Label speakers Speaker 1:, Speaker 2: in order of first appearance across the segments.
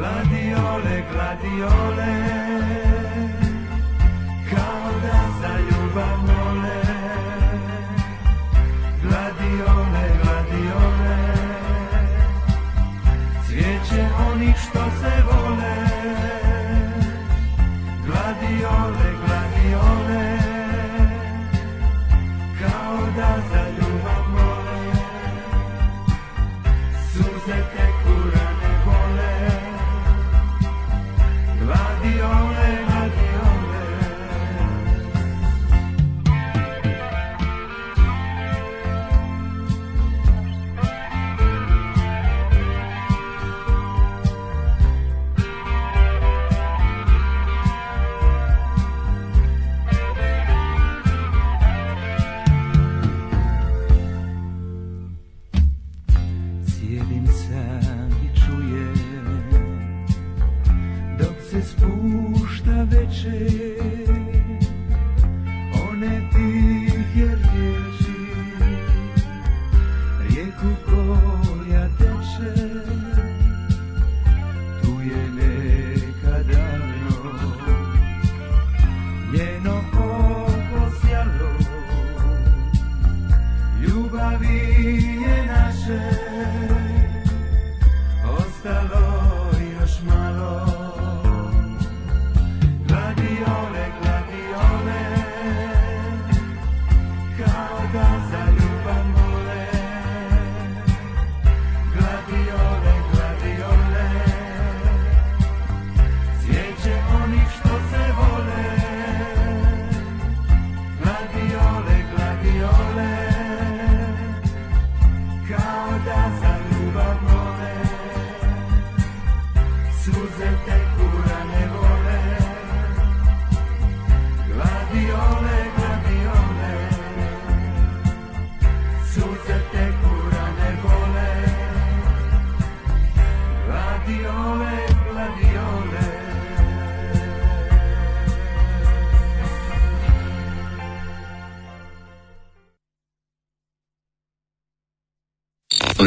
Speaker 1: gladiole, gladiole.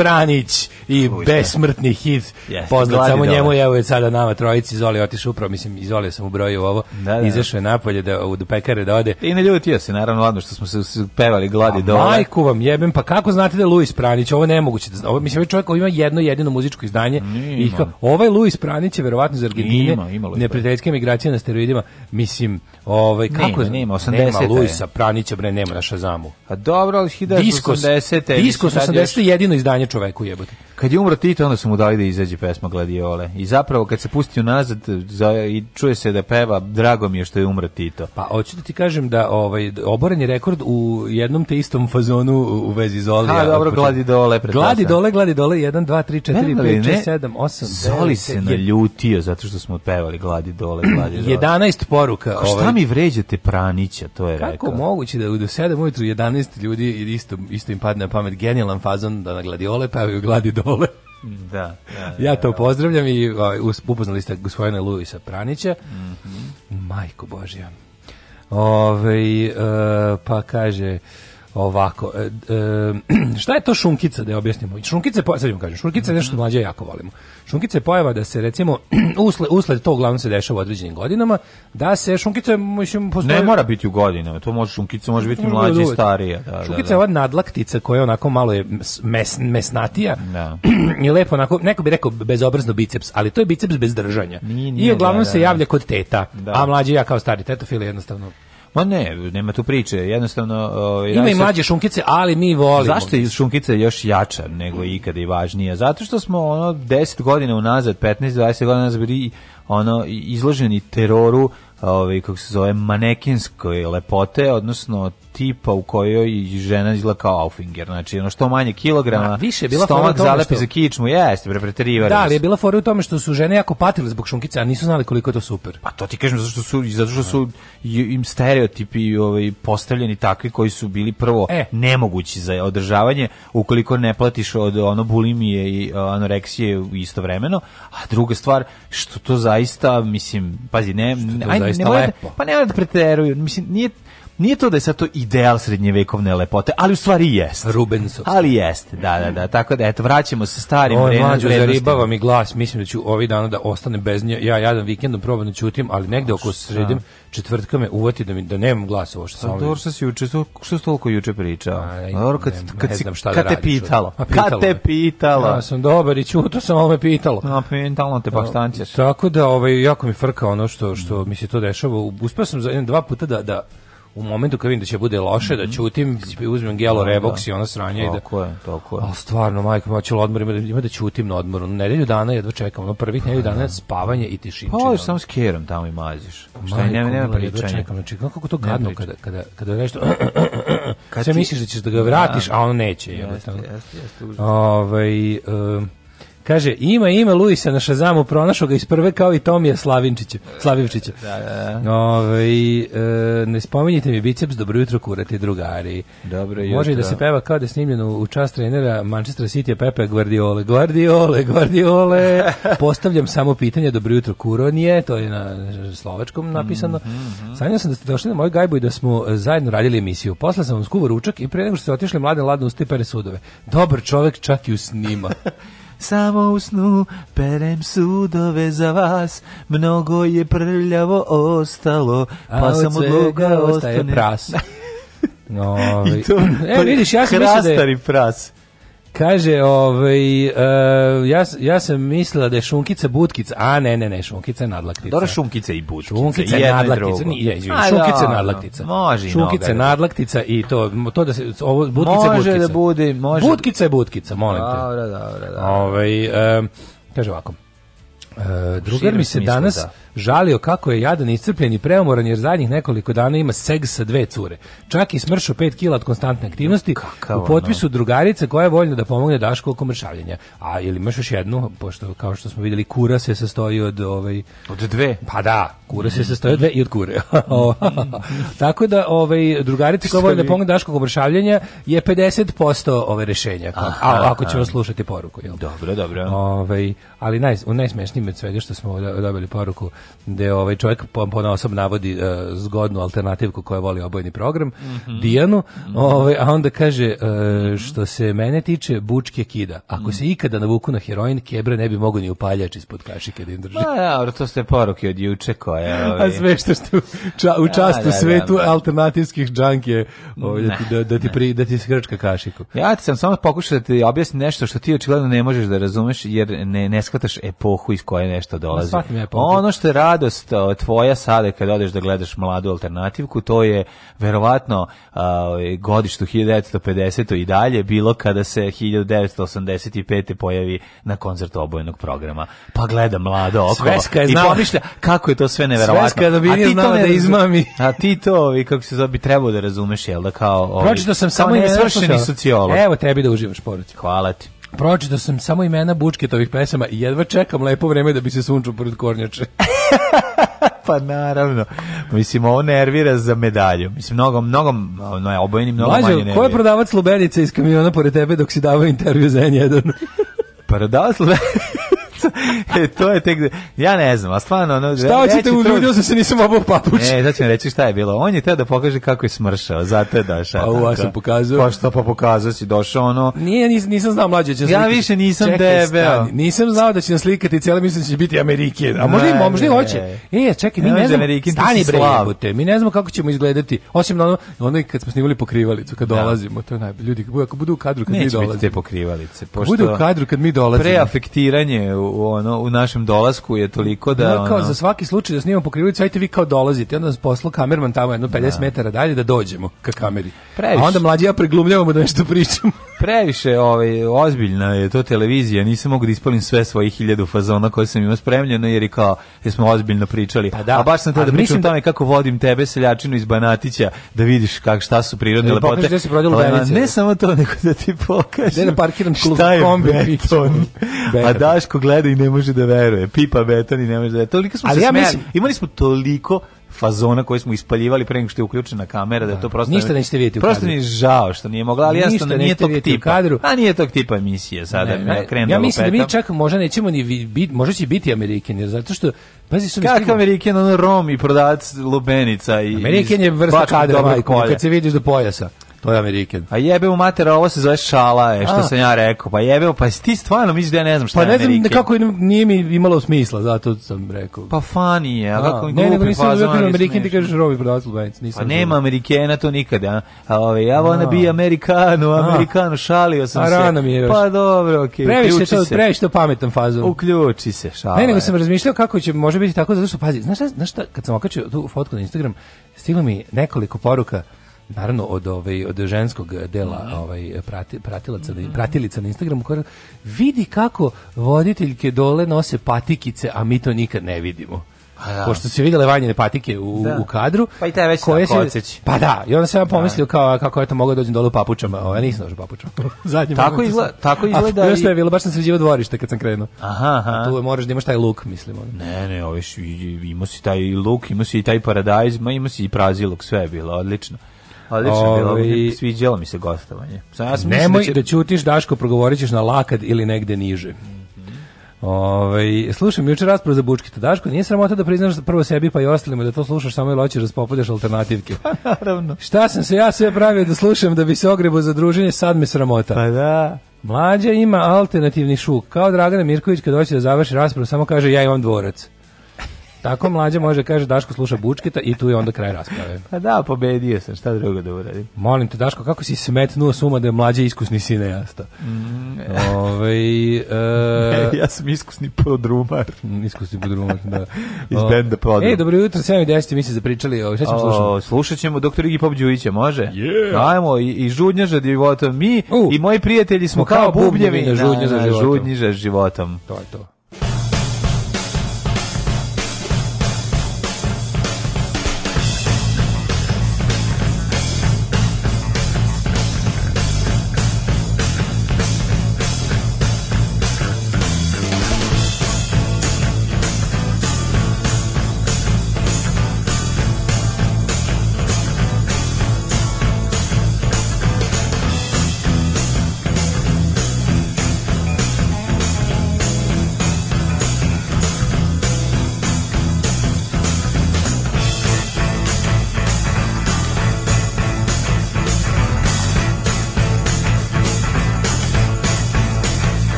Speaker 2: Pranić i besmrtni hit yes, poznat samo dolar. njemu, evo je sada nama trojici, Zoli otišao upravo, mislim, Zoli sam u broju ovo, da, da, da. izašao je napolje da, u pekare da ode.
Speaker 3: I ne ljutio se, naravno, ladno što smo se pevali gladi dole.
Speaker 2: Majku vam jebem, pa kako znate da je Luis Pranić, ovo nemoguće, da, ovo, mislim, ovaj čovjek ima jedno jedino muzičko izdanje, i kao, ovaj Luis Pranić je verovatno iz Argentine, neprijateljske migracije na steroidima, mislim, ovaj,
Speaker 3: kako nema, nema, 80 nema
Speaker 2: Luisa Pranića, bre, nema na Šazamu.
Speaker 3: A dobro, ali 1980. Diskos,
Speaker 2: Diskos 80 jedino izdanje čoveku jebote.
Speaker 3: Kad je umro Tito, onda su mu dali da izađe pesma Gladiole. I zapravo kad se pusti unazad za, i čuje se da peva Drago mi je što je umro Tito.
Speaker 2: Pa hoću da ti kažem da ovaj oboren je rekord u jednom te istom fazonu u vezi Zolija.
Speaker 3: Ha, dobro, gladi dole.
Speaker 2: Gladi dole, gladi dole, 1, 2, 3, 4, 5, 6, 7,
Speaker 3: 8, Zoli se naljutio zato što smo pevali gladi dole, gladi
Speaker 2: dole. 11 poruka.
Speaker 3: Ko, šta ovaj. mi vređate pranića, to je rekao.
Speaker 2: Kako moguće da u 7 ujutru 11 ljudi isto, isto im padne na pamet genijalan fazon
Speaker 3: da
Speaker 2: na gladiole pevaju gladi
Speaker 3: dole Lole. Da, da,
Speaker 2: da, ja to da. pozdravljam i upoznali ste gospodina Luisa Pranića. Mm -hmm. Majko Božja. Ove, uh, e, pa kaže... Ovako, e, e, šta je to šunkica da je objasnimo? Šunkice, sad kažem, šunkica je nešto mlađe jako volimo. šunkice pojava da se recimo usled usled to uglavnom se dešava u određenim godinama, da se
Speaker 3: šunkice mislim postoji... Ne mora biti u godinama, to može šunkice može biti mlađe i starije
Speaker 2: da, šunkice da, da. je ova nadlaktica koja je onako malo je mes, mesnatija. Da. I lepo onako, neko bi rekao bezobrazno biceps, ali to je biceps bez držanja. Nije, nije, I uglavnom da, se da. javlja kod teta. Da. A mlađi ja kao stari tetofil jednostavno
Speaker 3: Ma ne, nema tu priče, jednostavno...
Speaker 2: Ovaj, Ima i mlađe šunkice, ali mi volimo.
Speaker 3: Zašto je šunkica još jača nego ikada i važnija? Zato što smo ono 10 godina unazad, 15-20 godina unazad bili ono, izloženi teroru ovaj, kako se zove, manekinskoj lepote, odnosno tipa u kojoj žena izgleda kao Aufinger, znači ono što manje kilograma, da,
Speaker 2: više je bila stomak zalepi
Speaker 3: za kičmu, jeste, bre, preterivali. Da, ali
Speaker 2: je bila fora u tome što su žene jako patile zbog šunkice, a nisu znali koliko je to super.
Speaker 3: Pa to ti kažem, zato što su, zato što su im stereotipi ovaj, postavljeni takvi koji su bili prvo e. nemogući za održavanje, ukoliko ne platiš od ono bulimije i e, anoreksije istovremeno, a druga stvar, što to zaista, mislim, pazi, ne, ne, ajde, ne da lepo. Da, pa ne da preteruju, mislim, nije, Nije to da je sad to ideal srednjevekovne lepote, ali u stvari jest.
Speaker 2: Rubensov.
Speaker 3: Ali jeste, da, da, da. Tako da, eto, vraćamo se starim Ovo je
Speaker 2: mlađo, zaribava mi glas, mislim da ću ovih dana da ostane bez nje. Ja jadan vikendom da probam da ćutim, ali negde oko sredim četvrtka me uvati da mi da nemam glasa ovo što sam.
Speaker 3: Pa dobro što si juče,
Speaker 2: što
Speaker 3: si toliko juče pričao. Pa dobro kad ne, kad, ne znam šta da kad da te pitalo.
Speaker 2: Pa pitalo. Kad te pitalo.
Speaker 3: Ja sam dobar i čuto sam, al me pitalo. Na
Speaker 2: pitalo pa te pa štanćeš. Tako
Speaker 3: da ovaj jako mi frka ono što što mi se to dešava. Uspeo sam za jedan dva puta da da u momentu kad vidim da će bude loše, da mhm. ćutim, uzmem gelo da, reboks da. i ona sranja. Tako i da, je, tako je.
Speaker 2: Ali stvarno, majko, ja ću odmor, ima, da- ima da ćutim na odmoru. Nedelju dana jedva čekam, ono prvih pa nedelju dana spavanje i tišina.
Speaker 3: Pa, samo s kerom tamo i maziš.
Speaker 2: Šta je, nema, nema pričanja. Čekam, znači, kako to gadno kada, kada, kada nešto... Kad Sve misliš da ćeš da ga vratiš, a ono neće. Jeste, jeste, jeste. Ovaj... Um, Kaže, ima ime Luisa na Šazamu, pronašao ga iz prve kao i Tomija Slavinčića, Slavivčića. Da, da, da. Ove, ovaj, e, ne spominjite mi biceps, dobro jutro kurati drugari. Dobro da jutro. Može da se peva kao da je snimljeno u čast trenera Manchester City Pepe Guardiole. Guardiole, Guardiole. Postavljam samo pitanje, dobro jutro kuro nije, to je na slovačkom mm, napisano. Mm, mm, Sanjao sam da ste došli na moj gajbu i da smo e, zajedno radili emisiju. Posle sam vam skuvao ručak i pre nego što ste otišli mlade ladno uz sudove. Dobar čovek čak i u snima. samo u snu perem sudove za vas, mnogo je prljavo ostalo, pa samo sam
Speaker 3: ostaje
Speaker 2: pras. No, I ovaj, to, e, vidiš, ja sam mislio da je...
Speaker 3: pras.
Speaker 2: Kaže, ovaj, uh, ja, ja sam mislila da je šunkica butkica, a ne, ne, ne, šunkica je nadlaktica.
Speaker 3: Dobro, šunkica i butkica, šunkica je nadlaktica,
Speaker 2: nije, šunkica je da, nadlaktica.
Speaker 3: Može
Speaker 2: Šunkica je da nadlaktica i to, to da se, ovo, butkica može je
Speaker 3: butkica. Može da bude, može.
Speaker 2: Da- butkica je butkica, molim te. Dobro,
Speaker 3: dobro, dobro.
Speaker 2: Ovaj, um, kaže ovako, Uh, drugar mi se danas da. žalio kako je jadan iscrpljen i preomoran jer zadnjih nekoliko dana ima seg sa dve cure. Čak i smršao 5 kila od konstantne aktivnosti. Kakao, u potpisu no. drugarice koja je voljna da pomogne Dašku oko mršavljenja. A ili imaš još jednu, pošto kao što smo videli, kura se sastoji od ovaj
Speaker 3: od dve.
Speaker 2: Pa da, kura se sastoji od dve i od kure. Tako da ovaj drugarica koja voljna da pomogne Dašku oko mršavljenja je 50% ove rešenja. Aha, a, ako ćemo slušati poruku, jel?
Speaker 3: Dobro, dobro.
Speaker 2: Ovaj, ali naj u najsmešniji najinteresantnijim od svega što smo da- dobili poruku da je ovaj čovjek pona osob navodi uh, zgodnu alternativku koja voli obojni program, mm -hmm. Dijanu, mm -hmm. ovaj, a onda kaže uh, što se mene tiče bučke kida. Ako mm. se ikada navuku na heroin, kebra ne bi mogu ni upaljač ispod kašike da im drži.
Speaker 3: Ma, ja, da, to ste poruke od juče koje... Ovaj...
Speaker 2: A sve što ste u, ča, u da, častu da, da, svetu da, alternativskih džanke ovaj, da, da, da, ti pri, da
Speaker 3: ti
Speaker 2: skrčka kašiku.
Speaker 3: Ja ti sam samo pokušao da ti objasnim nešto što ti očigledno ne možeš da razumeš jer ne, ne shvataš epohu iz koje nešto dolazi. ono što je radost tvoja sada kad odeš da gledaš mladu alternativku, to je verovatno uh, godištu 1950 i dalje bilo kada se 1985. pojavi na koncertu obojenog programa. Pa gleda mlado
Speaker 2: oko
Speaker 3: i pomišlja kako je to sve neverovatno. Sveska je
Speaker 2: da bi nije znala da izmami.
Speaker 3: A ti to, i ovaj, kako se
Speaker 2: zove,
Speaker 3: bi trebao da razumeš, jel da kao...
Speaker 2: Ovaj, Pročito sam samo i svršeni sociolog.
Speaker 3: Evo, tebi da uživaš poruci.
Speaker 2: Hvala ti. Pročitao sam samo imena Bučketovih pesama i jedva čekam lepo vreme da bi se sunčao pored kornjače.
Speaker 3: pa naravno. Mislim, ovo nervira za medalju. Mislim, mnogo, mnogo, no, obojenim mnogo Lažo, manje nervira. ko
Speaker 2: je prodavac Lubenice iz kamiona pored tebe dok si davao intervju za N1?
Speaker 3: Pa prodavac Lubenice? majica. E, to je tek... Ja ne znam, a stvarno... Ono,
Speaker 2: šta hoćete, ljudi, sam se, nisam obao papuć.
Speaker 3: Ne, e, da ću mi reći šta je bilo. On je teo da pokaže kako je smršao, zato je došao. Pa,
Speaker 2: ovo ja sam pokazao.
Speaker 3: Pa što pa pokazao si, došao ono...
Speaker 2: Nije, nis, nisam znao mlađe da će Ja
Speaker 3: više nisam čekaj, debeo.
Speaker 2: Stani. Nisam znao da će nas slikati, cijelo mislim da će biti Amerikin. A možda i možda i hoće. E, čekaj, mi ne, ne znamo,
Speaker 3: stani bre, jebote,
Speaker 2: mi ne znamo kako ćemo izgledati. Osim na ono, ono kad smo snimali pokrivalicu, kad da. dolazimo, to je najbolje. Ljudi, ako budu u kadru kad mi dolazimo.
Speaker 3: Neće biti te pokrivalice,
Speaker 2: pošto... Budu u kadru kad mi dolazimo.
Speaker 3: Preafektiranje u u, ono, u našem dolasku je toliko da... No,
Speaker 2: kao za svaki slučaj da snimamo po ajte vi kao dolazite, onda nas posla kamerman tamo jedno 50 da. metara dalje da dođemo ka kameri. Previše. A onda mlađi ja preglumljavamo da nešto pričam
Speaker 3: Previše, ovaj, ozbiljna je to televizija, nisam mogu da ispalim sve svojih 1000 fazona koje sam imao spremljeno, jer je kao, jesmo ozbiljno pričali. Pa da. A baš sam tada pričao o da- tome kako vodim tebe, seljačinu iz Banatića, da vidiš kak, šta su prirodne da lepote. Da si ovaj, ne samo to, nego da ti pokažem.
Speaker 2: Da ne parkiram
Speaker 3: klub,
Speaker 2: kombi,
Speaker 3: beton. beton. A Daško gleda gleda i ne može da veruje. Pipa Betani ne može da veruje. Toliko smo Ali se ja smijali. Mislim... Imali smo toliko fazona koje smo ispaljivali pre nego što je uključena kamera da, da to prosto
Speaker 2: ništa nećete videti u
Speaker 3: kadru. Prosto mi je žao što nije mogla, ali ja da nije tog tipa. Kadru. A nije tog tipa emisije sada.
Speaker 2: Ne, ne, ja, ja da mislim
Speaker 3: da
Speaker 2: mi čak možda nećemo ni biti, možda će biti Amerikan, zato što
Speaker 3: Pazi, su Kakav Amerikan, ono Rom i prodavac Lubenica i...
Speaker 2: Amerikan je vrsta kadra, majko,
Speaker 3: kad se vidiš do pojasa. To je Amerikan. A jebe mu matera, ovo se zove šala, je, što A. sam ja rekao. Pa jebe, pa si ti stvarno misliš da ja ne znam šta pa je
Speaker 2: Amerikan. Pa ne znam kako nije mi imalo smisla, zato sam rekao.
Speaker 3: Pa fani je, a kako mi glupi Ne, pa nego
Speaker 2: nisam da je Amerikan, ti kažeš Robi prodavac Lubenc.
Speaker 3: Nisam pa nema Amerikana to nikada. A ove, ovaj, ja vona da bi Amerikanu, Amerikanu, šalio sam se. A rano mi je još. Pa dobro, okej, okay, uključi
Speaker 2: to, se. Previše to pametan fazom.
Speaker 3: Uključi se, šala.
Speaker 2: Ne, nego sam razmišljao kako će, može biti tako, zato što, pazi, znaš znaš šta kad sam okačio tu fotku na Instagram, stiglo mi nekoliko poruka naravno od ovaj od ženskog dela mhm. ovaj prati, pratilaca mm. pratilica na Instagramu koja vidi kako voditeljke dole nose patikice a mi to nikad ne vidimo. Da. Pošto se vidjele vanjene patike u, da. u kadru.
Speaker 3: Pa i te već
Speaker 2: koje se, Pa da, i onda sam ja da. pomislio kao, kako je to mogao da dođem dole u papučama. Ovo, ja nisam došao u papučama.
Speaker 3: Zadnji tako, izla, sam. tako
Speaker 2: izgleda.
Speaker 3: A, još i... je bilo,
Speaker 2: baš sam sređivao dvorište kad sam krenuo. Aha, aha. Tu moraš da imaš taj luk, mislim.
Speaker 3: Ono. Ne, ne, oviš, imao si taj luk, imao si i taj paradajz, ma imao si i prazilog, sve je bilo, odlično. Odlično bilo, ovaj- sviđalo mi se gostovanje.
Speaker 2: Sam ja sam da nemoj da, će... da ćutiš, Daško, progovorit ćeš na lakad ili negde niže. Ove, ovaj, slušam juče raspravu za Bučkita. Daško, nije sramota da priznaš prvo sebi pa i ostalima da to slušaš samo i loćeš da spopodaš alternativke. Pa naravno. Šta sam se ja sve pravio da slušam da bi se ogrebo za druženje, sad me sramota.
Speaker 3: Pa da.
Speaker 2: Mlađa ima alternativni šuk. Kao Dragana Mirković kad hoće da završi raspravu samo kaže ja imam dvorac. Tako mlađe može kaže Daško sluša Bučketa i tu je onda kraj rasprave.
Speaker 3: Pa da, pobedio sam, šta drugo da uradim.
Speaker 2: Molim te Daško, kako si smetnuo suma da je mlađe iskusni sinejasta? Mm. E. Ove, ovaj,
Speaker 3: e, ja sam iskusni podrumar.
Speaker 2: Mm, iskusni podrumar, da.
Speaker 3: Iz benda podrum.
Speaker 2: Ej, dobro jutro, 7 i 10 mi se zapričali, o, ovaj, šta ćemo slušati?
Speaker 3: Slušat ćemo doktor Igi Pop Đujića, može? Yeah. Ajmo, i, i žudnjaža životom, mi uh. i moji prijatelji smo, smo kao, kao bubnjevi na, na, na, životom. životom.
Speaker 2: To je to.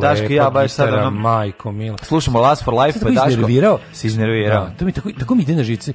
Speaker 2: Daško ja baš sad ono...
Speaker 3: Majko, mila.
Speaker 2: Slušamo Last for Life, pa Daško...
Speaker 3: Iznervirao?
Speaker 2: Si iznervirao. Da,
Speaker 3: to mi tako, tako mi ide na žici.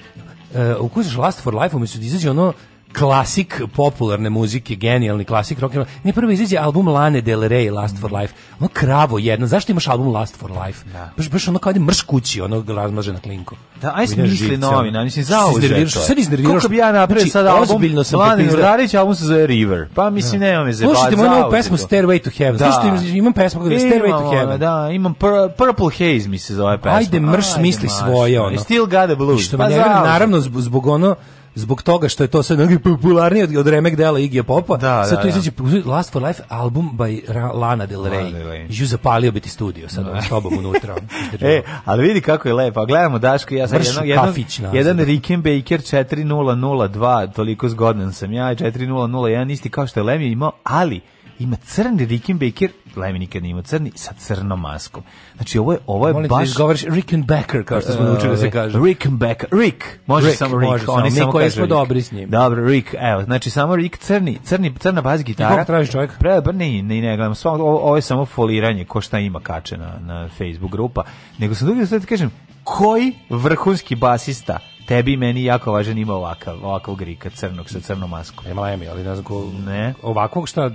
Speaker 3: Uh, e, ukusaš Last for Life, umjesto da izađe ono klasik popularne muzike, genijalni klasik rock and roll. Ne prvo izađe album Lane Del Rey Last for Life. Ono kravo jedno. Zašto imaš album Last for Life? Da. Baš baš ono kao jedan mrš kući, ono razmaže na klinku. Da, aj smisli novi, na mislim za ovo.
Speaker 2: Sve iznerviraš.
Speaker 3: Kako bi ja napravio znači, sad album?
Speaker 2: Ozbiljno sam Lane
Speaker 3: Urarić, album se zove River. Pa da. mislim da. nemam je zebati. Slušajte moju
Speaker 2: novu pesmu Stairway to Heaven. Da. Slušajte, imam pesmu koja je Stairway to Heaven.
Speaker 3: Da, imam pur, Purple Haze mi
Speaker 2: se zove pesma. Ajde mrš misli svoje ono.
Speaker 3: Still got the blues. Što
Speaker 2: pa, naravno zbog ono zbog toga što je to sad popularnije od, od remek dela Iggy Popa, da, sad da, tu da. izađe Last for Life album by Lana Del Rey. Ju zapalio biti studio sad da. no. s tobom unutra.
Speaker 3: e, ali vidi kako je lepo. gledamo Daško i ja sam jedno, jedan, jedan Rickenbacker 4002, toliko zgodan sam ja, 4001 isti kao što je Lemija imao, ali ima crni Rickenbacker, Lemi nikad nije imao crni, sa crnom maskom. Znači, ovo je, ovo je baš...
Speaker 2: Molim govoriš Rickenbacker, kao što smo e, naučili da se kaže.
Speaker 3: Rickenbacker, Rick, može Rick, samo Rick. Može
Speaker 2: samo, mi koji smo dobri s njim.
Speaker 3: Dobro, Rick, evo, znači samo Rick crni, crni crna bas gitara. Kako
Speaker 2: tražiš čovjek?
Speaker 3: Pre, ne, pa ne, ne, gledam, sva, ovo, ovo, je samo foliranje, ko šta ima kače na, na Facebook grupa. Nego sam dobio sad kažem, koji vrhunski basista tebi meni jako važan ima ovakav, ovakvog Rika crnog sa crnom
Speaker 2: maskom. Ima Lemi, ali ne
Speaker 3: znam ko... Ne.
Speaker 2: Ovakvog šta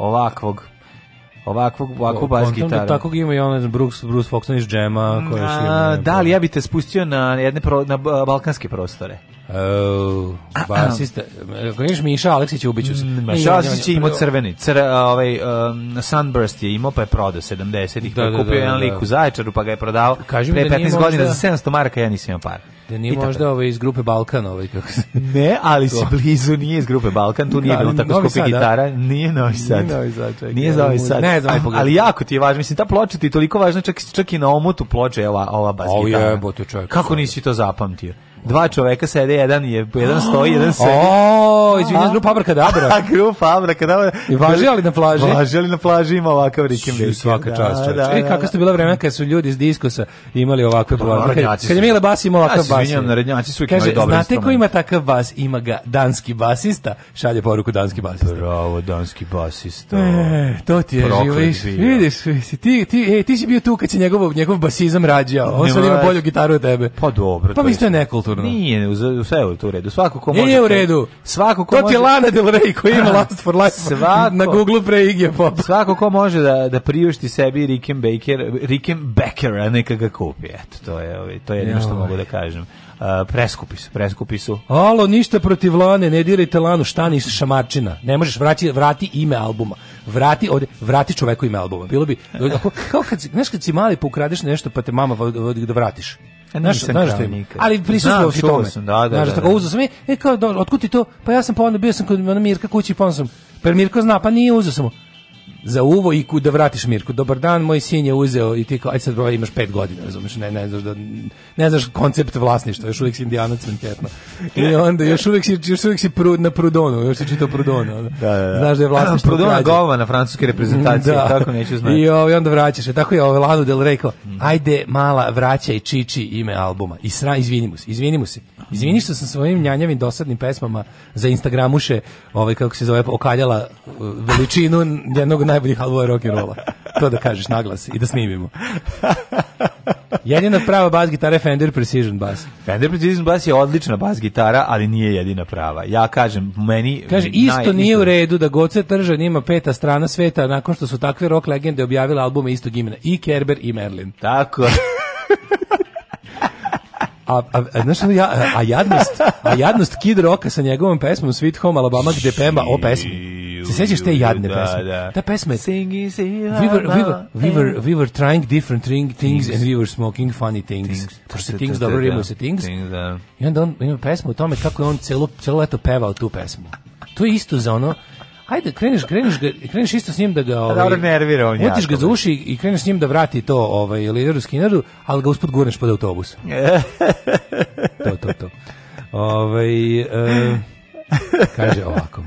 Speaker 3: ovakvog ovakvog ovakvu bas gitaru. Da
Speaker 2: takvog ima i on Bruce, Bruce Foxon iz džema. Koje A, ima,
Speaker 3: da, li ja bi te spustio na, jedne pro, na balkanske prostore.
Speaker 2: Oh, basista. Ako niješ Miša Aleksić, ubiću se.
Speaker 3: Mm, Miša Aleksić je imao crveni. Cr, ovaj, um, Sunburst je imao, pa je prodao 70-ih. Pa da, da, kupio da, da, jedan lik da. u Zaječaru, pa ga je prodao Kažem pre 15 da godina možda... za 700 marka ja nisam imao par.
Speaker 2: Da nije možda ovo iz grupe Balkan ovaj kako
Speaker 3: se... Ne, ali
Speaker 2: si
Speaker 3: blizu, nije iz grupe Balkan, tu nije bilo tako skupi sad, da? gitara, nije Novi Sad. Nije
Speaker 2: Novi Sad, čekaj. Nije
Speaker 3: Novi Sad. Ne
Speaker 2: znam, da- ali, jako ti je važno, mislim ta ploča ti je toliko važna, čak, čak i na omotu ploče ova ova bas gitara.
Speaker 3: Ovo je, čovjek.
Speaker 2: Kako nisi to zapamtio? dva čoveka sede, jedan je, jedan stoji, jedan sedi.
Speaker 3: O, izvinjam, grupa Abrakadabra.
Speaker 2: A
Speaker 3: grupa
Speaker 2: Abrakadabra.
Speaker 3: I važi ali na plaži? Važi
Speaker 2: ali na plaži ima ovakav rikim Svi,
Speaker 3: Svaka da, čast, da, da, da, E, da, kako ste da. bilo vremena kad su ljudi iz diskosa imali ovakve pa, plaže.
Speaker 2: Kad,
Speaker 3: kad je Mile Bas imao ovakav bas. Izvinjam,
Speaker 2: narednjaci su
Speaker 3: uvijek dobro. dobre Znate ko ima takav bas? Ima ga danski basista. Šalje poruku danski basista.
Speaker 2: Bravo, danski basista. E,
Speaker 3: to ti je
Speaker 2: živiš. Vidiš, si, ti, ti, e, ti si bio tu kad se njegov, njegov basizam rađao. On sad ima bolju gitaru od tebe.
Speaker 3: Pa dobro.
Speaker 2: Pa mislim da nekulturno kulturno.
Speaker 3: Nije, u sve je u redu. Svako ko
Speaker 2: može.
Speaker 3: Nije
Speaker 2: u redu.
Speaker 3: Svako ko može.
Speaker 2: To ti Lana Del Rey koji ima Last for Life svako, na Google pre Iggy Pop.
Speaker 3: Svako ko može da da priušti sebi Ricken Baker, Ricken Beckera neka ga kupi. Eto, to je, ovaj, to je jedino što mogu da kažem. Uh, preskupi su, preskupi su.
Speaker 2: Alo, ništa protiv Lane, ne dirajte Lanu, šta nisi šamarčina. Ne možeš vrati, vrati ime albuma. Vrati ovde, vrati čoveku ime albuma. Bilo bi kao, kad, znaš kad si mali pa ukradeš nešto pa te mama
Speaker 3: da
Speaker 2: vratiš.
Speaker 3: Ja e, znaš, znaš što
Speaker 2: ali prisustvo si tome. Sam, da, da, znaš, da,
Speaker 3: da, tako
Speaker 2: uzao
Speaker 3: sam
Speaker 2: i, e, kao,
Speaker 3: do,
Speaker 2: otkud ti to? Pa ja sam pa onda bio sam kod Mirka kući, pa sam, per pa Mirko zna, pa nije uzao sam za uvo i da vratiš Mirku. Dobar dan, moj sin je uzeo i ti kao, aj sad broj, ovaj, imaš pet godina, razumeš, ne, ne, znaš, da, ne znaš koncept vlasništva, još uvijek si indijanac menketno. I onda još uvijek si, još uvijek si pru, na Prudonu, još si čitao Prudonu.
Speaker 3: Da, da, da.
Speaker 2: Znaš da je vlasništvo Prudona
Speaker 3: golova na francuske reprezentacije, da. tako neću znati.
Speaker 2: I, o, ovaj, I onda vraćaš, e, tako je ovaj Lanu Del rekao, ajde mala, vraćaj Čiči ime albuma. I sra, izvinimo se, izvinimo se. Izvini što sam svojim njanjavim dosadnim pesmama za Instagramuše, ovaj, kako se zove, okaljala uh, veličinu jednog najboljih albuma rock and rolla. To da kažeš naglas i da snimimo. Jedina prava bas gitara je Fender Precision bas.
Speaker 3: Fender Precision bas je odlična bas gitara, ali nije jedina prava. Ja kažem, meni...
Speaker 2: Kaže, isto nije isto... u redu da Goce Tržan ima peta strana sveta nakon što su takve rock legende objavile albume istog imena. I Kerber i Merlin.
Speaker 3: Tako.
Speaker 2: a, a, a, znaš, ja, a, jadnost, a jadnost Kid Roka sa njegovom pesmom Sweet Home Alabama gde pemba o pesmi you. Se sećaš te jadne da, pesme? Da. Ta pesma je we were, we, were, we, were, we were trying different things, things and we were smoking funny things. things. Pošto se things dobro rimuje da. se things. things da. I onda on ima pesmu o tome kako je on celo, celo leto pevao tu pesmu. To je isto za ono, Ajde, kreneš, kreneš, ga, kreneš isto s njim da ga...
Speaker 3: Ovaj, Dobro
Speaker 2: nervira on
Speaker 3: Utiš ga za da. uši i kreneš s njim da vrati to ovaj, lideru Skinneru, ali ga usput gurneš pod autobus. to, to, to. Ovaj, e, kaže ovako.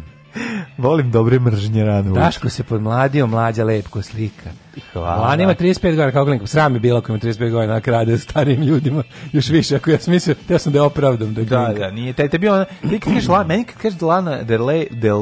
Speaker 2: Volim dobre mržnje rano.
Speaker 3: Daško se podmladio, mlađa lepko slika.
Speaker 2: Hvala. Lana ima 35 godina kao klinka. Sram je bilo ako ima 35 godina, krade starijim ljudima. Još više, ako ja smislio, teo sam da je opravdam.
Speaker 3: Da, da, da, nije. Te, te bio, ti kad kažeš Lana, meni kad kažeš Lana Del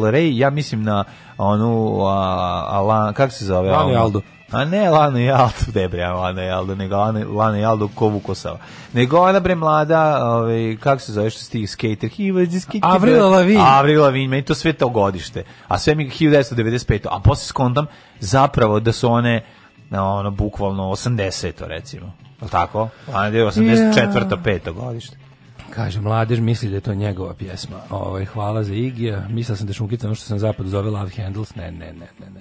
Speaker 3: Rey, ja mislim na onu, a, a, kako se zove?
Speaker 2: Lana Aldo.
Speaker 3: A ne Lana i Aldo, ne bre, Lana i Aldo, nego Lana, Lana i Aldo ko Vukosava. Nego ona bre mlada, ovaj, kako se zove što stih skater, he was
Speaker 2: the skater. Avril Lavigne.
Speaker 3: Avril Lavigne, meni to sve to godište. A sve mi 1995. A posle skontam zapravo da su one na ono bukvalno 80 recimo. Je tako? Lana je 84. Yeah. 5. godište.
Speaker 2: Kaže, mladež misli da je to njegova pjesma. Ovaj, hvala za Igija. Mislila sam da šunkica ono što sam zapad zove Love Handles. Ne, ne, ne, ne, ne.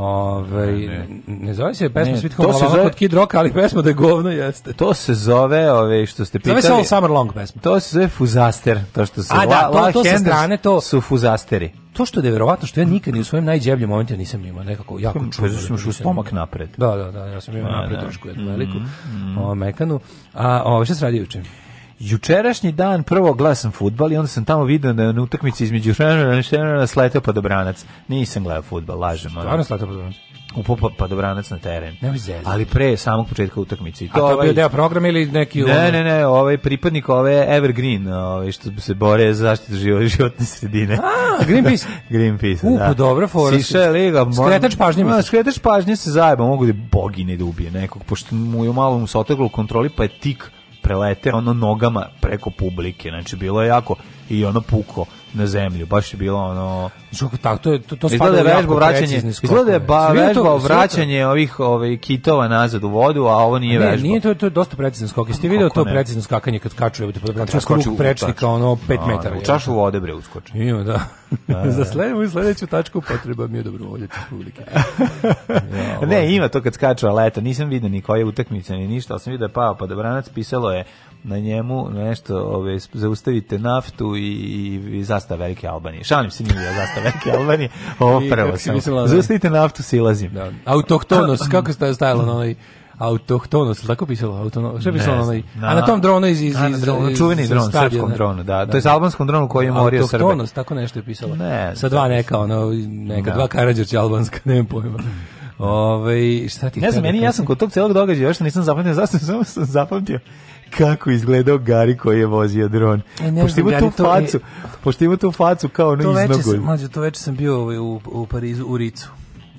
Speaker 2: Ove, ne. ne zove se pesma ne, Sweet Home Alabama zove... od Kid Rock, ali pesma da je govno jeste.
Speaker 3: To se zove, ove, što ste pitali... Zove
Speaker 2: se All Summer Long pesma.
Speaker 3: To se zove Fuzaster. To što se, A
Speaker 2: da, to, La, to sa strane to...
Speaker 3: Su Fuzasteri.
Speaker 2: To što je verovatno što ja nikad ni u svojim najđebljem momentu nisam imao nekako jako
Speaker 3: čuo. Pa
Speaker 2: sam u stomak napred. Da,
Speaker 3: da, da,
Speaker 2: ja sam
Speaker 3: imao
Speaker 2: da, napred trošku da. jednu mm. veliku. Mm, mm. O, mekanu. A ove, šta se radi učin?
Speaker 3: Jučerašnji dan prvo glasam futbal i onda sam tamo vidio da je na utakmici između Šenera i Šenera dobranac. Nisam gledao futbal, lažem. Stvarno sletao Padobranac? upao Padobranac na teren. Ali pre samog početka utakmice. I
Speaker 2: to, A to je bio ovaj- deo programa ili neki...
Speaker 3: Ne, ne, ne, ovaj pripadnik ove Evergreen, ovaj što se bore za zaštitu životne sredine.
Speaker 2: A, Greenpeace?
Speaker 3: Greenpeace, Upo, da. Pa
Speaker 2: dobro, fora. Siša
Speaker 3: liga. Skretač pažnje. Ma, skretač
Speaker 2: pažnje
Speaker 3: se zajeba, mogu da bogine da ubije nekog, pošto mu je malo mu se oteglo u kontroli, pa je tik prelete ono nogama preko publike. Znači bilo je jako i ono puko na zemlju. Baš je bilo ono
Speaker 2: Žuk, tako to je to, to spada da vežba vraćanje.
Speaker 3: Izgleda da je ba, vežba vraćanje ovih ovih ovaj, kitova nazad u vodu, a ovo nije vežba. nije
Speaker 2: to to je dosta precizno skok. Jeste pa video to precizno skakanje kad kačuje ovde pod branča skoči prečnika ono 5 metara.
Speaker 3: U čašu vode bre uskoči.
Speaker 2: Ima da. da, da za da. sledeću sledeću tačku potreba mi je dobrovoljac publike.
Speaker 3: ne, ima to kad skače leta. Nisam video ni koje utakmica ni ništa, sam video da je pao pa da branac pisalo je na njemu nešto, ove, zaustavite naftu i, i, i Velike Albanije. Šalim se, nije zastav Velike Albanije, ovo prvo sam. Da- zaustavite naftu, silazim.
Speaker 2: Da. Autohtonos, kako ste stajalo na onaj autohtonost, tako pisalo autono, šta pisalo onaj, a na tom dronu iz iz iz
Speaker 3: dronu, čuveni iz, dron, srpskom dronu, da, to je sa da. albanskom dronu koji je morio Srbe. Autohtonost,
Speaker 2: tako nešto je pisalo.
Speaker 3: Ne,
Speaker 2: sa dva neka, ono, neka da. dva Karađorđe albanska, nemam pojma. Da. Ove, ovaj, šta ti
Speaker 3: ne znam, meni ja sam kod tog celog događaja, još nisam zapamtio, zašto sam zapamtio kako izgledao Gari koji je vozio dron. E, pošto ima tu facu, e, pošto ima tu facu kao ono iznogoj.
Speaker 2: Mlađe, to veče sam bio ovaj u, u Parizu, u Ricu.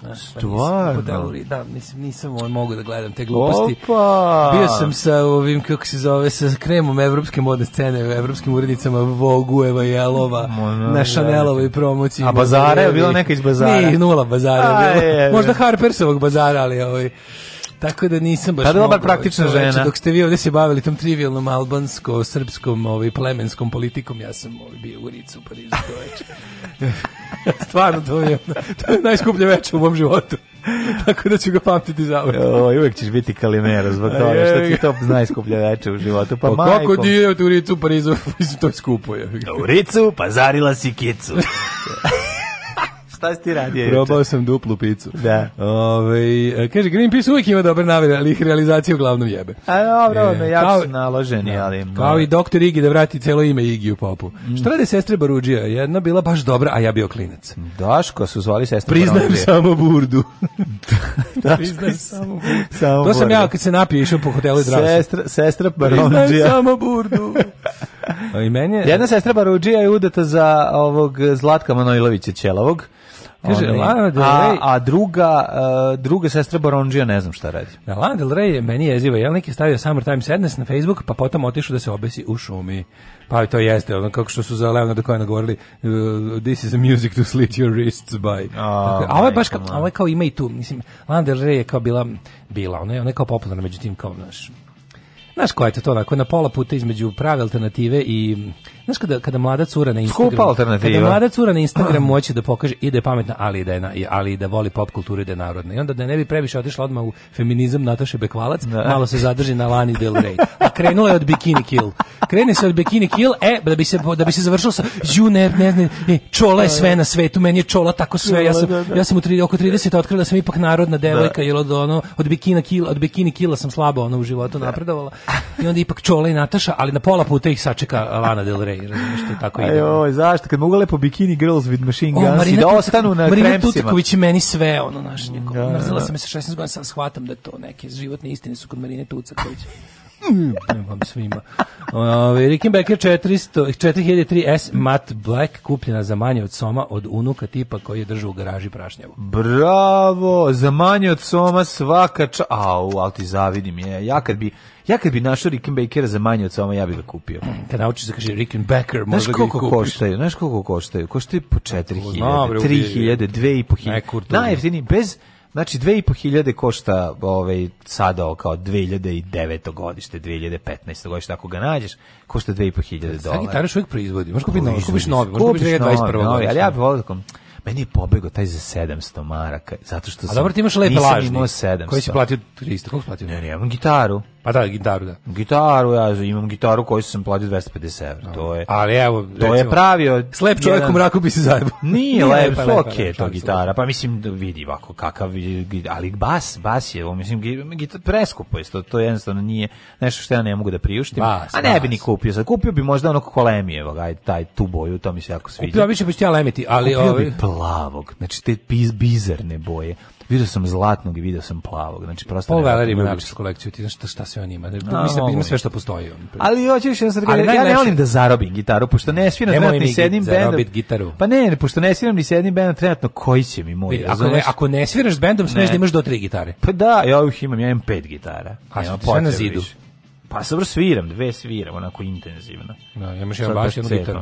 Speaker 2: Pa Stvarno? Pa da, mislim, nisam ovaj mogu da gledam te gluposti.
Speaker 3: Opa!
Speaker 2: Bio sam sa ovim, kako se zove, sa kremom evropske modne scene, evropskim urednicama Vogu, Eva Jelova, Mono, na Chanelovoj promociji.
Speaker 3: A bazara je bilo neka iz bazara? Nije,
Speaker 2: nula bazara. A, je, je, Možda Harpersovog bazara, ali ovaj... Tako da nisam baš.
Speaker 3: je dobar praktična čoveče, žena.
Speaker 2: Dok ste vi ovde se bavili tom trivijalnom albansko srpskom, ovaj plemenskom politikom, ja sam ovaj bio u Ricu u Parizu, Stvarno to je, to je najskuplje večer u mom životu. Tako da ću ga pamtiti za uvek.
Speaker 3: uvek ćeš biti kalimero zbog toga što ti to najskuplje večer u životu. Pa, pa
Speaker 2: kako
Speaker 3: ti
Speaker 2: je
Speaker 3: u
Speaker 2: Ricu u Parizu, to je skupo je.
Speaker 3: U Ricu, pazarila si kicu. Šta si ti radio?
Speaker 2: Probao sam duplu picu.
Speaker 3: Da.
Speaker 2: Ove, e, kaže, Greenpeace uvijek ima dobre namere, ali ih realizacija uglavnom jebe.
Speaker 3: A dobro, e, jako su naloženi, da, ali...
Speaker 2: Kao i doktor Igi da vrati celo ime Igi u popu. Mm. Šta rade sestre Baruđija? Jedna bila baš dobra, a ja bio klinac.
Speaker 3: Daško su zvali sestre
Speaker 2: Priznajem Baruđija. samo burdu. Priznam samo burdu. Samo to sam ja kad se napije išao po hotelu i zdravstvu. Sestra,
Speaker 3: sestra Baruđija. Priznam
Speaker 2: samo burdu.
Speaker 3: I meni je... Jedna sestra Baruđija je udata za ovog Zlatka Manojlovića Ćelovog. Kaže, Lana Del Rey... A, a druga, uh, druga sestra Baronđija ne znam šta radi. Da,
Speaker 2: Lana Del Rey je meni jeziva. Jelnik je stavio Summertime Sadness na Facebook, pa potom otišu da se obesi u šumi. Pa to jeste, ono kako što su za Leonardo Kojena govorili, uh, this is a music to slit your wrists by. Oh, Tako, a ovo je baš kao, ovo je kao ima i tu. Mislim, Lana Del Rey je kao bila, bila ona je, ona je kao popularna, međutim kao, naš, znaš koja je to, to onako, na pola puta između prave alternative i znaš kada kada mlada cura na
Speaker 3: Instagramu,
Speaker 2: kada mlada cura na Instagramu moći da pokaže i da je pametna, ali da je na, ali da voli pop kulturu i da je narodna. I onda da ne bi previše otišla odmah u feminizam Nataše Bekvalac, da. malo se zadrži na Lani Del Rey. A krenula je od Bikini Kill. Krene se od Bikini Kill, e, da bi se da bi se završilo sa ju ne, ne, e, čola je sve na svetu, meni je čola tako sve. Ja da, sam da, da. ja sam u tri, oko 30 otkrila da sam ipak narodna devojka, jer od ono od Bikini Kill, od Bikini Killa sam slabo ona u životu napredovala. I onda ipak čola i Nataša, ali na pola puta ih sačeka Lana Del Rey razumiješ to tako ide.
Speaker 3: Ajoj, zašto? Kad mogu lepo bikini girls with machine guns o, Marina, i da ostanu na Marina kremsima. Marina Tutković
Speaker 2: meni sve, ono, naš, neko, da, mrzila da. sam se 16 godina, sam shvatam da to neke životne istine su kod Marine Tucaković vam svima. Ove, Rickenbacker 400, 4003S Matt Black kupljena za manje od soma od unuka tipa koji je držao u garaži prašnjavu.
Speaker 3: Bravo, za manje od soma svaka ča... Au, ali ti zavidim je. Ja kad bi, ja kad bi našao Rickin Rickenbackera za manje od soma, ja bih ga kupio.
Speaker 2: Kad naučiš da kaže Baker, možda znaš
Speaker 3: koliko ga Znaš koliko Koštaju, znaš koliko koštaju? Koštaju po 4000, 3000, 2500. Najjeftiniji, bez Znači, 2500 košta ovaj, sada kao 2009. godište, 2015. godište, ako ga nađeš, košta 2500 dolara. Sada
Speaker 2: gitaraš uvijek proizvodi, možeš kupiti novi, kupiš
Speaker 3: novi, možeš kupiti 2021. novi, ali ja bih volio da meni je pobegao taj za 700 maraka, zato što sam... A
Speaker 2: dobro, ti imaš lepe
Speaker 3: lažni, koji si
Speaker 2: platio 300, kako si platio? Ne,
Speaker 3: ne, ja imam gitaru.
Speaker 2: Pa da, gitaru da.
Speaker 3: Gitaru, ja imam gitaru koju sam platio 250 evra, to je...
Speaker 2: Ali evo, to
Speaker 3: je pravio...
Speaker 2: Slep čovjek jedan, u mraku bi se zajebao.
Speaker 3: Nije, lep, lepa, pa lepa, okay, to gitara, pa mislim, vidi ovako kakav... Ali bas, bas je, mislim, gitar, preskupo je, to, to jednostavno nije nešto što ja ne mogu da priuštim. Bas, a ne bas. bi ni kupio, sad kupio bi možda ono kolemijevog, aj, taj tu boju, to mi se jako sviđa.
Speaker 2: Kupio
Speaker 3: bi
Speaker 2: će bi lemiti, ali...
Speaker 3: Kupio ove... bi plavog, znači te biz, bizarne boje Video sam zlatnog i video sam plavog. Znači prosto
Speaker 2: Paul Weller ima najlepšu kolekciju, ti znaš šta,
Speaker 3: šta
Speaker 2: sve on ima. Da, da, mislim da ima sve što postoji on.
Speaker 3: Ali hoćeš da sam rekao, ja ne volim da zarobim gitaru, pošto ne sviram trenutno ni
Speaker 2: s jednim bendom. gitaru.
Speaker 3: Pa ne, ne, pošto ne sviram ni s jednim bendom, trenutno koji će mi moj.
Speaker 2: Ako ne, ako ne sviraš s bendom, smeš da imaš do tri gitare.
Speaker 3: Pa da, ja ih imam, ja imam pet gitara.
Speaker 2: A ja na zidu.
Speaker 3: Pa dobro sviram, dve sviram, onako intenzivno.
Speaker 2: Da, ja imaš jedan baš jednu gitaru.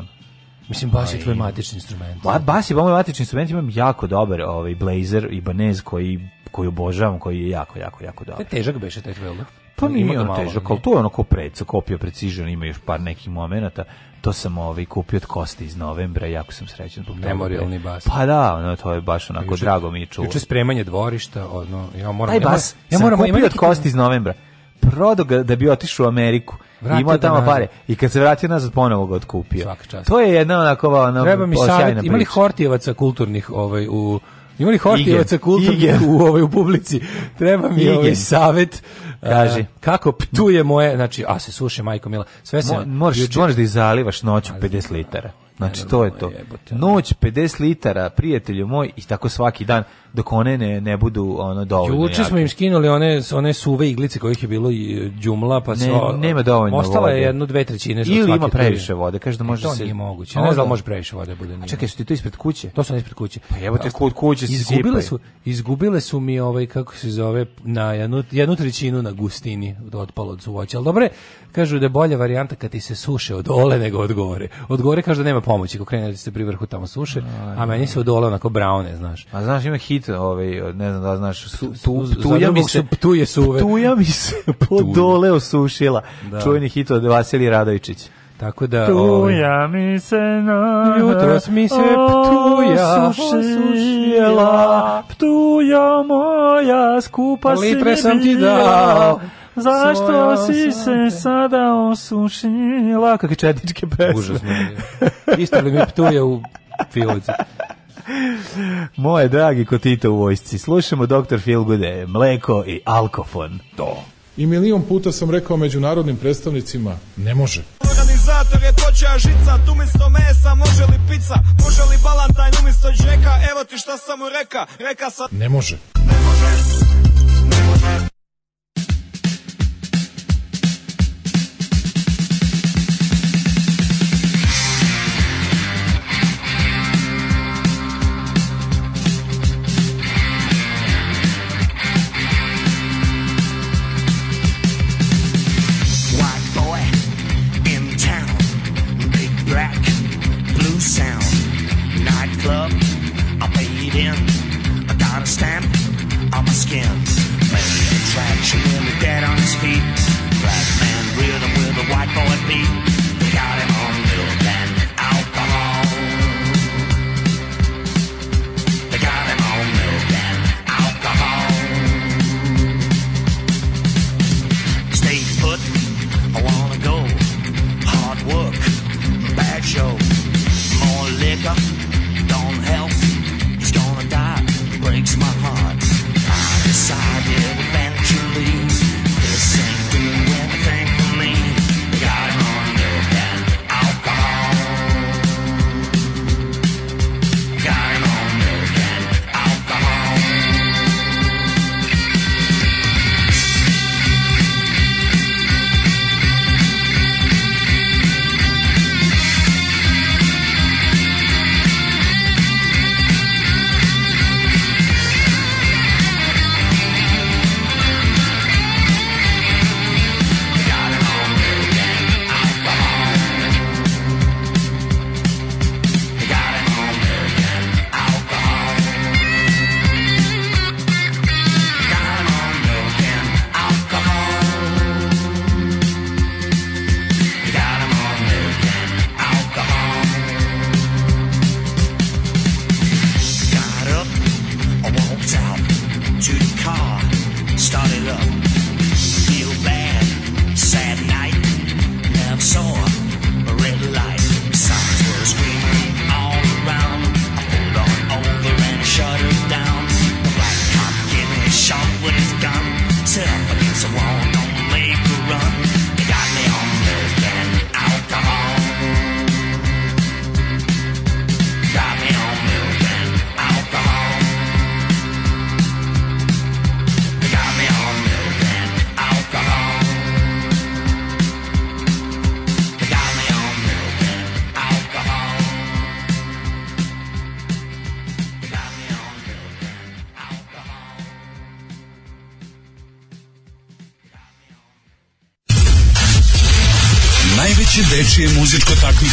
Speaker 2: Mislim, bas je tvoj matični instrument.
Speaker 3: Ba, bas
Speaker 2: je
Speaker 3: moj matični instrument, imam jako dobar ovaj, blazer i banez koji, koji obožavam, koji je jako, jako, jako dobar.
Speaker 2: Te težak beše
Speaker 3: taj tvoj, da? Pa nije ono težak, ali to je ono ko preco, kopio precision, ima još par nekih momenata. To sam ovaj, kupio od Kosti iz novembra, jako sam srećan.
Speaker 2: Memorialni bas.
Speaker 3: Pa da, ono, to je baš onako, juče, drago mi je čuo.
Speaker 2: Juče spremanje dvorišta, ono, ja moram...
Speaker 3: Taj bas ja moram, sam kupio od Kosti iz novembra prodao ga da bi otišao u Ameriku. Vratio imao tamo pare. I kad se vratio nazad, ponovo ga otkupio. To je jedna onako,
Speaker 2: ono, Treba mi savjet, imali Hortijevaca kulturnih ovaj, u... Ima li hortijevaca kulturnih u ovoj u publici? Treba mi Igen. ovaj savet. Kaži. Uh, kako ptuje moje, znači, a se suše, majko mila. Sve se... Mo,
Speaker 3: moraš, juče... moraš da izalivaš noću 50 litara. Znači, to je to. Noć 50 litara, prijatelju moj, i tako svaki dan dok one ne, ne budu ono dovoljno
Speaker 2: Juče smo im skinuli one, one suve iglice kojih je bilo i e, đumla, pa se... Ne,
Speaker 3: nema dovoljno
Speaker 2: Ostala vode. je jedno, dve trećine.
Speaker 3: Ili ima previše vode, kaže da e, može to se... To
Speaker 2: nije moguće, ne znam da može previše vode da bude. Njima. A
Speaker 3: čekaj, što ti to ispred kuće?
Speaker 2: To su ispred kuće.
Speaker 3: Pa jebote te kod kuće
Speaker 2: se izgubile su, izgubile su mi ovaj, kako se zove, na jednu, jednu trećinu na gustini otpalo od suvoća. Al dobre, kažu da je bolja varijanta kad ti se suše od dole nego od gore. Od gore kaže da nema pomoći, ko krene da se pri vrhu tamo suše,
Speaker 3: a
Speaker 2: meni se od ole onako braune, znaš. A znaš,
Speaker 3: ima hit ovaj, ne znam da znaš,
Speaker 2: tu, tu, ptuja
Speaker 3: mi se, ptuje suve. Ptuja mi se dole osušila. Da. Čuveni hit od Vasilije Radovičić.
Speaker 2: Tako da...
Speaker 3: Ptuja
Speaker 2: ovaj, mi se nada, jutros mi se ptuja sušila, ptuja moja, skupa si mi
Speaker 3: sam ti dao,
Speaker 2: Zašto Svoja si se sada osušila? Kakve četničke pesme. Užasno Isto li mi ptuje u fioci.
Speaker 3: Moje dragi kotite u vojsci, slušamo Dr. Filgude, mleko i alkofon. To. I
Speaker 2: milion puta sam rekao međunarodnim predstavnicima, ne može. Organizator je počeo žicat, umjesto mesa može li pizza, može li balantajn umjesto džeka, evo ti šta sam mu reka, reka sa... Ne može. Ne može. Ne može.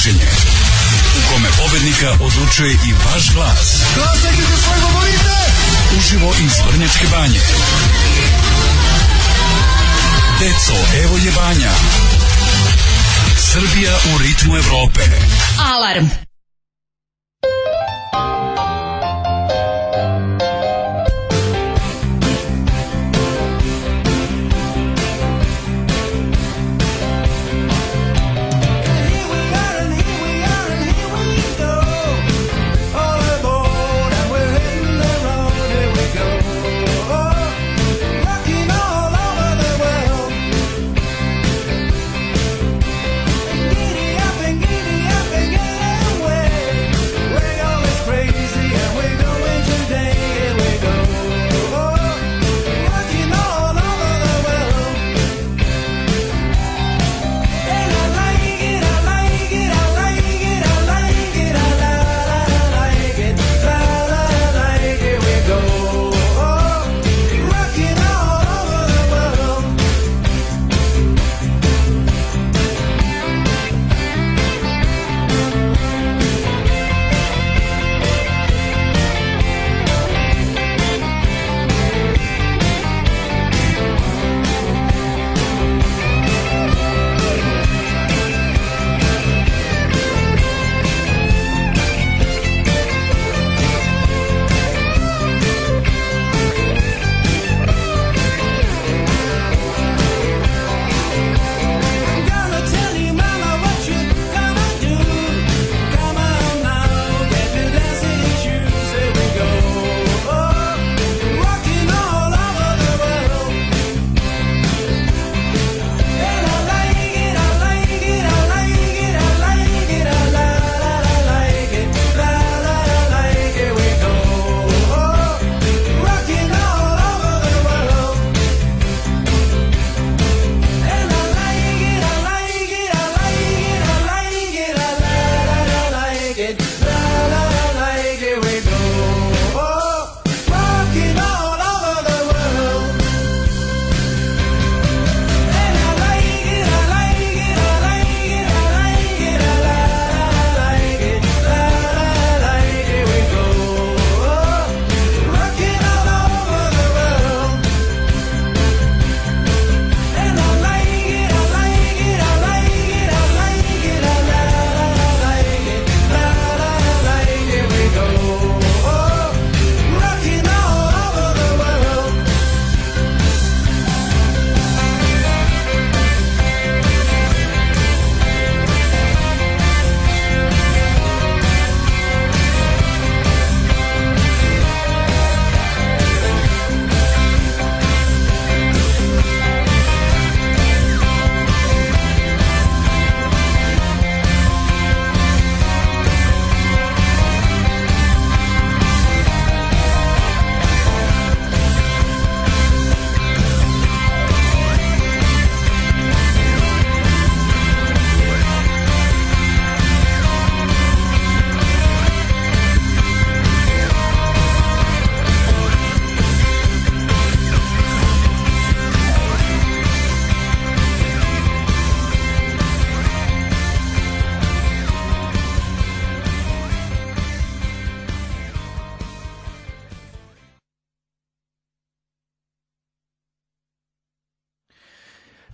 Speaker 2: takmičenje u kome pobednika odlučuje i vaš glas. Glasajte za svoje govorite! Uživo iz Vrnjačke banje. Deco, evo je banja. Srbija u ritmu Evrope. Alarm!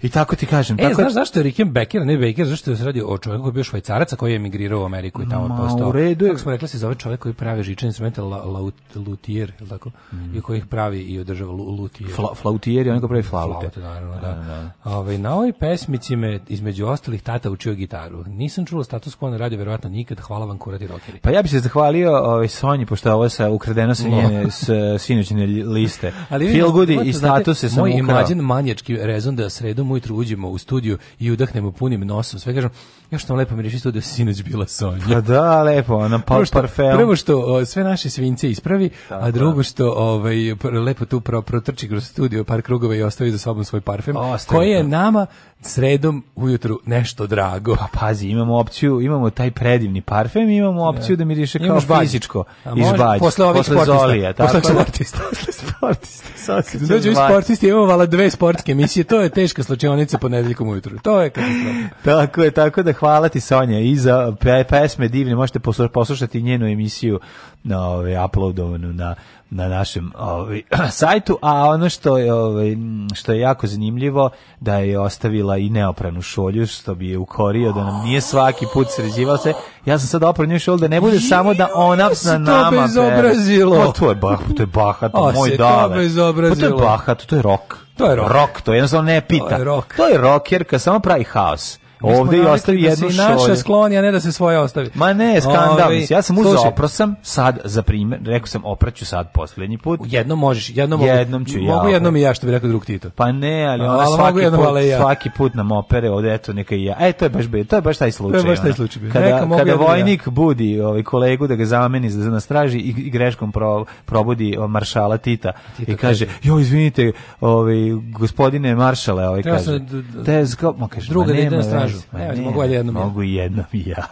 Speaker 2: I tako ti kažem.
Speaker 3: E,
Speaker 2: tako
Speaker 3: znaš zašto je Ricken Becker, ne Becker, zašto
Speaker 2: je
Speaker 3: se radi o
Speaker 2: čovjeku koji je bio švajcarac, koji je emigrirao u Ameriku i tamo Ma, postao. Ma,
Speaker 3: U redu je.
Speaker 2: Kako smo rekli, se zove čovjek koji pravi žičane instrumente la, la, luthier, ili tako? Mm. I koji ih pravi i održava luthier.
Speaker 3: Fla, flautier je onaj pravi flaute. Flaute,
Speaker 2: naravno, da. da, da. da. Ove, ovaj, na ovoj pesmici me, između ostalih, tata učio gitaru. Nisam čuo status quo na radio, verovatno nikad. Hvala vam, kurati rokeri.
Speaker 3: Pa ja bih se zahvalio ovaj, Sonji, pošto je ovo sa ukradeno sa njene no. s, sinoćne liste. Ali, Feel Goody i statuse sam ukrao.
Speaker 2: Moj imađen manjački rezon da sredom sedam ujutru uđemo u studiju i udahnemo punim nosom. Sve kažem, ja što lepo mi reši studiju, sinoć bila Sonja.
Speaker 3: Pa da, lepo, ona pa parfem.
Speaker 2: Prvo što o, sve naše svince ispravi, Tako. a drugo što ovaj, lepo tu pro, protrči kroz studio par krugova i ostavi za sobom svoj parfem, o, koji je nama sredom ujutru nešto drago. Pa
Speaker 3: pazi, imamo opciju, imamo taj predivni parfem, imamo opciju da miriše kao Imaš fizičko iz bađe.
Speaker 2: Posle ovih posle sportista. Zolija, tako da. posle sportista. Posle sportista. Dođu sportisti, imamo vala dve sportske emisije, to je teška slučajonica ponedeljkom ujutru. To je
Speaker 3: katastrofa. tako je, tako da hvala ti Sonja i za pesme divne, možete poslušati njenu emisiju na ove, ovaj, uploadovanu na na našem ovaj, sajtu, a ono što je, ovaj, što je jako zanimljivo da je ostavila i neopranu šolju, što bi je ukorio da nam nije svaki put sređivao se. Ja sam sad oprao nju šolju da ne bude samo da ona na nama to
Speaker 2: bezobrazilo. Pa
Speaker 3: to je bah, to je bahato, o, moj dale.
Speaker 2: Pa to je
Speaker 3: bahato, to je rok.
Speaker 2: To je rok.
Speaker 3: Rok, to jednostavno ne pita.
Speaker 2: To je
Speaker 3: rok. To je rocker kad samo pravi haos. Ovde i ostavi da jednu da naša
Speaker 2: skloni, a ne da se svoje ostavi.
Speaker 3: Ma ne, skandal. Ove, ovaj, ja sam uzao oprosam, sad za primjer, rekao sam opraću sad posljednji put.
Speaker 2: Jednom možeš, jednom, jednom mogu, ću mogu ja. jednom i ja što bi rekao drug Tito.
Speaker 3: Pa ne, ali ona svaki, put, ali ja. svaki put nam opere, ovde eto neka i ja. E, to je baš,
Speaker 2: to je baš
Speaker 3: taj
Speaker 2: slučaj.
Speaker 3: To je baš
Speaker 2: taj
Speaker 3: slučaj. Kada, neka, kada vojnik ja. budi ovaj, kolegu da ga zameni za da na straži i, i greškom pro, probudi maršala Tita, Tito i kaže, jo, izvinite, ovaj, gospodine maršale, ovaj, kaže, te, ma, kaže, druga ma, da nema,
Speaker 2: kažu. evo, ne, mogu ali jednom Mogu ja. jednom i ja.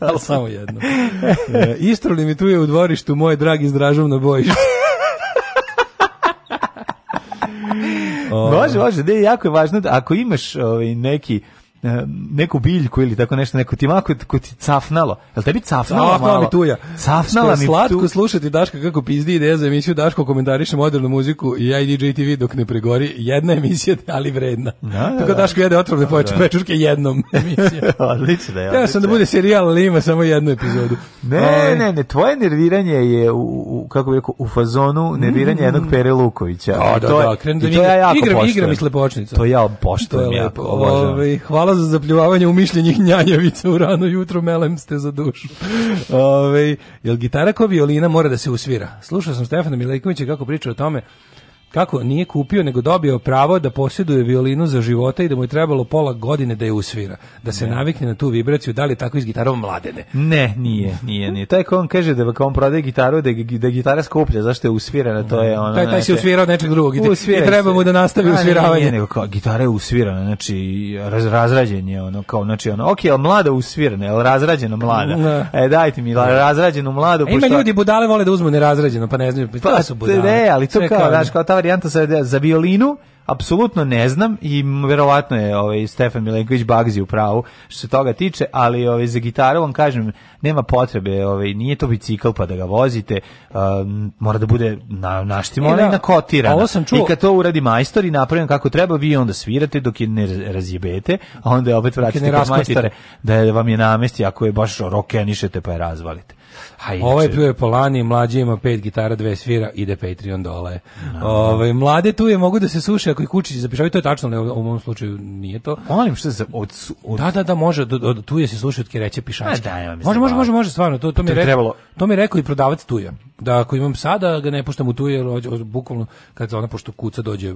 Speaker 2: to je samo jednom. e, Istro limituje u dvorištu moje dragi zdražom na bojištu.
Speaker 3: Može, može, ne, jako je važno da ako imaš ovaj, neki Eh, neku biljku ili tako nešto, neko ti mako ko ti cafnalo. Jel tebi cafnalo? Cafnala malo? mi tuja. Cafnala mi slatko tu...
Speaker 2: slušati Daška kako pizdi ideja za emisiju Daško komentariše modernu muziku i ja i DJ TV dok ne pregori. Jedna emisija, ali vredna. Da, da, tako da, Daško jede otrovne poče pečurke jednom emisija. odlično da je. Ja sam da bude serijal, ali ima samo jednu epizodu.
Speaker 3: Ne, ne, ovaj. ne, tvoje nerviranje je u, u kako bih rekao, u fazonu nerviranje mm. jednog Pere Lukovića.
Speaker 2: Da, da, da, krenu da, da, da, da,
Speaker 3: da, da,
Speaker 2: da,
Speaker 3: da, da, da, da, da,
Speaker 2: kanala za zapljuvavanje umišljenih njanjavica u rano jutro melem ste za dušu. Ove, jel gitara ko violina mora da se usvira? Slušao sam Stefana Milajkovića kako priča o tome kako nije kupio nego dobio pravo da posjeduje violinu za života i da mu je trebalo pola godine da je usvira, da se ne. navikne na tu vibraciju, da li je tako iz gitarom mladene.
Speaker 3: Ne, nije, nije, nije. Taj ko on kaže da on prodaje gitaru, da, da gitara skuplja, zašto je usvirana, to je ona
Speaker 2: Taj, taj se znači,
Speaker 3: usvirao
Speaker 2: od nečeg drugog i, treba mu da nastavi usviravanje. Nije,
Speaker 3: nego kao, gitara je usvirana, znači raz, razrađen je ono, kao, znači ono, ok, je mlada usvirana, je razrađena mlada? Ne. Da. E, dajte mi, razrađenu mladu... E,
Speaker 2: ima ljudi budale vole da uzmu nerazrađeno, pa ne znam pa,
Speaker 3: pa su budale. Ne, ali to kao, znaš, kao ta varijanta za, za violinu apsolutno ne znam i verovatno je ovaj Stefan Milenković Bagzi u pravu što se toga tiče, ali ovaj za gitaru vam kažem nema potrebe, ovaj nije to bicikl pa da ga vozite, um, mora da bude na naštimo e, i da. na kotirana. Ovo sam čuo. I kad to uradi majstor i napravim kako treba, vi onda svirate dok je ne razjebete, a onda je opet vratite kod majstore da vam je namesti ako je baš rokenišete pa je razvalite.
Speaker 2: Hajde. Ovaj pio je Polani, mlađi ima pet gitara, dve svira, ide Patreon dole. No. Ove, mlade tu je mogu da se sluše ako i kući zapišaju, to je tačno, ali u mom slučaju nije to.
Speaker 3: Molim što se
Speaker 2: od, od... Da, da, da, može, od, od, tu je se slušaju od reče pišač. Da, može, može, može, da- može, može, stvarno, to, to, mi, je trebalo... to mi je rekao i prodavac tuja. Da ako imam sada, ga ne puštam u tuja, jer bukvalno kad ona pošto kuca dođe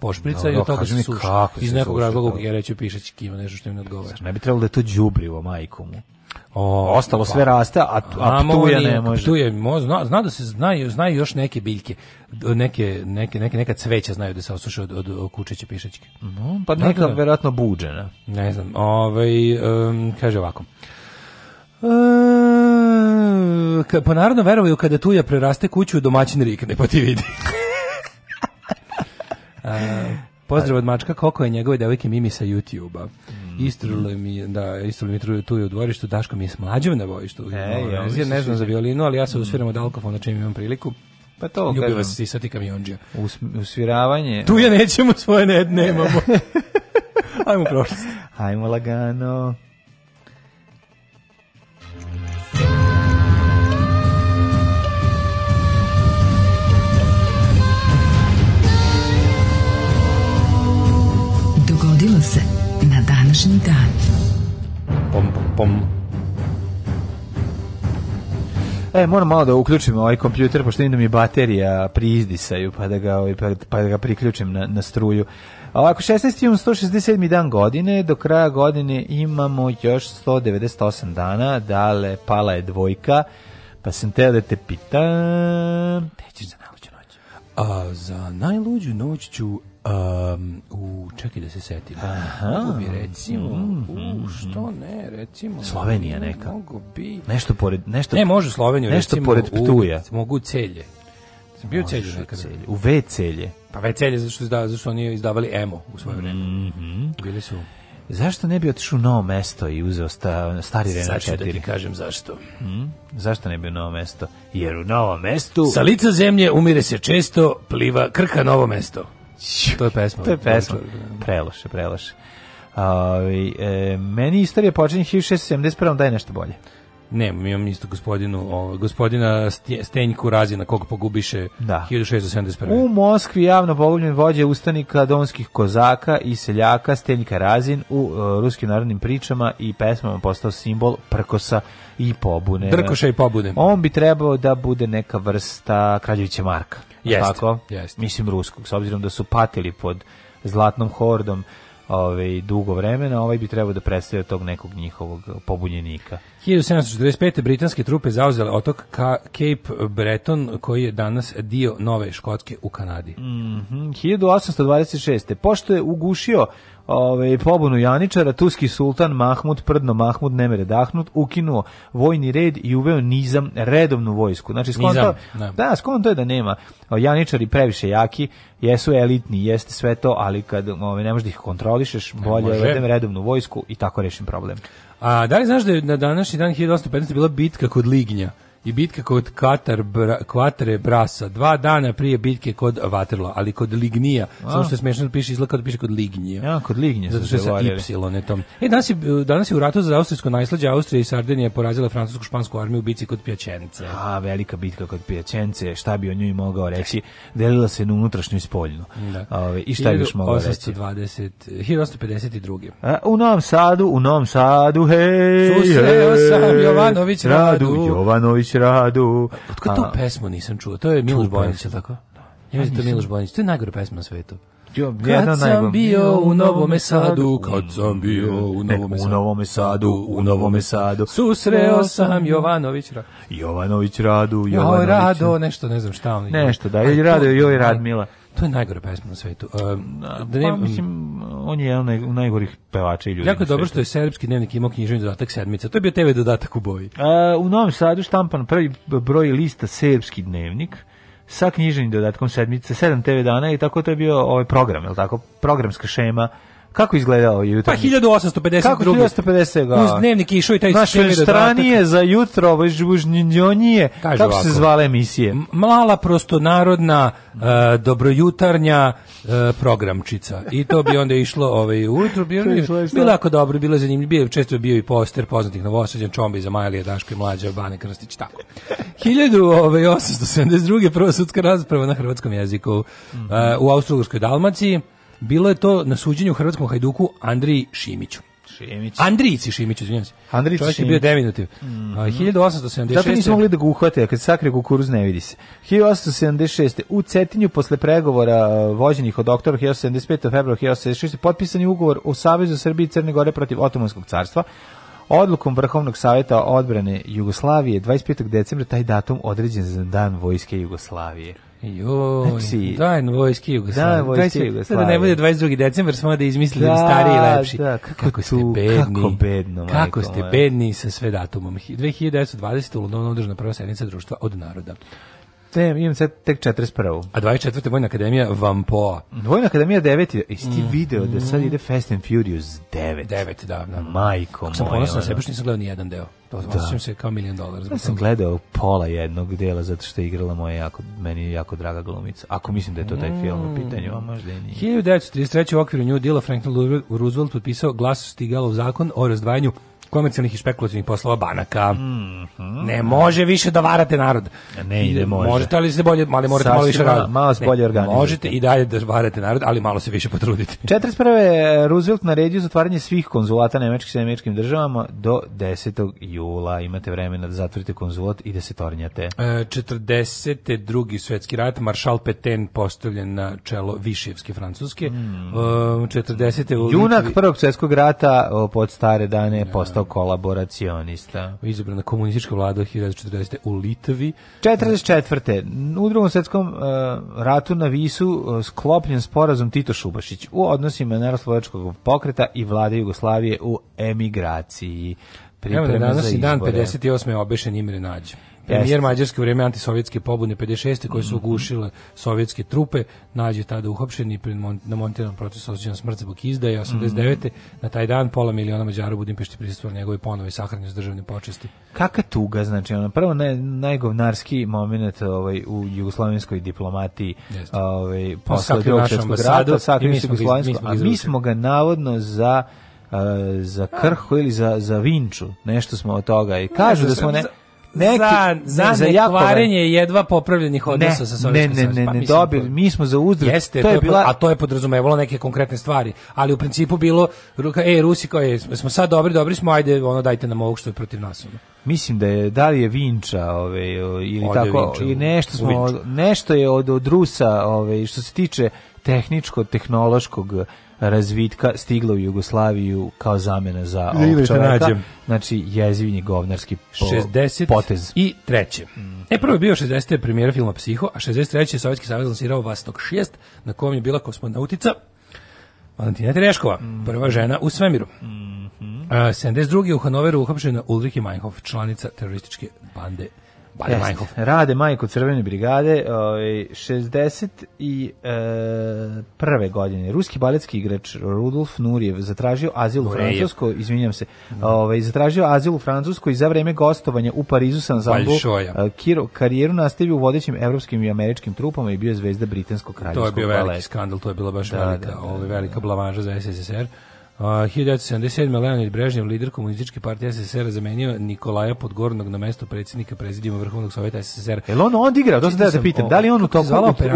Speaker 2: pošprica i to kaže mi suša. Iz nekog razloga reče pišač, ima nešto što im
Speaker 3: ne
Speaker 2: odgovara.
Speaker 3: Ne bi trebalo da je to đubrivo majkomu. O, ostalo pa. sve raste, a, a, ptuja ne može.
Speaker 2: Ptuje, mo, zna, zna, da se znaju, znaju još neke biljke, neke, neke, neke, neka cveća znaju da se osuše od, od, od kučeće pišećke.
Speaker 3: No, pa neka, neka da. verovatno buđena.
Speaker 2: Ne znam, ovaj, um, kaže ovako. E, ka, pa naravno veruju kada tuja preraste kuću domaćin rikne, pa ti vidi. e, pozdrav od mačka, koliko je njegove devojke Mimi sa YouTube-a. Mm. Mm-hmm. Istrilo mi je, da, istrilo mi truje tu je u dvorištu, Daško mi je smlađao na bojištu.
Speaker 3: E, ja,
Speaker 2: ne znam za violinu, ali ja se mm-hmm. usviram od alkohola čim imam priliku.
Speaker 3: Pa to Ljubi kažem. vas i sati kamionđa.
Speaker 2: Us,
Speaker 3: usviravanje.
Speaker 2: Tu ja nećemo svoje ne, nemamo. Ajmo prošlost.
Speaker 3: Ajmo lagano. Dogodilo se današnji dan. Pom, pom, pom. E, moram malo da uključim ovaj kompjuter, pošto vidim da mi baterija priizdisaju, pa da ga, ovaj, pa, pa da ga priključim na, na struju. A ovako, 16. imamo 167. dan godine, do kraja godine imamo još 198 dana, dale, pala je dvojka, pa sam teo da te pitam, te ćeš za najluđu noć? A za najluđu noć ću Um, u, čekaj da se setim.
Speaker 2: Mogu
Speaker 3: bi recimo, mm, u, što ne, recimo...
Speaker 2: Slovenija neka. Mogu
Speaker 3: bi...
Speaker 2: Nešto pored... Nešto,
Speaker 3: ne, može Sloveniju,
Speaker 2: nešto
Speaker 3: recimo, pored
Speaker 2: Ptuja.
Speaker 3: U, mogu celje. Sam bio celje
Speaker 2: nekada. Celje. U V celje.
Speaker 3: Pa V celje, zašto, izda, zašto oni izdavali emo u svoje vreme. Mm
Speaker 2: -hmm. Bili su...
Speaker 3: Zašto ne bi otišao u novo mesto i uzeo sta, stari Renault 4? Sad ću da
Speaker 2: ti kažem zašto. Mm?
Speaker 3: Zašto ne bi u novo mesto? Jer u novo mestu...
Speaker 2: Sa lica zemlje umire se često, pliva krka novo mesto.
Speaker 3: To je pesma.
Speaker 2: To je pesma. Da. Preloše, preloše.
Speaker 3: Uh, e, meni istorija počinje 1671. Daj nešto bolje.
Speaker 2: Ne, mi imam isto gospodinu, o, gospodina Stenjku Razina, kog pogubiše da. 1671.
Speaker 3: U Moskvi javno pogubljen vođe ustanika donskih kozaka i seljaka Stenjka Razin u uh, ruskim narodnim pričama i pesmama postao simbol prkosa i pobune.
Speaker 2: Drkoša i pobune.
Speaker 3: On bi trebao da bude neka vrsta Kraljevića Marka.
Speaker 2: Jest,
Speaker 3: tako? Mislim ruskog, s obzirom da su patili pod zlatnom hordom ovaj, dugo vremena, ovaj bi trebao da predstavlja tog nekog njihovog pobunjenika.
Speaker 2: 1745. britanske trupe zauzele otok Ka Cape Breton, koji je danas dio Nove Škotske u Kanadi. Mm -hmm.
Speaker 3: 1826. Pošto je ugušio ovaj pobunu Janičara, turski sultan Mahmud Prdno Mahmud Nemere Dahnut ukinuo vojni red i uveo nizam redovnu vojsku. Znači
Speaker 2: skonto, da.
Speaker 3: da, skonto je da nema Janičari previše jaki, jesu elitni, jeste sve to, ali kad ovaj ne možeš da ih kontrolišeš, bolje uvedem da redovnu vojsku i tako rešim problem.
Speaker 2: A da li znaš da je na današnji dan 1815 bila bitka kod Lignja? i bitka kod Katar bra, Kvatre Brasa, dva dana prije bitke kod Vaterlo, ali kod Lignija. A. Samo što je smešno piše, izgleda da piše kod Lignija.
Speaker 3: Ja, kod Lignija
Speaker 2: Zato što je sa Y E, danas je, danas je u ratu za austrijsko najslađe Austrija i Sardenija porazila francusku špansku armiju u bitci kod Pjačenice.
Speaker 3: A, velika bitka kod Pjačenice, šta bi o njoj mogao reći? Delila se na unutrašnju i spoljnu. Da. Ove, ovaj, I šta bi još mogao reći?
Speaker 2: 1820, 1852.
Speaker 3: A, u Novom Sadu, u Novom Sadu, hej! Susreo sam Jovanović Radu. Radu Jovanović radu.
Speaker 2: Od to tu pesmu nisam čuo? To je Miloš Bojanić, je tako? Ja mislim da to je Miloš Bojanić. To je najgore pesma na svetu.
Speaker 3: Jo, kad sam bio u Novom Sadu, kad sam bio u Novom Sadu, u Novom Sadu, u Novom Sadu, susreo sam Jovanović Radu.
Speaker 2: Jovanović Radu, Jovanović. Joj,
Speaker 3: Rado, nešto, ne znam šta on.
Speaker 2: Nešto, da, je Rado, joj, Radmila. To je najgora pesma na svetu. Um, da
Speaker 3: ne, pa, mislim, on je jedan od najgorih pevača
Speaker 2: i
Speaker 3: ljudi.
Speaker 2: Jako je dobro što je srpski dnevnik imao knjižni dodatak sedmica. To je bio TV dodatak u boji. A, e, u
Speaker 3: Novom Sadu štampan prvi broj lista srpski dnevnik sa knjižnim dodatkom sedmice, sedam TV dana i tako to je bio ovaj program, je li tako? Programska šema Kako izgledao jutro? Pa
Speaker 2: 1852.
Speaker 3: Kako
Speaker 2: 1850? Ga? Uz dnevni
Speaker 3: kišu i
Speaker 2: taj
Speaker 3: Naš stranije za jutro, ovo žbužnjonije. Kako
Speaker 2: ovako,
Speaker 3: se zvala emisije?
Speaker 2: Mala prostonarodna uh, dobrojutarnja uh, programčica. I to bi onda išlo ovaj ujutro, onda, bilo jako dobro, bilo zanimljivo, bio često je bio i poster poznatih novosađan Čombi za Majlije Daško i mlađa Bane Krstić tako. 1872. Ovaj, prva sudska rasprava na hrvatskom jeziku mhm. uh, u Austrougarskoj Dalmaciji. Bilo je to na suđenju u hrvatskom hajduku Andriji Šimiću. Šimić. Andrijici Šimić, izvinjavam se.
Speaker 3: Andrijici Čovjek Šimić. je
Speaker 2: bio deminutiv. Mm -hmm. 1876.
Speaker 3: Zato nismo mogli da ga uhvate, kad sakre kukuruz ne vidi se. 1876. U Cetinju, posle pregovora uh, vođenih od doktora 1875. februara 1876. potpisan je ugovor o Savezu Srbije i Crne Gore protiv Otomanskog carstva. Odlukom Vrhovnog savjeta odbrane Jugoslavije 25. decembra taj datum određen za dan vojske Jugoslavije.
Speaker 2: Joj, znači, daj vojski Jugoslavije. Da, vojski Jugoslavije. Da ne bude 22. decembar, smo da izmislili da, stariji i lepši.
Speaker 3: Da, kako, kako ste tu, bedni.
Speaker 2: Kako bedno, majko. Kako
Speaker 3: ste bedni sa sve datumom. 2920. u Londonu održana prva sednica društva od naroda. STEM, imam sad tek 41.
Speaker 2: A 24. Vojna akademija Vampoa.
Speaker 3: Vojna akademija 9. Isti mm. video da sad ide Fast and Furious 9?
Speaker 2: 9, da. da.
Speaker 3: Majko moja.
Speaker 2: Sam
Speaker 3: ponosno
Speaker 2: na sebe što nisam gledao ni jedan deo. To da. se kao milion dolara.
Speaker 3: Ja sam gledao pola jednog dela zato što je igrala moja jako, meni jako draga glumica. Ako mislim da je to taj mm. film u pitanju, a možda i nije.
Speaker 2: 1933. u okviru New Dila Franklin Roosevelt potpisao glas Stigalov zakon o razdvajanju komercijalnih i špekulativnih poslova banaka. Mm -hmm. Ne može više da varate narod.
Speaker 3: Ne, ne može.
Speaker 2: Možete, ali ste da bolje, ali morate Saštima, malo više raditi. Malo se bolje organizujete. Možete i dalje da varate narod, ali malo se više potrudite.
Speaker 3: 41. Eh, Roosevelt naredio zatvaranje svih konzulata nemačkih sa nemačkim državama do 10. jula. Imate vremena da zatvorite konzulat i da se tornjate.
Speaker 2: E, eh, 40. drugi svetski rat, maršal Petain postavljen na čelo Višijevske Francuske. Mm. E, 40.
Speaker 3: Junak prvog svetskog rata pod stare dane da. postavljen postao kolaboracionista.
Speaker 2: Izabrana komunistička vlada 1940.
Speaker 3: u
Speaker 2: Litvi.
Speaker 3: 44. U drugom svetskom uh, ratu na Visu e, sklopljen sporazum Tito Šubašić u odnosima Naroslovačkog pokreta i vlade Jugoslavije u emigraciji. Evo da danas i
Speaker 2: dan 58. obešen Imre Nađe. Premijer Mađarske u vrijeme antisovjetske pobune 56. koje su mhm. ugušile sovjetske trupe, nađe tada uhapšen i na montiranom procesu osjećan smrt zbog izdaje 89. Mhm. Na taj dan pola miliona Mađara u Budimpešti prisustvo njegove ponove sahranju s državne počesti.
Speaker 3: Kaka tuga, znači, ono, prvo ne, najgovnarski moment ovaj, u jugoslovenskoj diplomatiji ovaj, posle drugog
Speaker 2: svjetskog rata,
Speaker 3: sakri
Speaker 2: a mi
Speaker 3: smo ga navodno za Uh, za krhu ili za, za vinču, nešto smo od toga i kažu da smo ne
Speaker 2: neki, za, za, ne, za jako jedva popravljenih odnosa ne, sa
Speaker 3: Sovjetskom Ne, ne, ne, ne, pa, ne dobili, mi smo za uzdrav.
Speaker 2: Jeste, to je, to je bila... a to je podrazumevalo neke konkretne stvari, ali u principu bilo, e, Rusi kao, e, smo sad dobri, dobri smo, ajde, ono, dajte nam ovog što je protiv nas. Ono.
Speaker 3: Mislim da je, da li je Vinča, ove, ili Ode tako, i nešto, smo, nešto je od, od Rusa, ove, što se tiče tehničko-tehnološkog razvitka stigla u Jugoslaviju kao zamena za da ovog čoveka. Znači, jezivni govnarski po, 60 potez.
Speaker 2: i treće. Mm. E, prvo je bio 60. premijera filma Psiho, a 63. je Sovjetski savjez lansirao Vastok 6, na kojem je bila kosmonautica Valentina Tereškova, mm. prva žena u svemiru. Mm
Speaker 3: -hmm.
Speaker 2: 72. u Hanoveru uhapšena Ulrike Meinhof, članica terorističke bande Baden
Speaker 3: Majkov. Rade Majko Crvene brigade, ovaj 60 i e, prve godine. Ruski baletski igrač Rudolf Nurijev zatražio azil u Francuskoj, izvinjavam se, mhm. ovaj, zatražio azil u Francuskoj za vreme gostovanja u Parizu sam zambu e, Kiro, karijeru nastavio u vodećim evropskim i američkim trupama i bio zvezda britanskog kraljevskog baleta. To je bio
Speaker 2: veliki skandal, to je bila baš da, velika, da, da, ovaj, da, velika da. blavanža za SSSR. Uh, 1977. Leonid Brežnjev, lider komunističke partije SSR, zamenio Nikolaja Podgornog na mesto predsjednika prezidijuma Vrhovnog savjeta SSR.
Speaker 3: Jel on onda igrao? To da pitam. Da li on u toku,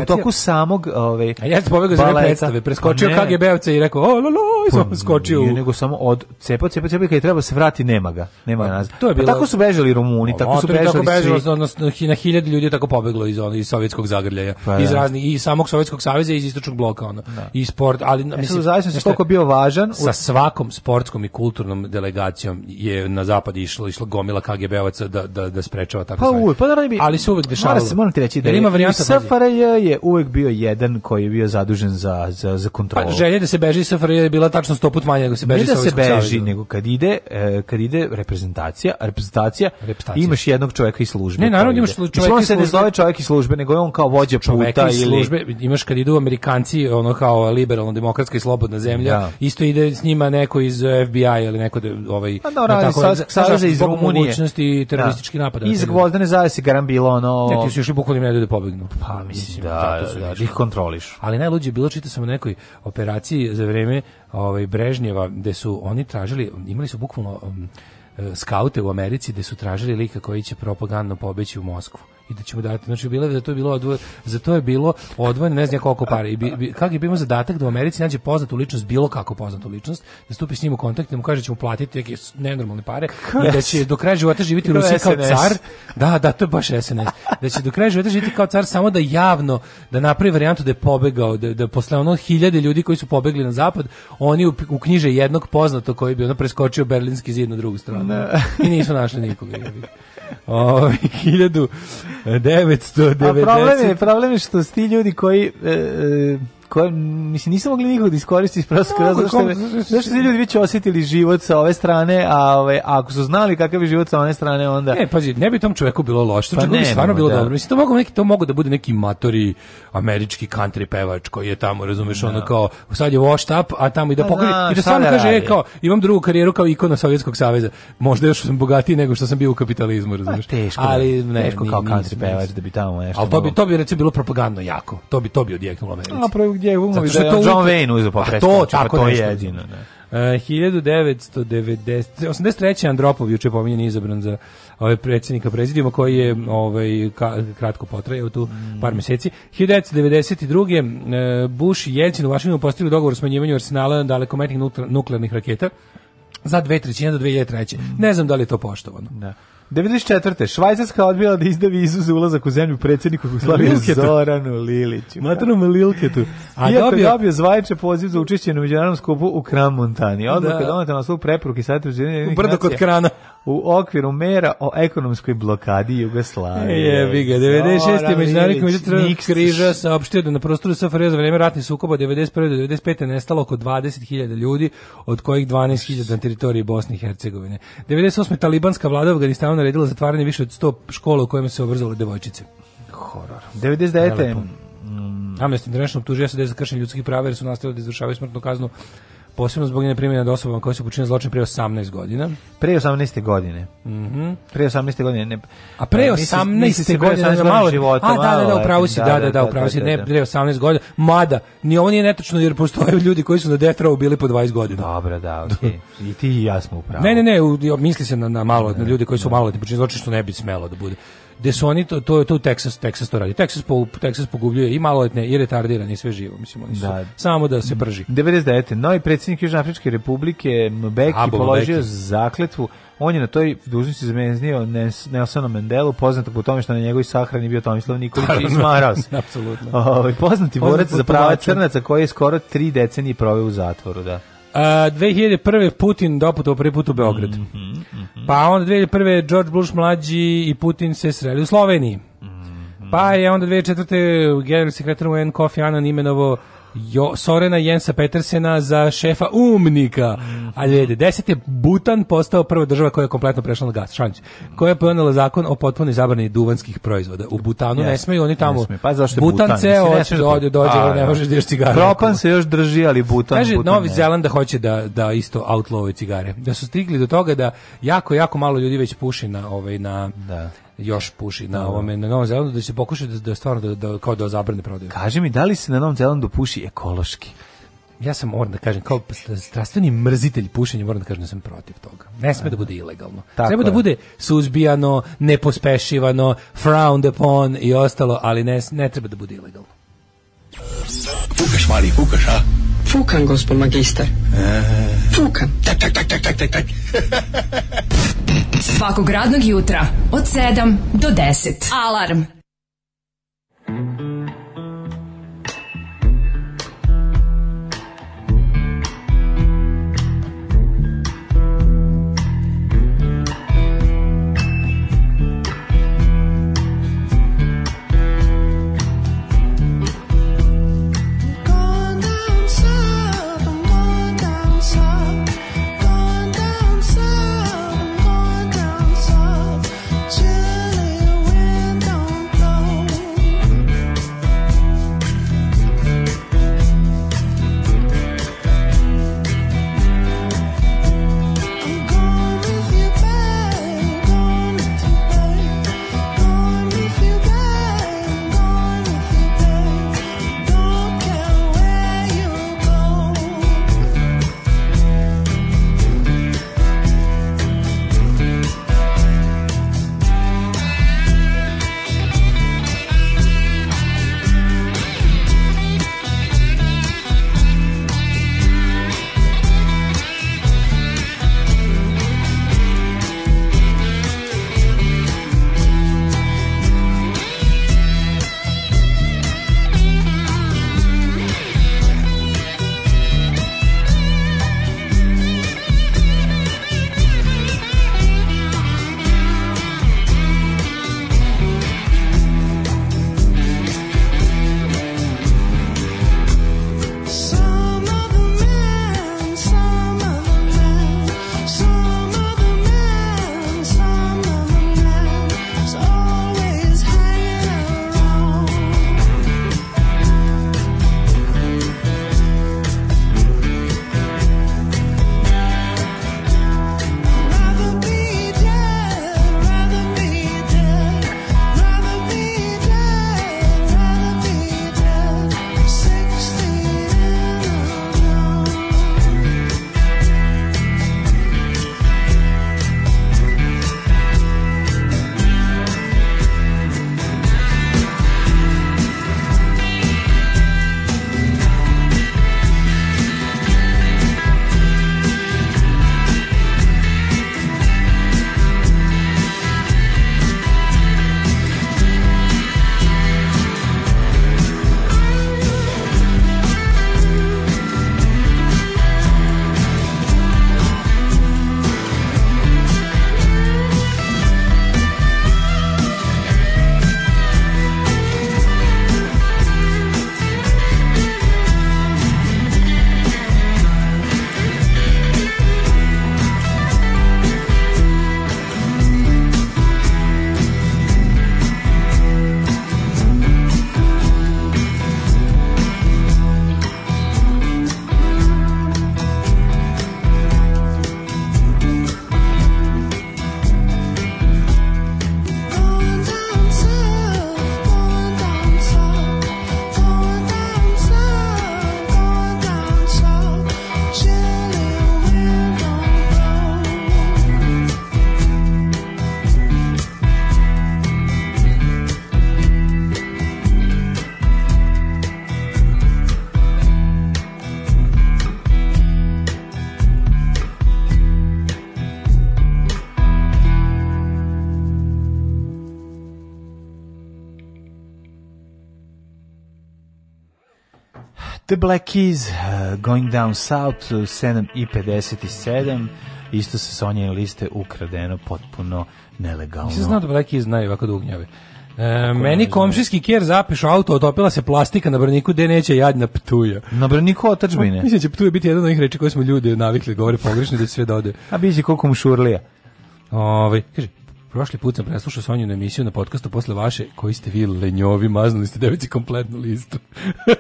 Speaker 3: u toku samog ove, ovaj,
Speaker 2: A ja sam pobegao za predstave. Pa preskočio KGB-ovce i rekao, o, lo, lo, i pa sam skočio. Nije,
Speaker 3: nego samo od cepa, cepa, cepa, kada treba da se vrati, nema ga. Nema ga pa, nazad. To je bilo, pa tako su bežali Rumuni, tako su
Speaker 2: bežali tako bežalo, svi. Odnosno, na hiljade ljudi tako pobeglo iz, iz sovjetskog zagrljaja. Pa, iz, da. raznih, I samog sovjetskog saveza i iz istočnog bloka. Ono, da. I sport. Ali,
Speaker 3: e mislim, zavisno se koliko bio važan
Speaker 2: sa svakom sportskom i kulturnom delegacijom je na zapad išlo išlo gomila KGB-ovaca da
Speaker 3: da
Speaker 2: da sprečava
Speaker 3: tako pa, pa da bi,
Speaker 2: ali se uvek dešavalo. Mora se
Speaker 3: moram ti reći da
Speaker 2: je, ima varijanta SFRJ je uvek bio jedan koji je bio zadužen za za za kontrolu. Pa želje da se beži SFRJ je bila tačno 100 puta manje nego se beži
Speaker 3: Ne da se beži savidu. nego kad ide e, kad ide reprezentacija, reprezentacija, reprezentacija. imaš jednog čoveka iz službe.
Speaker 2: Ne, naravno imaš čoveka iz službe. zove
Speaker 3: čovjek iz službe, nego je on kao vođa
Speaker 2: puta
Speaker 3: ili
Speaker 2: službe. Imaš kad idu Amerikanci ono kao liberalno demokratska i slobodna zemlja, da. isto ide s njima neko iz FBI ili neko
Speaker 3: da,
Speaker 2: ovaj
Speaker 3: pa da na sa savez, iz
Speaker 2: Rumunije mogućnosti teroristički da. napad iz
Speaker 3: gvozdene zavese bilo ono
Speaker 2: neki su i bukvalno ne da pobegnu
Speaker 3: pa mislim
Speaker 2: da,
Speaker 3: da, da, da ih kontroliš
Speaker 2: ali najluđe je bilo čitao sam o nekoj operaciji za vreme ovaj Brežnjeva gde su oni tražili imali su bukvalno um, e, skaute u Americi gde su tražili lika koji će propagandno pobeći u Moskvu i da ćemo dati. Znači, bilo je da to je bilo odvoj, za to je bilo odvojeno ne znam koliko para. I bi, bi, kak je bio zadatak da u Americi nađe poznatu ličnost, bilo kako poznatu ličnost, da stupi s njim u kontakt, da mu kaže da mu platiti neke nenormalne pare i da će do kraja života živjeti u Rusiji kao car. Da, da, to je baš SNS. Da će do kraja života živjeti kao car samo da javno, da napravi varijantu da je pobegao, da, da posle ono hiljade ljudi koji su pobegli na zapad, oni u, u knjiže jednog poznatog koji bi ono preskočio berlinski zid na drugu stranu. I nisu našli nikoga. Ovaj 1990. E, A problem je,
Speaker 3: problem je što sti ljudi koji e, e koje, mislim, nisam mogli nikog da iskoristi iz prostog razloga što, kom, ljudi već osjetili život sa ove strane, a ove, ako su znali kakav je život sa one strane, onda...
Speaker 2: Ne, pazi, ne bi tom čoveku bilo loše, to pa ne, bi stvarno bilo da. dobro. Mislim, to mogu, neki, to mogu da bude neki matori američki country pevač koji je tamo, razumeš, no. ono da. kao, sad je washed up, a tamo i da pa pokrije, i da stvarno kaže, e, kao, imam drugu karijeru kao ikona Sovjetskog saveza. Možda još sam bogatiji nego što sam bio u kapitalizmu, pa
Speaker 3: razumeš. Pa, teško, ali ne, teško kao country pevač da bi tamo nešto...
Speaker 2: Ali to bi, to bi, recimo, bilo propagandno jako. To bi, to bi odjeknulo
Speaker 3: Americi gdje je umovi
Speaker 2: da je John
Speaker 3: Wayne
Speaker 2: uzeo pa to, tako pa to je jedino. Ne. Uh, 1990 83. Andropov juče pominjen izabran za ovaj predsjednika prezidijuma koji je ovaj ka, kratko potrajao tu mm. par mjeseci. 1992. Uh, Bush i Jelcin u Vašingtonu postigli dogovor o smanjivanju arsenala dalekometnih nuklearnih raketa za dve trećine do 2003. Mm. Ne znam da li je to poštovano.
Speaker 3: Da.
Speaker 2: 94. Švajcarska odbila da izda vizu za ulazak u zemlju predsjedniku Jugoslavije Zoranu Liliću.
Speaker 3: Matronu Lilketu.
Speaker 2: A Iako dobio, dobio zvajče poziv za učešće na međunarodnom skupu u Kram Montani. Odmah da. kada on te na svoj preporuki sajte
Speaker 3: u Brdo kod krana
Speaker 2: u okviru mera o ekonomskoj blokadi Jugoslavije.
Speaker 3: Je, biga, 96. je međunarodni komitet Crvenog križa saopštio da na prostoru SFRJ za vreme ratnih sukoba 91. do 95. nestalo oko 20.000 ljudi, od kojih 12.000 na teritoriji Bosne i Hercegovine.
Speaker 2: 98. talibanska vlada u Afganistanu naredila zatvaranje više od 100 škola u kojima se obrazovali devojčice.
Speaker 3: Horor.
Speaker 2: 99. Nelepo. Mm. Amnesty International tužio se za kršenje ljudskih prava jer su nastavili da izvršavaju smrtnu kaznu posebno zbog njene primjene da osobama koje su počinile zločin pre 18 godina.
Speaker 3: Pre 18. godine.
Speaker 2: Mm -hmm.
Speaker 3: Pre 18. godine. Ne,
Speaker 2: a pre 18. godine, godine
Speaker 3: malo,
Speaker 2: života, a da, da, da, upravo si, da, da, da, upravo si, ne pre 18 godina. Mada, ni ovo nije netočno jer postoje ljudi koji su na death bili po 20 godina.
Speaker 3: Dobro, da, okej. Okay. I ti i ja smo upravo.
Speaker 2: Ne, ne, ne,
Speaker 3: u,
Speaker 2: misli se na, na malo, na ljude koji su malo, počinili zločin što ne bi smelo da bude gde su oni to to je to Texas Texas to radi. Texas po Texas pogubljuje i maloletne i retardirane i sve živo, mislim oni su da. samo da se prži.
Speaker 3: 99. novi predsjednik Južnoafričke republike Mbeki Abo položio Mbeki. zakletvu on je na toj dužnosti zamenio Nelsona Mendelu, poznatog po tome što na njegovoj sahrani bio Tomislav Nikolić i smarao
Speaker 2: Apsolutno. Ovaj
Speaker 3: poznati borac za prava crnaca koji je skoro tri decenije proveo u zatvoru, da.
Speaker 2: Uh, 2001. Putin doputovao prvi put u Beograd. Mm -hmm,
Speaker 3: mm
Speaker 2: -hmm. Pa onda 2001. George Bush mlađi i Putin se sreli u Sloveniji. Mm -hmm. Pa je onda 2004. generalni sekretar UN Kofi Annan imenovao Jo, Sorena Jensa Petersena za šefa umnika. Mm. Ali vidi, 10 je Butan postao prva država koja je kompletno prešla na gas, šanć. Koja je ponela zakon o potpunoj zabrani duvanskih proizvoda. U Butanu yes, ne smeju oni tamo. Ne pa zašto Butan, Butan ceo hoće da dođe, dođe, a, ne da. možeš da ješ cigare.
Speaker 3: Propan se još drži, ali Butan,
Speaker 2: Kaže, Butan Novi Zeland da hoće da da isto outlawuje cigare. Da su stigli do toga da jako jako malo ljudi već puši na ovaj na da još puši na da. ovome na Novom Zelandu da će pokušati da, da stvarno da, da kao da zabrane prodaju. Kaže
Speaker 3: mi
Speaker 2: da
Speaker 3: li se na Novom Zelandu puši ekološki?
Speaker 2: Ja sam moram da kažem kao strastveni mrzitelj pušenja moram da kažem da sam protiv toga. Ne sme da bude ilegalno. Tako Treba da je. da bude suzbijano, nepospešivano, frowned upon i ostalo, ali ne ne treba da bude ilegalno.
Speaker 4: Fukaš mali, fukaš, a?
Speaker 5: Fukan, gospod magistar. E. Fukan.
Speaker 4: Tak, tak, tak, tak, tak, tak, tak.
Speaker 6: Svakog radnog jutra od 7 do 10. Alarm. Alarm.
Speaker 3: The Black Keys, uh, Going Down South, 7 uh, i 57, isto se Sonjine liste ukradeno potpuno nelegalno. se
Speaker 2: zna da Black Keys znaju ovako dugnjave. E, meni komšijski kjer zapišu auto, otopila se plastika na brniku, gde neće jadna ptuja.
Speaker 3: Na brniku otačbine.
Speaker 2: Mislim da će ptuja biti jedna od onih reči koje smo ljudi navikli, da govore pogrešno da sve dode.
Speaker 3: A biće koliko mu šurlija.
Speaker 2: Ove, ovaj, kaže, Prošli put sam preslušao Sonju emisiju na podcastu posle vaše, koji ste vi lenjovi, maznuli ste devici kompletnu listu.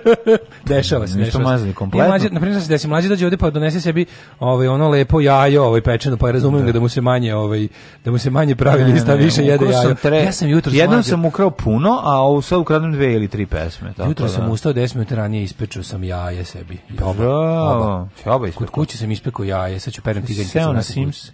Speaker 2: dešava se,
Speaker 3: dešava
Speaker 2: maznuli
Speaker 3: kompletno. Mlađe,
Speaker 2: na primjer, da se mlađi dođe ovde pa donese sebi ovaj, ono lepo jajo, ovaj pečeno, pa razumijem da. da. mu se manje, ovaj, da mu se manje pravi ne, lista, ne, više jede jajo. Sam tre... Ja
Speaker 3: sam jutro Jednom sam ukrao puno, a ovo sad ukradem dve ili tri pesme. Tako
Speaker 2: jutro da. sam ustao 10 minuta ranije ispečao sam jaje sebi.
Speaker 3: Oba,
Speaker 2: oba. oba. Kod kuće sam ispekao jaje, sad ću perem tiganj. Seo na Sims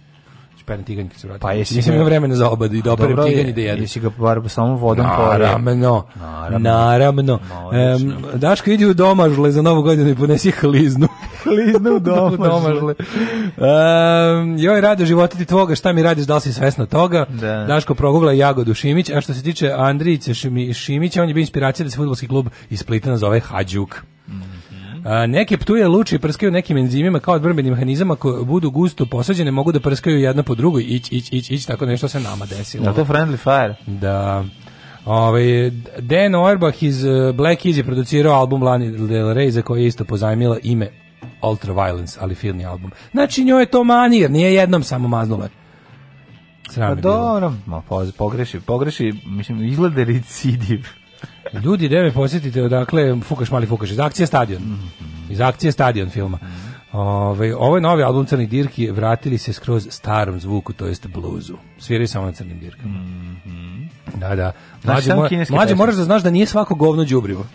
Speaker 2: perem tiganj kad se vratim. Pa jesi nisam imao vremena za obad i da operem tiganj i da jedem. Jesi
Speaker 3: ga bar samo vodom
Speaker 2: pore. Naravno. Naravno. Naravno. Um, Daško idi u domažle za novu godinu i ponesi hliznu.
Speaker 3: hliznu u domažle. domažle.
Speaker 2: Um, joj, rado života ti tvoga, šta mi radiš,
Speaker 3: da
Speaker 2: li si svesna toga?
Speaker 3: Da.
Speaker 2: Daško progugla Jagodu Šimić, a što se tiče Andrijice Šimića, on je bio inspiracija da se futbolski klub iz Splita nazove Hadjuk. Mm A, neke ptuje luči prskaju nekim enzimima kao odbrambeni mehanizama ako budu gusto posađene mogu da prskaju jedna po drugoj ić ić ić ić tako nešto se nama desilo.
Speaker 3: Da to friendly fire.
Speaker 2: Da. Ove, ovaj, Dan Orbach iz eh, Black Keys je producirao album Lani Del Rey za koji je isto pozajmila ime Ultra Violence, ali filmni album. Znači njoj je to manir, nije jednom samo maznula. Sram
Speaker 3: pa dobro, ma, pogreši, pogreši, mislim, izgleda recidiv.
Speaker 2: Ljudi, da me posjetite odakle Fukaš mali Fukaš, iz akcije stadion. Iz akcije stadion filma. Ove, ovaj novi album Crni dirki vratili se skroz starom zvuku, to jest bluzu. Sviraju samo na crnim dirkama. Mhm. Da, da. Mlađe, mora, mlađe moraš da znaš da nije svako govno đubrivo.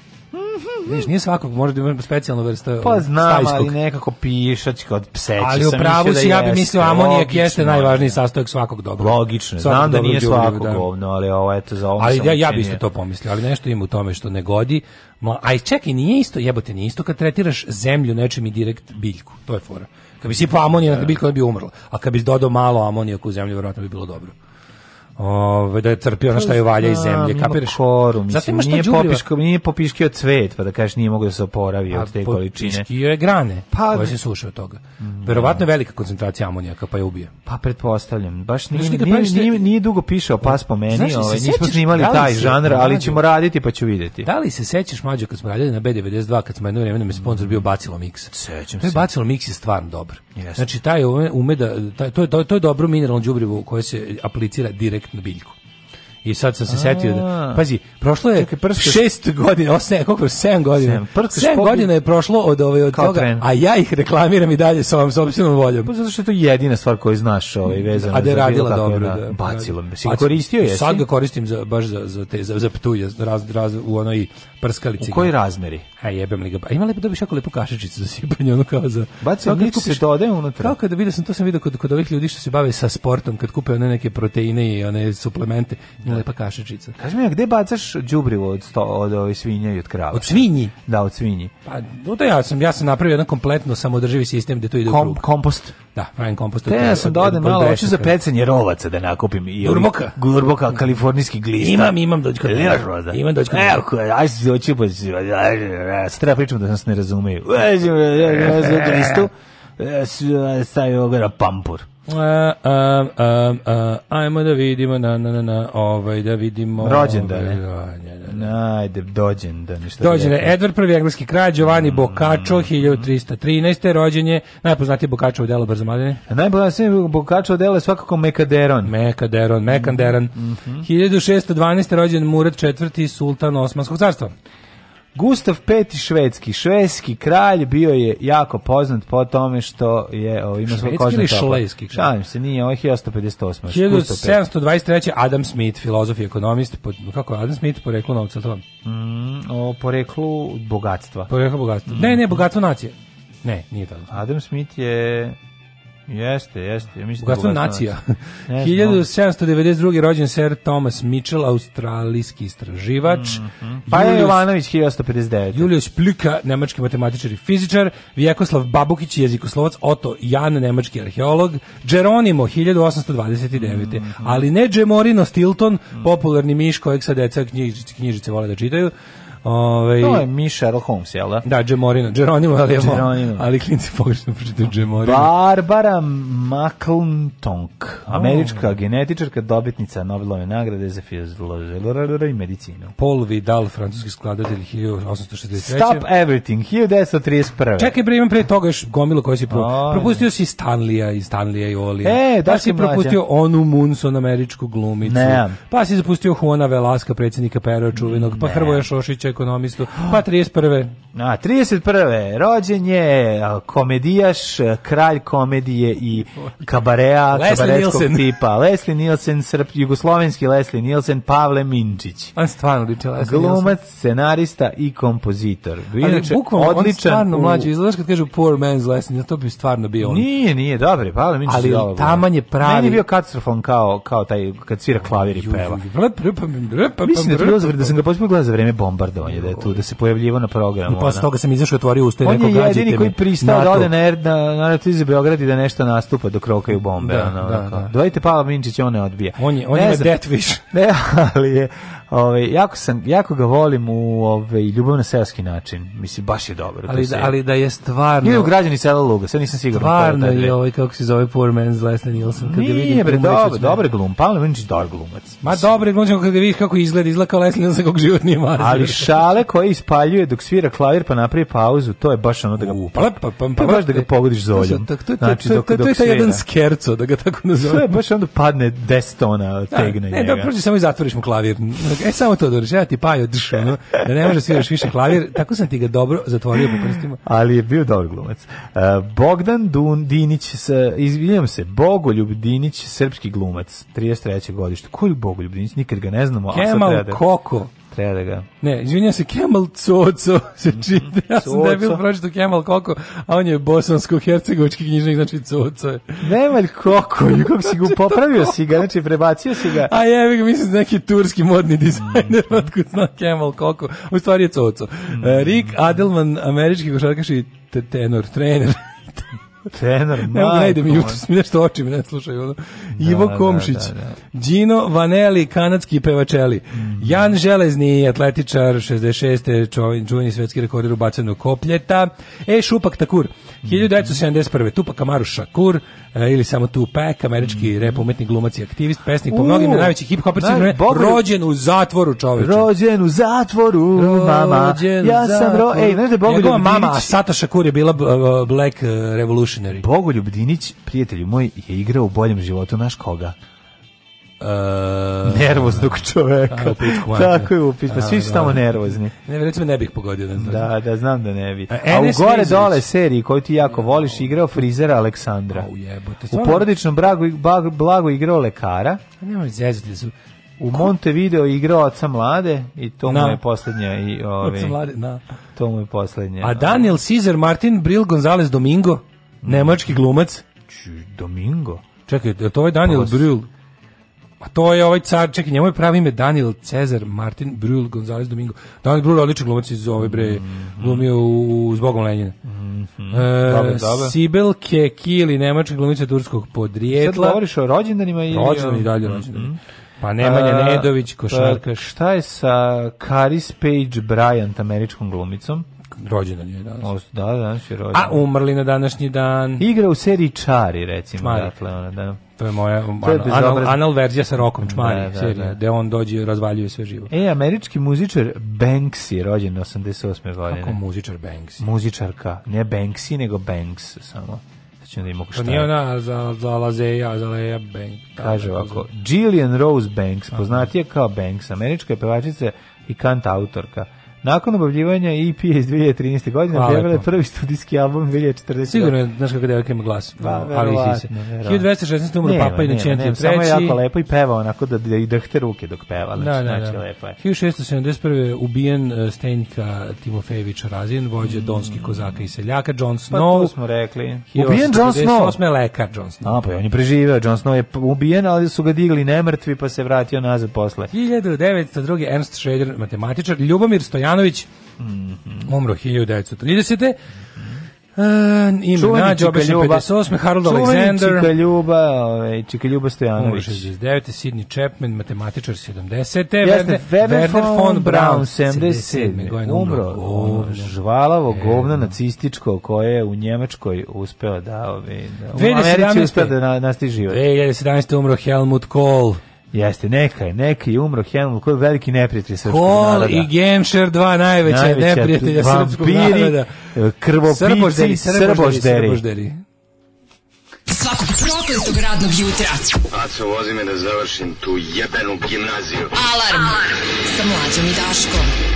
Speaker 2: Viš, nije svakog, može
Speaker 3: pa
Speaker 2: da ima specijalnu vrstu
Speaker 3: Pa znam, stajskog. ali nekako pišačka od pseća Ali
Speaker 2: u pravu si, da ja bih mislio, amonijak jeste najvažniji da. sastojak svakog dobra.
Speaker 3: Logično, svakog znam da nije svako da. govno, ali ovo, eto, za ovo Ali
Speaker 2: ja, ja bih isto to pomislio, ali nešto ima u tome što ne godi. Aj, čekaj, nije isto, jebote, nije isto kad tretiraš zemlju nečim i direkt biljku. To je fora. Kad bi sipao amonijak na da. biljku, ona bi umrlo. A kad bi dodao malo amonijaku u zemlju, vjerojatno bi bilo dobro. Ove, da je trpio ono pa šta je valja iz zemlje, kapiraš?
Speaker 3: Koru, mislim, nije, popiško, nije popiškio cvet, pa da kažeš nije mogao da se oporavi od te količine.
Speaker 2: Popiškio je grane pa, koje da. se suše od toga. Mm, da. Verovatno je velika koncentracija amonijaka, pa je ubije.
Speaker 3: Pa pretpostavljam, baš nije, nije, nije, da- nije, nije dugo pišao pas po meni, Znaš, ovaj, nismo snimali taj žanr, ali ćemo raditi pa ću vidjeti.
Speaker 2: Da li se sećaš, mađo, kad smo radili na B92, kad smo jedno vreme, nam je sponsor bio Bacilo Mix?
Speaker 3: Sećam
Speaker 2: se. Bacilo Mix je stvarno dobar. Znači, taj ume, da, taj, to, je, to je dobro mineralno đubrivo koje se aplicira direkt efekt na biljku. I sad sam se setio da... Pazi, prošlo je Čekaj, šest godina, osam, koliko je, sedam godina. Sedam, godina je prošlo od, ove, od toga, a ja ih reklamiram i dalje sa vam sobstvenom voljom. Pa
Speaker 3: zato što je to jedina stvar koju znaš ovaj, vezano.
Speaker 2: A da je radila dobro. Da, da.
Speaker 3: bacilo me. Si koristio jesi?
Speaker 2: Sad ga koristim za, baš za, za, te, za, za ptuja, raz, raz, u onoj prskalice.
Speaker 3: U koji razmeri?
Speaker 2: A jebem li ga. A ima lepo dobiš da jako lepu kašičicu za sipanje, ono kao za...
Speaker 3: Baci, kao kad se dode unutra. Kao
Speaker 2: kada vidio sam, to sam vidio kod, kod ovih ljudi što se bave sa sportom, kad kupe one neke proteine i one suplemente, ima lepa kašičica.
Speaker 3: Kaži mi, a gde bacaš đubrivo od, sto, od ove svinje i od krava?
Speaker 2: Od svinji?
Speaker 3: Da, od svinji.
Speaker 2: Pa, no da ja sam, ja sam napravio jedan kompletno samodrživi sistem gde to ide
Speaker 3: Kom, u krug. Kompost?
Speaker 2: Da, pravim kompost. Te
Speaker 3: ja sam dodam malo,
Speaker 2: hoću za pecanje rovaca da nakupim.
Speaker 3: I gurboka?
Speaker 2: Gurboka, kalifornijski glista.
Speaker 3: Imam, imam dođu kod.
Speaker 2: Imam
Speaker 3: dođu kod.
Speaker 2: Evo, aj doći, pa se treba pričamo da nas ne razumeju
Speaker 3: stavio ga na pampur.
Speaker 2: Uh, uh, um, uh, ajmo da vidimo na na na na ovaj da vidimo
Speaker 3: rođendan
Speaker 2: ovaj, da, da, da,
Speaker 3: da. ajde dođendan
Speaker 2: šta dođendan Edward prvi engleski kralj Giovanni mm, Boccaccio 1313 mm, mm. rođenje najpoznatiji Boccaccio delo brzo mladine
Speaker 3: najpoznatiji Boccaccio delo je svakako Mekaderon
Speaker 2: Mekaderon Mekanderan mm -hmm. 1612 rođen Murad IV sultan Osmanskog carstva
Speaker 3: Gustav V švedski, švedski kralj bio je jako poznat po tome što je o, ima
Speaker 2: svoj kožni švedski
Speaker 3: Šalim se, nije, ovo 1858. 1723.
Speaker 2: Adam Smith, filozof i ekonomist, po, kako Adam Smith poreklo novca to? Mm,
Speaker 3: o poreklu bogatstva.
Speaker 2: Poreklo bogatstva. Mm. Ne, ne, bogatstvo nacije. Ne, nije to.
Speaker 3: Adam Smith je Jeste, jeste.
Speaker 2: Ja mislim da bogatstvo nacija. 1792. rođen Sir Thomas Mitchell, australijski istraživač.
Speaker 3: Mm -hmm. Pa Julius, Jovanović 1859.
Speaker 2: Julius Plika, nemački matematičar i fizičar, Vjekoslav Babukić, jezikoslovac, Otto Jan, nemački arheolog, Jeronimo, 1829. Mm -hmm. Ali ne Gemorino Stilton, popularni miš kojeg sa deca knjižice, knjižice vole da čitaju,
Speaker 3: Ovaj To je mi Sherlock Holmes, jel
Speaker 2: da? Da, Gemorino, Geronimo, ali, Geronimo. ali klinci pogrešno pročitaju Gemorino.
Speaker 3: Barbara McClintonk, američka oh. genetičarka, dobitnica Nobelove nagrade za fiziologiju i medicinu.
Speaker 2: Paul Vidal, francuski skladatelj
Speaker 3: 1863. Stop Everything, 1931.
Speaker 2: Čekaj bre, imam pre toga još gomilo koje si pro... propustio si Stanlija i Stanlija i Olija. E,
Speaker 3: da
Speaker 2: si propustio mlađa. onu Munson, američku glumicu. Ne. Pa si zapustio Juana Velaska, predsjednika Pera čuvenog, pa Hrvoja Šošića, ekonomistu. Pa 31.
Speaker 3: Na, 31. rođen je komedijaš, kralj komedije i kabarea kabaretskog tipa. Leslie Nielsen, srp, jugoslovenski Leslie Nielsen, Pavle Minčić.
Speaker 2: On stvarno liče
Speaker 3: Leslie Glumac, Nielsen. scenarista i kompozitor.
Speaker 2: Inače, odličan. On stvarno u... mlađi, izgledaš kad kažu poor man's Leslie, to bi stvarno bio on.
Speaker 3: Nije, nije, dobro, Pavle Minčić Ali je
Speaker 2: dobro. taman je pravi. Meni
Speaker 3: je bio katastrofon kao, kao taj, kad svira klavir i peva. Mislim da, da sam ga počeo gleda za vreme bombarda on je da je tu, da se pojavljivo na programu. I pa
Speaker 2: posle toga
Speaker 3: sam
Speaker 2: izašao otvorio usta
Speaker 3: i rekao gađajte me. On je jedini koji pristao da ode na, na, na Ratizi Beograd i da nešto nastupa dok rokaju bombe. Da, ono, da, da. Dvojite Pavla Minčić, on ne odbija.
Speaker 2: On je, on
Speaker 3: je
Speaker 2: death wish.
Speaker 3: Ne, ali
Speaker 2: je,
Speaker 3: Ove, ovaj, jako, sam, jako ga volim u ove, ovaj, ljubavno selski način. Mislim, baš je dobro.
Speaker 2: Ali, da, ali da je stvarno... Nije
Speaker 3: ugrađeni građani sela Luga, sad nisam siguran.
Speaker 2: Stvarno je ovaj, kako se zove, poor man's Leslie Nilsson
Speaker 3: Kad Nije, vidim, bre, dobro, dobro glum. on je dobar glumac.
Speaker 2: Ma dobro je glumac, kad ga vidiš kako izgleda, izgleda kao Leslie Nielsen, kog život nije mara.
Speaker 3: Ali šale koji ispaljuje dok svira klavir pa napravi pauzu, to je baš ono da ga... Pa, pa,
Speaker 2: pa, pa, pa,
Speaker 3: baš da ga pogodiš zoljom. To,
Speaker 2: to, znači, dok, to, to, je znači, jedan skerco, da ga tako nazove. To je
Speaker 3: baš onda padne 10 tona da, tegne e, da, njega. Ne,
Speaker 2: da, prođe samo i zatvoriš mu klavir e samo to dođe, ja ti pajo drš, ono, da ne može da sviraš više klavir, tako sam ti ga dobro zatvorio po prstima.
Speaker 3: Ali je bio dobar glumac. E, Bogdan Dun Dinić, izvinjam se, Bogoljub Dinić, srpski glumac, 33. godište. Koji Bogoljub Dinić, nikad ga ne znamo.
Speaker 2: Kemal da- Koko.
Speaker 3: Treba da ga...
Speaker 2: Ne, izvinjam se, Kemal Coco se čita. Znači, mhm. Ja sam da Coco. debil pročito Kemal Koko, a on je bosansko-hercegovički knjižnik, znači Coco je.
Speaker 3: Nemalj Koko, kako si ga znači, popravio si ga, znači prebacio si ga.
Speaker 2: A jevi ga, mislim, da neki turski modni dizajner, mm. otkud zna Kemal Koko. U stvari je Coco. Mm. Rick Adelman, američki košarkaš i tenor, trener
Speaker 3: Trener, majko.
Speaker 2: Ne ide mi jutros, mi nešto očima ne slušaju. Ono. Da, Ivo da, Komšić, da, da, Gino da. Vanelli, kanadski pevačeli, mm -hmm. Jan Železni, atletičar, 66. čovin, čuveni svetski rekorder u bacanju kopljeta, E, Šupak Takur, 1971. Tupak Amaru Šakur, E, ili samo Tupac, američki mm. rap umetnik, glumac i aktivist, pesnik po mnogim najvećih hip hopercima, rođen u zatvoru, čoveče.
Speaker 3: Rođen u zatvoru, mama. Ja sam ro, ej, znaš da Bogoljub mama
Speaker 2: Sata Šakur je bila e, e, Black Revolutionary.
Speaker 3: Bogoljub Dinić, prijatelju moj, je igrao u boljem životu naš koga? Uh, nervoznog čoveka. A, Tako je upis, pa svi su da. tamo nervozni. Ne,
Speaker 2: recimo ne bih pogodio. Ne
Speaker 3: Da, da, znam da ne bi. A, a u gore dole seriji koju ti jako voliš igrao frizera Aleksandra. A, jebote, u porodičnom bragu, blago, blago igrao lekara. Nemoj zezati da su u Montevideo igrao oca mlade i to mu da. je posljednja i
Speaker 2: ove, mlade, na.
Speaker 3: Da. to mu je posljednja. A
Speaker 2: Daniel Cesar Martin Bril Gonzalez Domingo, mm. nemački glumac. Či,
Speaker 3: Domingo?
Speaker 2: Čekaj, je to ovaj Daniel Bril? A to je ovaj car, čekaj, njemu je pravi ime Daniel Cezar Martin Brul Gonzalez Domingo. Daniel Brul je odličan glumac iz ove bre, mhm.
Speaker 3: glumio
Speaker 2: u Zbogom Lenjina. Mm -hmm. e, dabe, dabe. Da. Sibel Kekili, nemačka glumica turskog podrijetla. Sad govoriš
Speaker 3: o rođendanima
Speaker 2: ili... Rođendan i
Speaker 3: dalje
Speaker 2: rođendan. Mm -hmm. Pa Nemanja uh, Nedović, pa
Speaker 3: košarkaš. Šta je sa Karis Page Bryant, američkom glumicom? Rođendan je danas. Da, danas je
Speaker 2: rođendan. A umrli na današnji dan.
Speaker 3: Igra u seriji Čari, recimo.
Speaker 2: Čmari. Dakle, ona, da. To je moja to je anal, anal verzija sa rokom da, Čmari, da, da, serija, da. gde on dođe i razvaljuje sve živo.
Speaker 3: E, američki muzičar Banks je rođen 88.
Speaker 2: godine. Kako
Speaker 3: muzičar Banks? Muzičarka, ne Banksy, nego Banks samo ćemo da imamo Nije
Speaker 2: ona za, za Lazeja, za Leja
Speaker 3: Banks. Da, Kaže ovako, Gillian Rose Banks, poznatija kao Banks, američka je pevačica i kant autorka Nakon objavljivanja EP iz 2013. godine objavila je prvi studijski album 2040.
Speaker 2: Sigurno
Speaker 3: je,
Speaker 2: znaš kako devojka ima glas. Da, ali i 1216. umro papa i neće treći. Samo je jako
Speaker 3: lepo i peva onako da, da i dahte ruke dok peva. Znači, da, da, znači, da. lepo je.
Speaker 2: 1671. je ubijen e, Stenjka Timofejević Razin, vođe mm. Donskih kozaka i seljaka, John pa Snow.
Speaker 3: Pa to smo rekli.
Speaker 2: Ubijen John Snow? 18. je
Speaker 3: lekar John Snow. A, pa on je preživeo. John Snow je ubijen, ali su ga digli nemrtvi, pa se vratio nazad posle.
Speaker 2: 1902. Ernst Schroeder, matematičar, Ljubomir Stojan Marjanović, mm -hmm. umro 1930.
Speaker 3: Uh, e, ime Čuvani Nađo, obešen 58. Harold Čuvani Alexander. Čuvani Čika Ljuba, ovaj, Čika Ljuba Stojanović.
Speaker 2: 69. Sidney Chapman, matematičar 70. Jeste,
Speaker 3: Werner, von, von Braun 77. Umro, umro žvalavo e, govno nacističko koje je u Njemačkoj uspeo da, ovaj, da u Americi uspeo da nastiži.
Speaker 2: 2017. umro Helmut Kohl.
Speaker 3: Jeste, neka je, neka je umro Hemel, koji je veliki neprijatelj srpskog naroda. Kol
Speaker 2: i Genšer, dva najveća, najveća neprijatelja srpskog naroda.
Speaker 3: Krvopici, srbožderi, srbožderi, srbožderi. srbožderi. Svakog prokletog radnog jutra. Aco, vozi me da završim tu jebenu gimnaziju. Alarm, Alarm. sa mlađom i Daškom.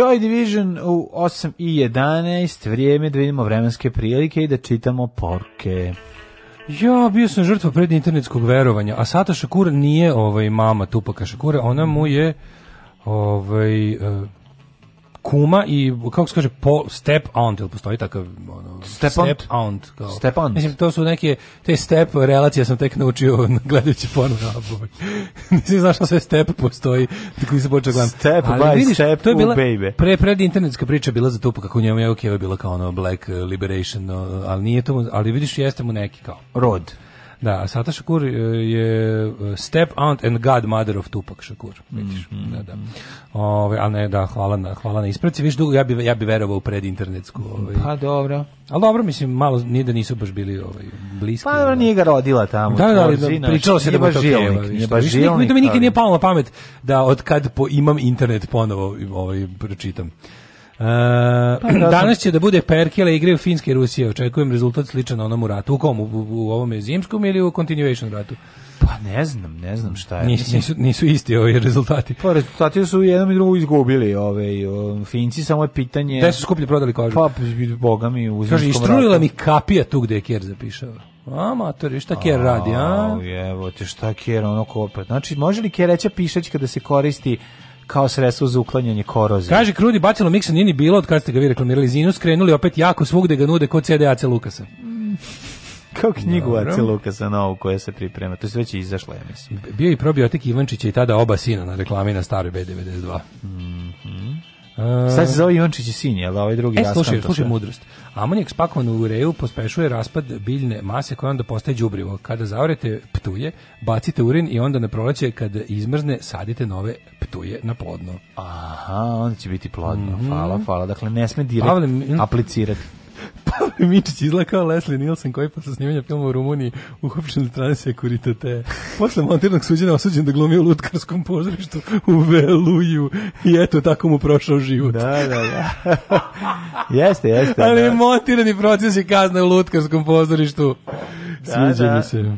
Speaker 2: Joy Division u 8 i 11, vrijeme da vidimo vremenske prilike i da čitamo porke. Ja, bio sam žrtva pred internetskog verovanja, a Sata Šakura nije ovaj, mama Tupaka Šakura, ona mu je ovaj, uh, kuma i kako se kaže po step aunt, ili postoji takav ono, step, step aunt, kao. Step aunt. Mislim to su neke te step relacije sam tek naučio gledajući porno album. Nisi znaš šta sve step postoji, tako se počeo gledam. Step Ali, by vidiš, step to je bila, baby. Pre pred internetska priča bila za to pa kako u njemu je okay, bila kao ono Black eh, Liberation, ali nije to, ali vidiš jeste mu neki kao rod. Da, a Sata Shakur e, je e, step aunt and godmother of Tupac Shakur. Vidiš, mm -hmm. da, da. Ove, a ne, da, hvala na, hvala na ispraci. Viš, ja bi, ja bi verovao u predinternetsku. Ovaj. Pa dobro. Ali dobro, mislim, malo nije da nisu baš bili ovaj, bliski. Pa dobro, nije ga rodila tamo. Da, da, ali da, pričalo se da mu to treba. Nije baš žilnik. Mi to mi nikad nije palo na pamet da od kad po, imam internet ponovo ovaj, pročitam. Uh, pa, e, da, danas da. će da bude Perkele igre u Finske Rusije. Očekujem rezultat sličan onom u ratu. U kom? U, u ovom zimskom ili u continuation ratu? Pa ne znam, ne znam šta je. Nisu, nisu, nisu isti ovi rezultati. Pa rezultati su jednom i drugu izgubili. Ove, Finci, samo je pitanje... Gde su skuplje prodali kožu? Pa, boga mi, u Kaže, istrulila ratu. mi kapija tu gde je Kjer zapišao. Amatori, šta Kjer radi, a? Evo te, šta Kjer, ono kopet. Pa, znači, može li Kjer reći pišać kada se koristi kao sredstvo za uklanjanje korozije. Kaže Krudi bacilo miksa nije bilo od kad ste ga vi reklamirali Zinus, krenuli opet jako svugde ga nude kod CD Ace Lukasa. Kao knjigu Ace Lukasa novu koja se priprema, to je već izašla, ja mislim. Bio i probiotik Ivančića i tada oba sina na reklami na staroj B92. Mm -hmm. Uh, Sad se e, zove Ivančić i sin, jel da? ovaj drugi e, slušaj, slušaj mudrost. Amonijak spakovan u ureju pospešuje raspad biljne mase koja onda postaje đubrivo. Kada zavrete ptuje, bacite urin i onda na proleće kad izmrzne sadite nove kontaktuje na plodno.
Speaker 3: Aha, onda će biti plodno. Mm -hmm. Hvala, hvala. Dakle, ne sme direkt Pavle, aplicirati.
Speaker 2: Pavle Mičić izgleda kao Leslie Nielsen koji posle snimanja filma u Rumuniji uhopšen od strane sekuritate. Posle montirnog suđenja osuđen da glumi u lutkarskom pozorištu u Veluju i eto tako mu prošao život.
Speaker 3: Da, da, da. jeste, jeste.
Speaker 2: Ali
Speaker 3: da.
Speaker 2: montirani proces je kazna u lutkarskom pozorištu. Da, Sviđa da. mi se.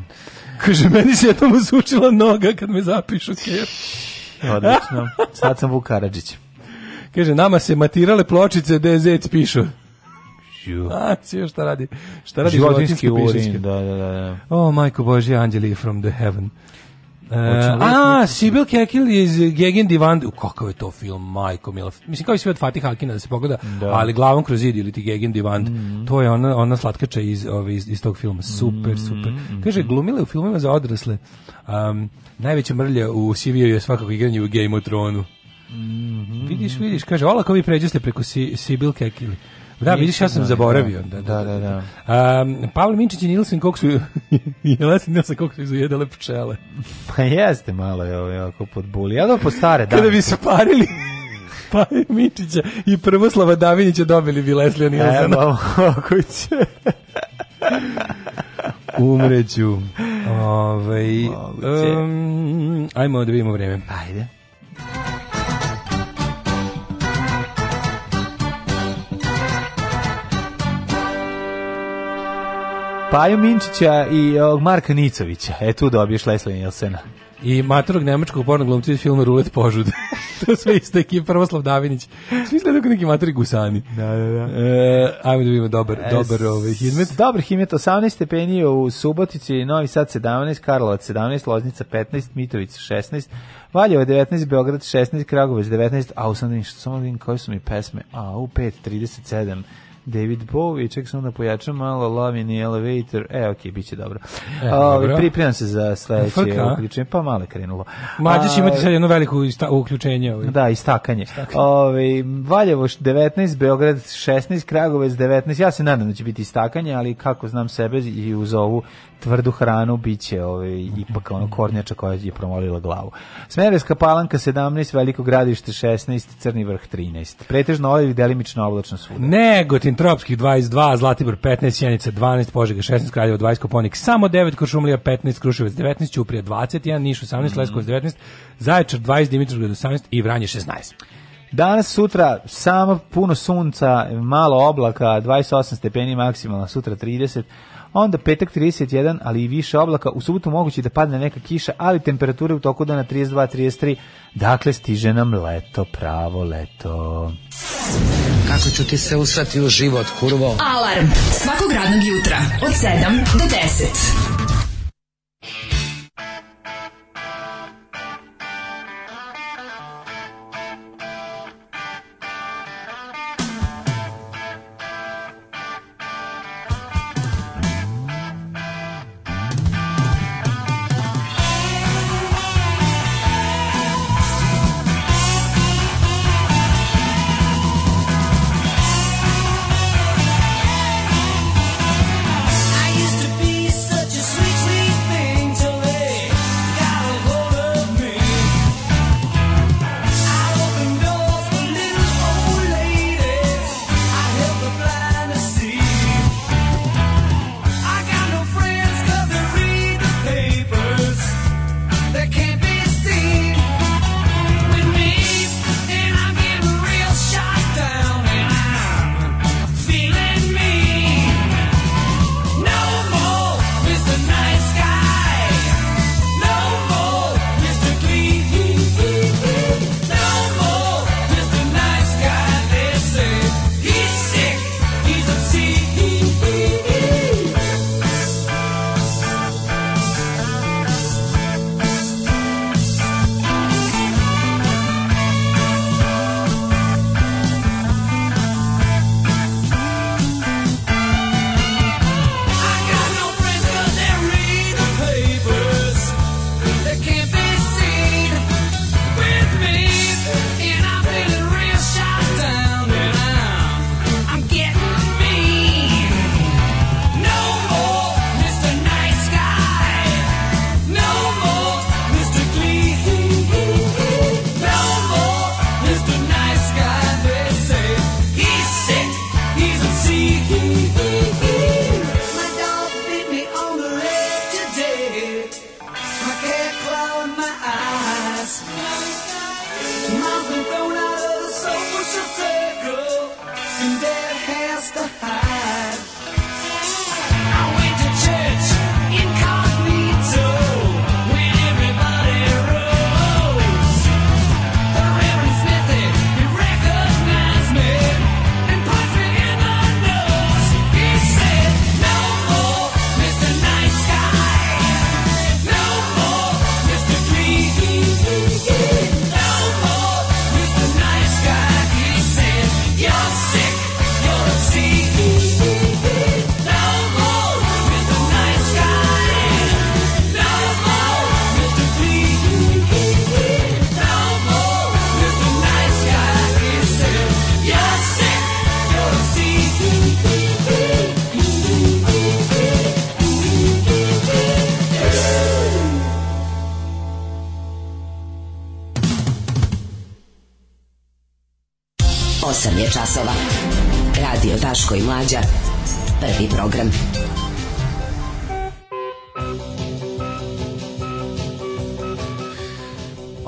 Speaker 2: Kaže, meni se je tomu sučila noga kad me zapišu kjer.
Speaker 3: Odlično. Sad sam Vuk Karadžić.
Speaker 2: Kaže, nama se matirale pločice da je zec pišu. A, cio šta radi? Šta radi
Speaker 3: životinski, životinski urin, da, da, da, da.
Speaker 2: O, oh, majko Božje, anđeli from the heaven. Uh, a, da- Sibyl Kekil iz Gegen Divand. Kakav je to film, majko mila. Mislim, kao i sve od Fatih Hakina da se pogleda, da. ali glavom kroz zid ili ti Gegen Divand. Mm -hmm. To je ona, ona slatkača iz, ove, ovaj, iz, iz tog filma. Super, mhm, super. Mm -hmm. Kaže, glumila u filmima za odrasle. Um, najveća mrlja u Siviju je svakako igranje u Game of Thrones. Mm
Speaker 3: -hmm.
Speaker 2: Vidiš, vidiš, kaže, olako vi pređeste preko si, Sibyl Kekili. Da, vidiš, ja sam zaboravio. Da, da, da. da. Um, Pavle Minčić i Nilsen kog su Jelesen Nilsen kog su izujedele pčele.
Speaker 3: Pa jeste malo je ovo ovaj jako podbuli. Ja po stare, da.
Speaker 2: Kada bi se parili pa Minčića i Prvoslava Davinića dobili bi Leslija e, Nilsena. Evo,
Speaker 3: pa moguće.
Speaker 2: Umreću. Ove, ovaj, um, ajmo da vidimo vreme.
Speaker 3: Ajde. Paju Minčića i ovog Marka Nicovića. E tu dobiješ Leslie Nielsena.
Speaker 2: I matorog nemačkog pornog glumca iz filma Rulet Požud. to sve iste ekipa, Prvoslav Davinić. Svi gledaju kao neki matori gusani.
Speaker 3: Da, da,
Speaker 2: da. E, ajmo da vidimo dobar, e, dobar ovaj hidmet.
Speaker 3: Dobar hidmet, 18 stepeni u Subotici, Novi Sad 17, Karlovac 17, Loznica 15, Mitovica 16, Valjevo 19, Beograd 16, Kragovic 19, a u sam samo da vidim koje su mi pesme, a u 5, 37, David Bowie, ček sam da pojačam malo Love in the Elevator. E, okej, okay, biće dobro. E, ovaj, dobro. Pripremam se za sledeće uključenje, pa male krenulo.
Speaker 2: Mlađe će imati sad jedno veliko ista, uključenje. Ovaj.
Speaker 3: Da, istakanje. istakanje. Ove, ovaj, Valjevo 19, Beograd 16, Kragovec 19. Ja se nadam da će biti istakanje, ali kako znam sebe i uz ovu tvrdu hranu biće ovaj ipak ono kornjača koja je promolila glavu. Smederevska Palanka 17, Veliko Gradište 16, Crni vrh 13. Pretežno olje delimično oblačno svuda.
Speaker 2: Negotin tropskih 22, Zlatibor 15, Sjenica 12, Požega 16, Kraljevo 20, Koponik samo 9, Kuršumlija 15, Kruševac 19, Ćuprija 21, Niš 18, mhm. Leskovac 19, Zaječar 20, Dimitrovgrad 18 i Vranje 16.
Speaker 3: Danas, sutra, samo puno sunca, malo oblaka, 28 stepeni maksimalno, sutra 30, onda petak 31, ali i više oblaka, u subotu moguće da padne neka kiša, ali temperature u toku dana 32-33, dakle stiže nam leto, pravo leto. Kako ću ti se usrati u život, kurvo? Alarm svakog radnog jutra od 7 do 10.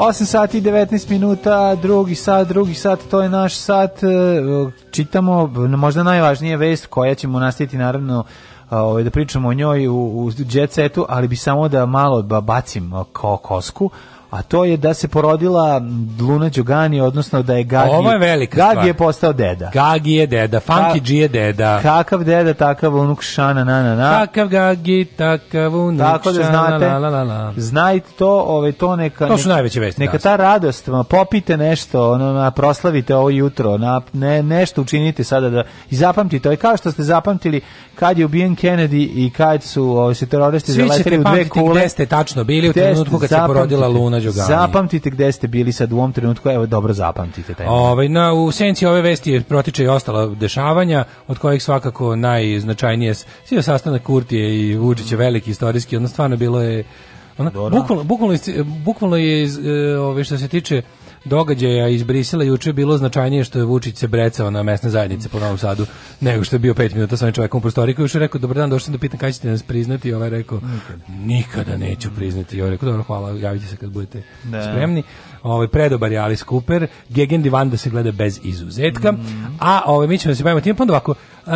Speaker 7: 8 sati i 19 minuta, drugi sat, drugi sat, to je
Speaker 8: naš sat. E, čitamo možda najvažnije
Speaker 7: vest koja ćemo
Speaker 8: nastaviti naravno e, ovaj, da pričamo o njoj u, u jet setu, ali bi samo
Speaker 7: da
Speaker 8: malo bacim ko
Speaker 7: kosku, a
Speaker 8: to je da se porodila
Speaker 7: Luna Đugani,
Speaker 8: odnosno da je Gagi... Ovo je velika Gagi stvar. je postao deda. Gagi je deda, Funky G je deda.
Speaker 7: Kakav deda, takav unuk šana,
Speaker 8: na,
Speaker 7: na, na. Kakav
Speaker 8: Gagi, takav unuk Tako da znate, la, la, la, znajte to, ovaj, to neka... To su najveće vesti. Neka ta radost, ma, popite nešto, ono, proslavite ovo jutro, na, ne, nešto učinite sada da... I zapamtite, to je kao što ste zapamtili kad je ubijen Kennedy i kad su ovaj, se teroristi zaletili u dve kule. Svi ćete pamtiti gde ste tačno bili u trenutku kad
Speaker 7: se porodila Luna Đogani. Zapamtite
Speaker 8: gde ste bili sad u ovom trenutku, evo dobro zapamtite taj. Ovaj na u senci ove vesti protiče i ostala dešavanja od kojih svakako najznačajnije
Speaker 7: je sastanak Kurtije i Vučića
Speaker 8: veliki istorijski, ono stvarno bilo
Speaker 7: je
Speaker 8: ona, bukvalno, bukvalno, bukvalno je e, ove što se tiče događaja iz Brisela juče bilo značajnije što je Vučić
Speaker 7: se brecao na mesne zajednice po Novom Sadu nego što
Speaker 8: je
Speaker 7: bio 5 minuta sa onim
Speaker 8: čovekom u prostoriji koji je rekao dobar dan, došao sam da pitam kada ćete nas priznati i ovaj rekao nikada, nikada neću priznati i ovaj rekao dobro hvala, javite se kad budete da. spremni ovaj predobar je Alice Cooper, Gegen Divan se gleda bez izuzetka, mm a ovaj mi ćemo da se bavimo tim, pa onda ovako, Uh,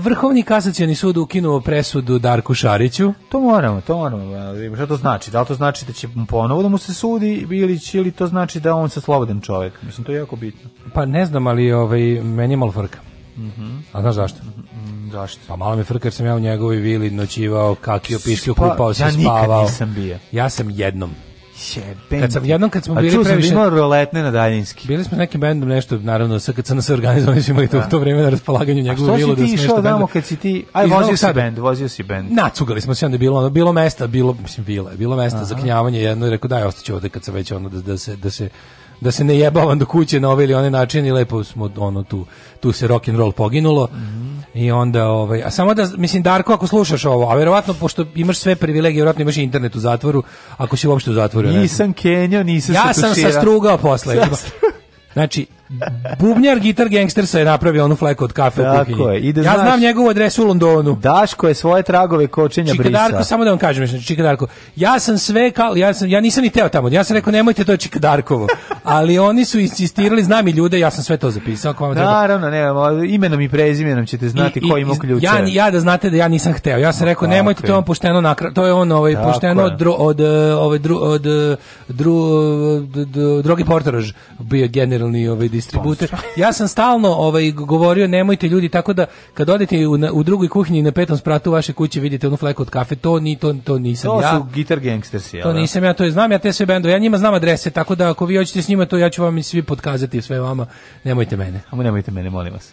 Speaker 8: Vrhovni kasacioni sud ukinuo presudu Darku Šariću.
Speaker 7: To
Speaker 8: moramo, to moramo. Da
Speaker 7: šta
Speaker 8: to
Speaker 7: znači?
Speaker 8: Da
Speaker 7: li
Speaker 8: to znači da će ponovo da mu se sudi ili ili to znači da on se slobodan čovjek? Mislim, to je jako bitno. Pa ne znam, ali
Speaker 7: ovaj, meni je malo frka. Mm -hmm. A
Speaker 9: znaš zašto? Mm, zašto? Pa malo mi frka jer sam ja u njegovoj vili noćivao, kakio, piškio, kupao se, spavao. Ja nikad nisam bio. Ja sam jednom. Jebem. Kad sam jednom kad smo bili previše... A čuo sam da imao roletne
Speaker 10: na daljinski. Bili smo nekim bendom nešto, naravno, sa kad sam nas organizovali, smo
Speaker 9: i
Speaker 10: to, u
Speaker 9: da.
Speaker 10: to vreme na raspolaganju njegovu bilo da smo nešto damo kad si ti... Aj, vozio si bend, vozio si bend. Nacugali smo se, onda bilo, ono, bilo mesta, bilo, mislim, vila, bilo mesta Aha. za knjavanje, jedno je rekao, daj, ostaci ovde kad se već ono, da, da se, da se da se ne jebavam do kuće na ovaj ili onaj način i lepo smo ono tu tu se rock and roll poginulo. Mm -hmm. I onda ovaj a samo da mislim Darko ako slušaš ovo, a verovatno pošto imaš sve privilegije, verovatno imaš internet u zatvoru, ako si uopšte u zatvoru. Nisam Kenjo, nisam Ja sam se strugao posle. znači Bubnjar Gitar gangster se napravio onu fleku od kafe Tako u kuhinji. Je, i ja znaš, znam njegovu adresu u Londonu. Daško je svoje tragove kočenja Čika brisa. Darko, samo da vam kažem, znači Darko, Ja sam sve kao ja sam ja nisam ni teo tamo. Ja sam rekao nemojte to je Čikadarkovo. Ali oni su insistirali, znam i ljude, ja sam sve to zapisao, ako vam treba. Naravno, ne, imenom i prezimenom ćete znati I, ko ima ključe. Ja ja da znate da ja nisam hteo. Ja sam rekao nemojte to je on pušteno, nakra, to je on ovaj Tako pošteno je. od od e, ovaj dru, od e, dru, dru, drogi portaraž bio generalni ovaj distributer. Ja sam stalno ovaj govorio nemojte ljudi tako da kad odete u, na, u drugoj kuhinji na petom spratu vaše kuće vidite onu fleku od kafe, to ni to to nisam to ja. To su gitar gangsters, ja. To da? nisam ja, to je znam ja te sve bendove. Ja njima znam adrese, tako da ako vi hoćete s njima to ja ću vam i svi podkazati sve vama. Nemojte mene. Samo nemojte mene, molim vas.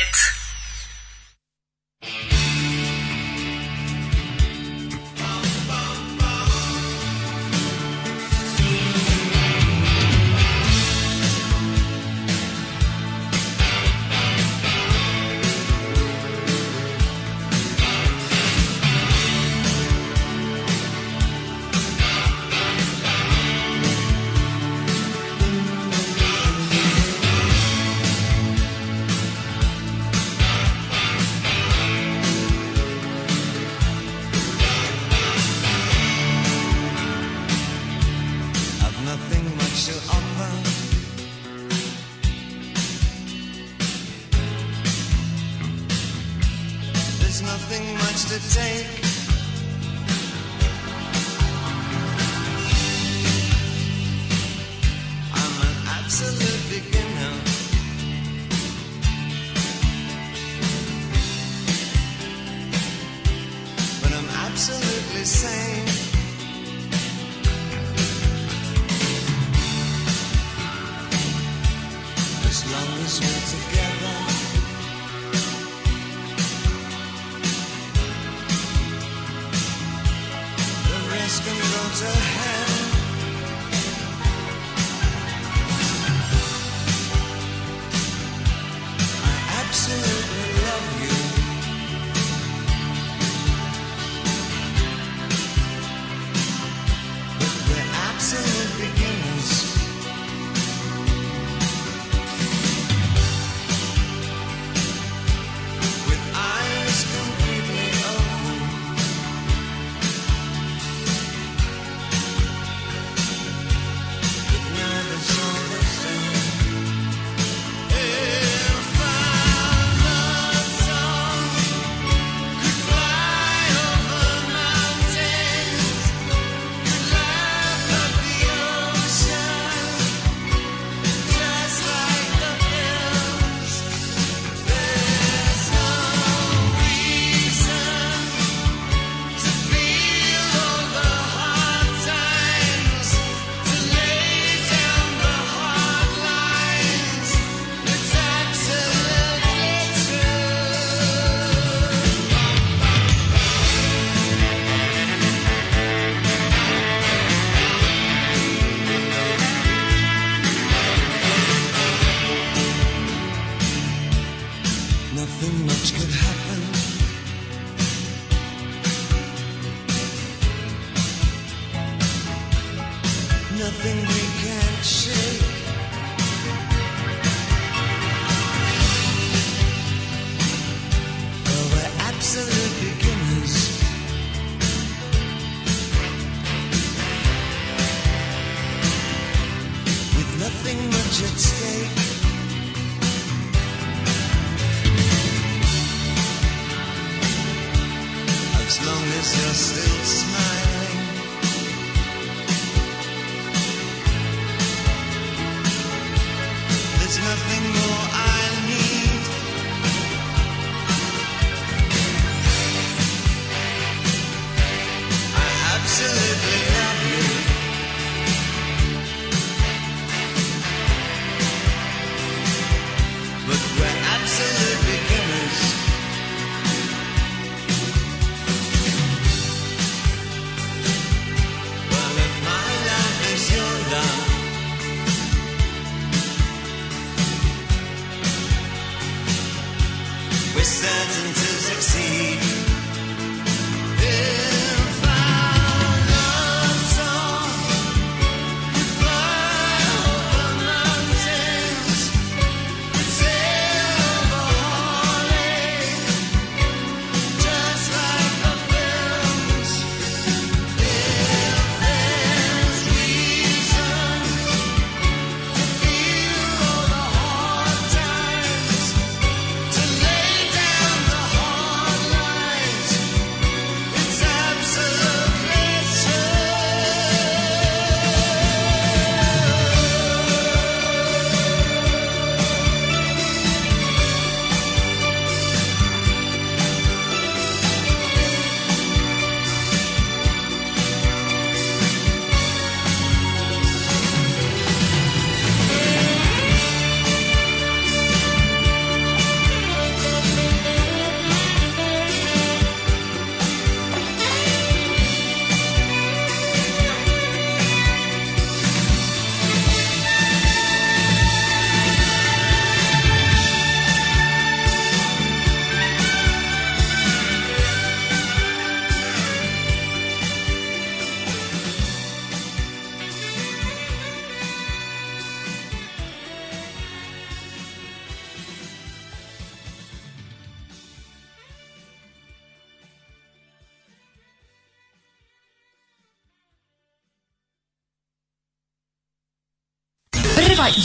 Speaker 10: 10. offer. There's nothing much to take.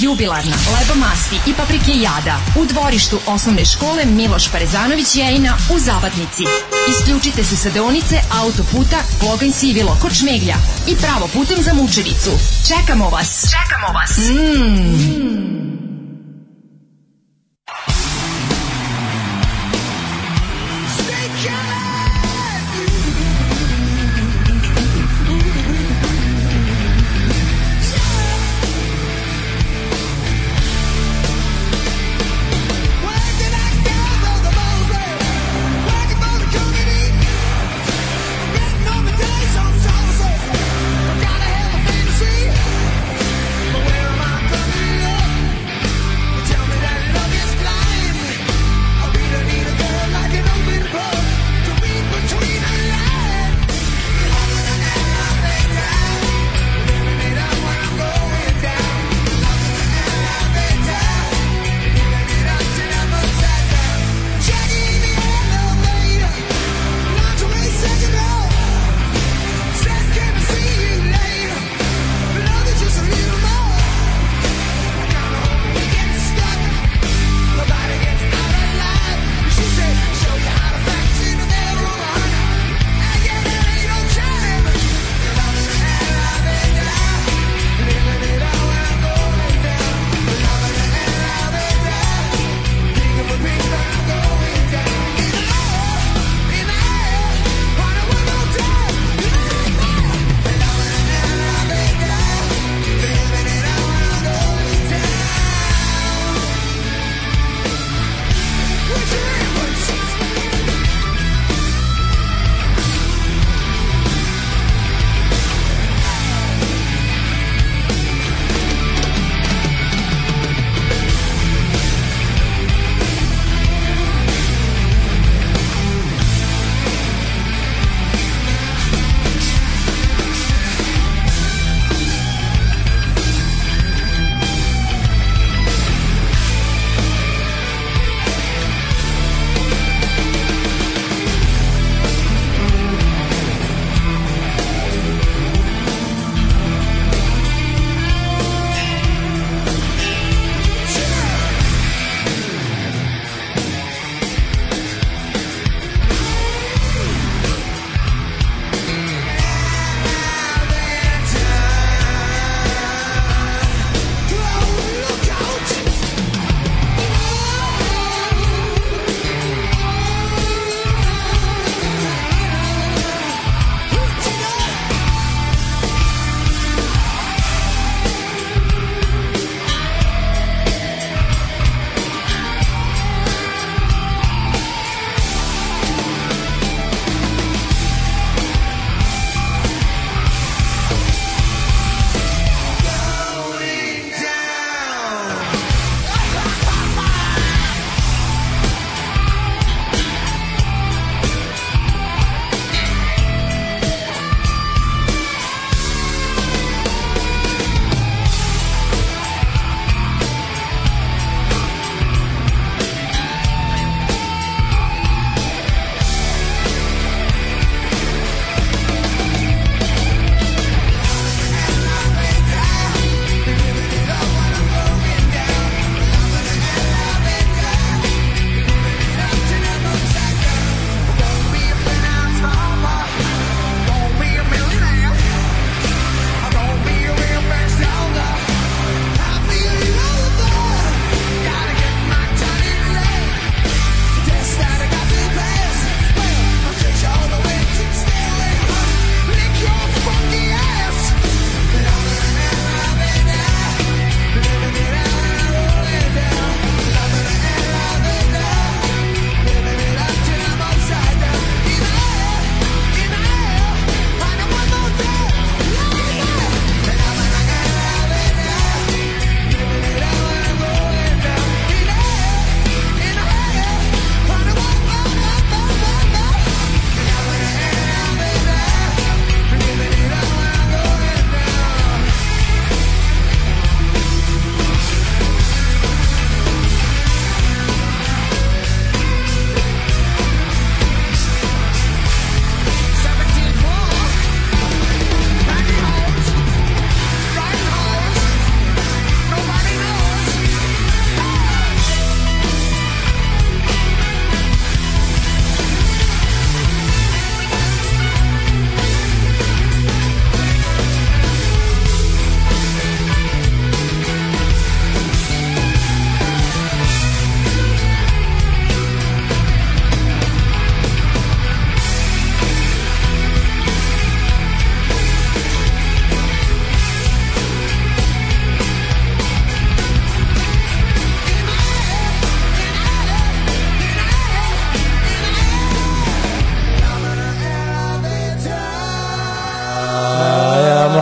Speaker 10: jubilarna, leba masti i paprike jada u dvorištu osnovne škole Miloš Parezanović Jejina u Zabatnici. Isključite se sa deonice autoputa Kloganj Sivilo kod Šmeglja i pravo putem za Mučevicu. Čekamo vas! Čekamo vas! Mmm!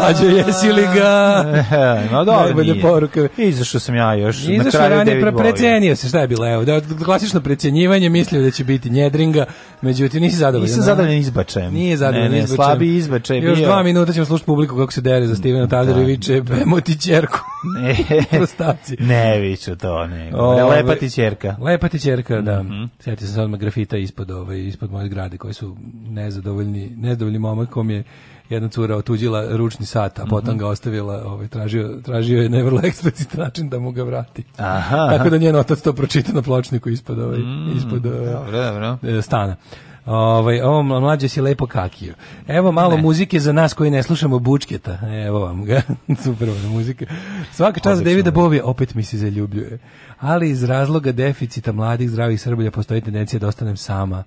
Speaker 7: mlađe, jesi li ga?
Speaker 8: no e, dobro, Najbolje poruke.
Speaker 7: Izašao sam ja još. Izašao na
Speaker 8: ranije, precenio se, šta je bilo? Evo, da, klasično precenjivanje, mislio da će biti njedringa, međutim, nisi zadovoljan. Nisam
Speaker 7: zadovoljan izbačajem.
Speaker 8: Nije zadovoljan ne, ne, izbačajem.
Speaker 7: Slabi izbačaj. Još
Speaker 8: bio. dva minuta ćemo slušati publiku kako se dere za Stevena Tadera i viče, da, da. bemoti čerku.
Speaker 7: Prostaci. ne, viću to, ne.
Speaker 8: Ovaj, lepa ti čerka.
Speaker 7: Lepa ti čerka, da. Mm -hmm. Sjetio sam se odmah grafita ispod, ovaj, ispod moje zgrade koji su nezadovoljni, nezadovoljni momak je jedna cura otuđila ručni sat, a mhm. potom ga ostavila, ovaj, tražio, tražio je na vrlo eksplicit način da mu ga vrati. Aha. Tako da njen otac to pročita na pločniku ispod, ovaj, mm, ispod ovaj, dobro, dobro. E, stana. Ovaj, ovo mlađe si lepo kakio. Evo malo ne. muzike za nas koji ne slušamo bučketa. Evo vam ga. Super muzika. Svaka čast Davida Bovija opet mi se zaljubljuje. Ali iz razloga deficita mladih zdravih Srblja postoji tendencija da ostanem sama.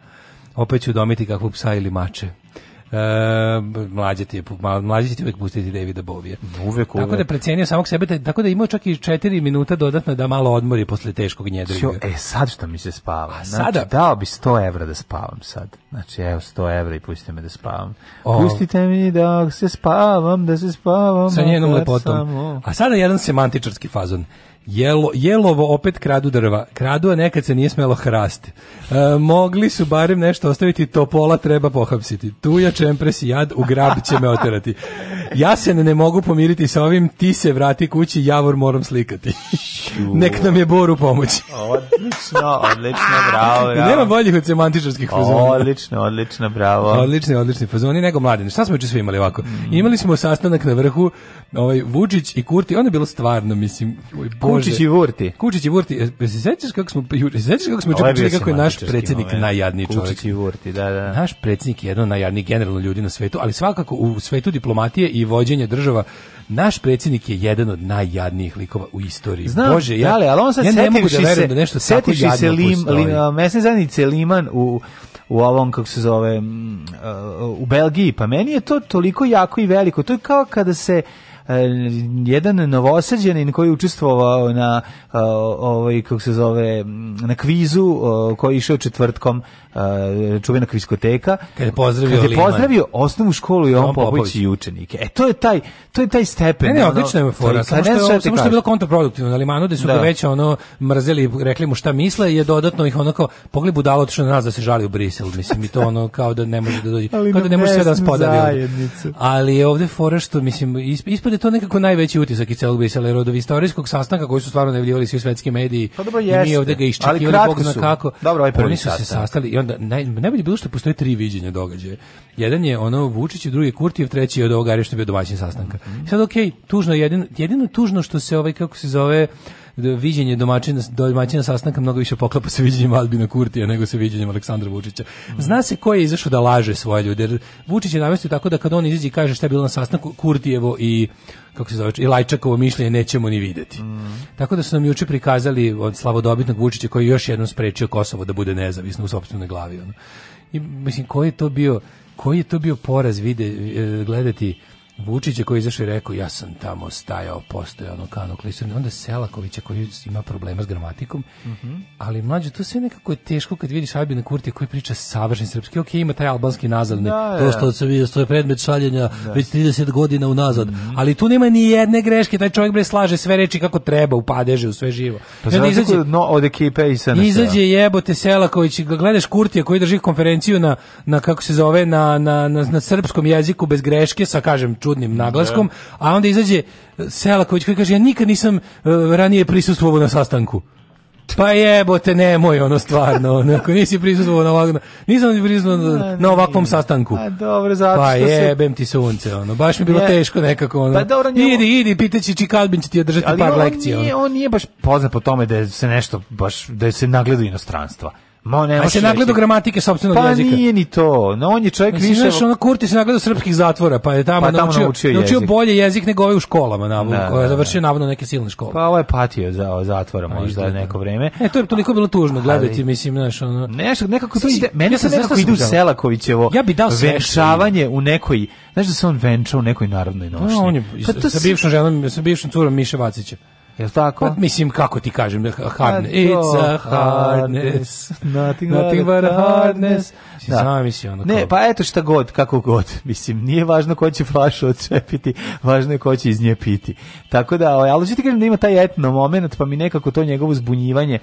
Speaker 7: Opet ću domiti kakvu psa ili mače. Uh, ehm, mlađe ti je, mlađe ti uvek pustiti Davida Bovija. Uvek, uvek. Tako da je precenio samog sebe, da, tako da je imao čak i četiri minuta dodatno da malo odmori posle teškog njedriga.
Speaker 8: e sad što mi se spava? A znači, sada? dao bi 100 evra da spavam sad. Znači, evo 100 evra i pustite me da spavam. O. Pustite mi da se spavam, da se spavam. Sa
Speaker 7: njenom lepotom. Samo. A sada jedan semantičarski fazon. Jelo, jelovo opet kradu drva. Kradu, a nekad se nije smelo hrast. E, mogli su barem nešto ostaviti, topola treba pohapsiti. Tu Tuja čempres i jad u grab će me oterati. Ja se ne, ne mogu pomiriti sa ovim, ti se vrati kući, javor moram slikati. Nek nam je Boru pomoći.
Speaker 8: odlično, odlično, bravo, bravo.
Speaker 7: Nema boljih od semantičarskih fazona.
Speaker 8: Odlično, odlično, bravo.
Speaker 7: Odlični, odlični fazoni, nego mladine. Šta smo juče sve imali ovako? Mm. Imali smo sastanak na vrhu, ovaj, Vučić i Kurti, ono je bilo stvarno, mislim,
Speaker 8: oj,
Speaker 7: može. Kučići
Speaker 8: Vurti.
Speaker 7: Kučići Vurti. E, se sećaš kako smo se sećaš kako smo pričali ovaj kako je naš predsednik ovaj, najjadniji čovjek.
Speaker 8: Kučići Vurti, da, da.
Speaker 7: Naš predsednik je jedan od generalno ljudi na svetu, ali svakako u svetu diplomatije i vođenja država naš predsjednik je jedan od najjadnijih likova u istoriji.
Speaker 8: Znam, Bože, ja, ali, ali on sad ja ne mogu da verujem se, da nešto tako jadno se lim, lim, mesne zajednice Liman u u ovom kako se zove mm, u Belgiji pa meni je to toliko jako i veliko to je kao kada se Eh, jedan novosađenin koji je učestvovao na eh, ovaj kako se zove na kvizu eh, koji je išao četvrtkom čuvena kviskoteka kad je pozdravio
Speaker 7: kad je pozdravio Liman.
Speaker 8: osnovnu školu i on Popović i učenike e to je taj to je taj stepen
Speaker 7: ne, ne odlična je fora samo što, što, samo što je bilo kontraproduktivno ali Limanu da su da. ga već ono mrzeli rekli mu šta misle je dodatno ih onako pogli budalo otišao na nas da se žali u Brisel mislim i to ono kao da ne može da dođe kao da ne može sve da spodari ali je ovde fora što mislim ispade je to nekako najveći utisak iz celog Brisela, jer od istorijskog sastanka koji su stvarno najavljivali svi svetski mediji
Speaker 8: pa dobro,
Speaker 7: jeste. i mi
Speaker 8: ovde
Speaker 7: ga iščekivali Bog zna kako.
Speaker 8: Dobro, ovaj prvi Oni su se
Speaker 7: sastali i onda naj, najbolje bilo što postoje tri viđenja događaja. Jedan je ono Vučić, drugi je Kurtijev, treći je od ovoga što je bio domaćin sastanka. Mm -hmm. Sad okej, okay, tužno jedino, jedino tužno što se ovaj kako se zove Da viđenje domaćina, domaćina sastanka mnogo više poklapa sa viđenjem Albina Kurtija nego sa viđenjem Aleksandra Vučića. Zna se ko je izašao da laže svoje ljude. Jer Vučić je namestio tako da kad on izađe i kaže šta je bilo na sastanku, Kurtijevo i kako se zove, i Lajčakovo mišljenje nećemo ni videti. Tako da su nam juče prikazali od slavodobitnog Vučića koji je još jednom sprečio Kosovo da bude nezavisno u sopstvenoj glavi. I mislim koji je to bio koji je to bio poraz vide e, gledati Vučića koji izašao i rekao ja sam tamo stajao, postojao ono kano klisano. onda Selakovića koji ima problema s gramatikom, mm -hmm. ali mlađe, to sve nekako je teško kad vidiš Albina Kurtija koji priča savršen srpski, ok, ima taj albanski nazad, da, to da. što se vidi, to je predmet šaljenja da. već 30 godina unazad, mm -hmm. ali tu nema ni jedne greške, taj čovjek bre slaže sve reči kako treba, u padeže, u sve živo.
Speaker 8: Pa
Speaker 7: znači izađe,
Speaker 8: no, od ekipe
Speaker 7: i SNS. Izađe jebote Selaković, gledaš Kurtija koji drži konferenciju na, na kako se zove, na, na, na, na srpskom jeziku bez greške, sa kažem, čudnim da. naglaskom, a onda izađe Selaković koji kaže ja nikad nisam e, ranije prisustvovao na sastanku. Pa jebote, nemoj ono stvarno, ako nisi prisustvovao na ovakvom, nisam prisustvovao na ovakvom sastanku.
Speaker 8: A
Speaker 7: dobro, zato pa
Speaker 8: što se...
Speaker 7: Pa jebem ti sunce, ono, baš mi bilo je. teško nekako, ono. Pa dobro, nije... Idi, idi, pitaći Čikadbin će ti održati Ali par lekcija. Ali
Speaker 8: on nije baš poznat po tome da se nešto, baš, da se nagledu inostranstva.
Speaker 7: Ma ne, se nagledao gramatike sopstvenog
Speaker 8: pa
Speaker 7: jezika.
Speaker 8: Pa nije ni to. No, on je čovjek Mislim, više... Znaš,
Speaker 7: ono Kurti se nagledao srpskih zatvora, pa je tamo, pa, tamo naučio, naučio, jezik. naučio bolje jezik nego ovaj u školama, na, da, koja je da, završio da. navodno neke silne škole.
Speaker 8: Pa ovo je patio za zatvora pa, možda da, neko vreme.
Speaker 7: E, to je toliko bilo tužno gledati, mislim, znaš, ono...
Speaker 8: Nešto, nekako to ide... Meni ja se nekako ide u Selakovićevo ja bih dao venčavanje u nekoj... Znaš da se on venčao u nekoj narodnoj
Speaker 7: nošnji? Da, pa, on je, pa, sa bivšom ženom, sa bivšom curom Miše Vacića.
Speaker 8: Jel tako? Pa,
Speaker 7: mislim, kako ti kažem, pa, hardness.
Speaker 8: It's a hardness. Nothing, nothing but a hardness.
Speaker 7: Da. Zamisli
Speaker 8: ono. Ne, pa eto šta god, kako god. Mislim, nije važno ko će flašu odčepiti, važno je ko će iz nje piti. Tako da, ovaj, ali što ti kažem da ima taj etno moment, pa mi nekako to njegovo zbunjivanje.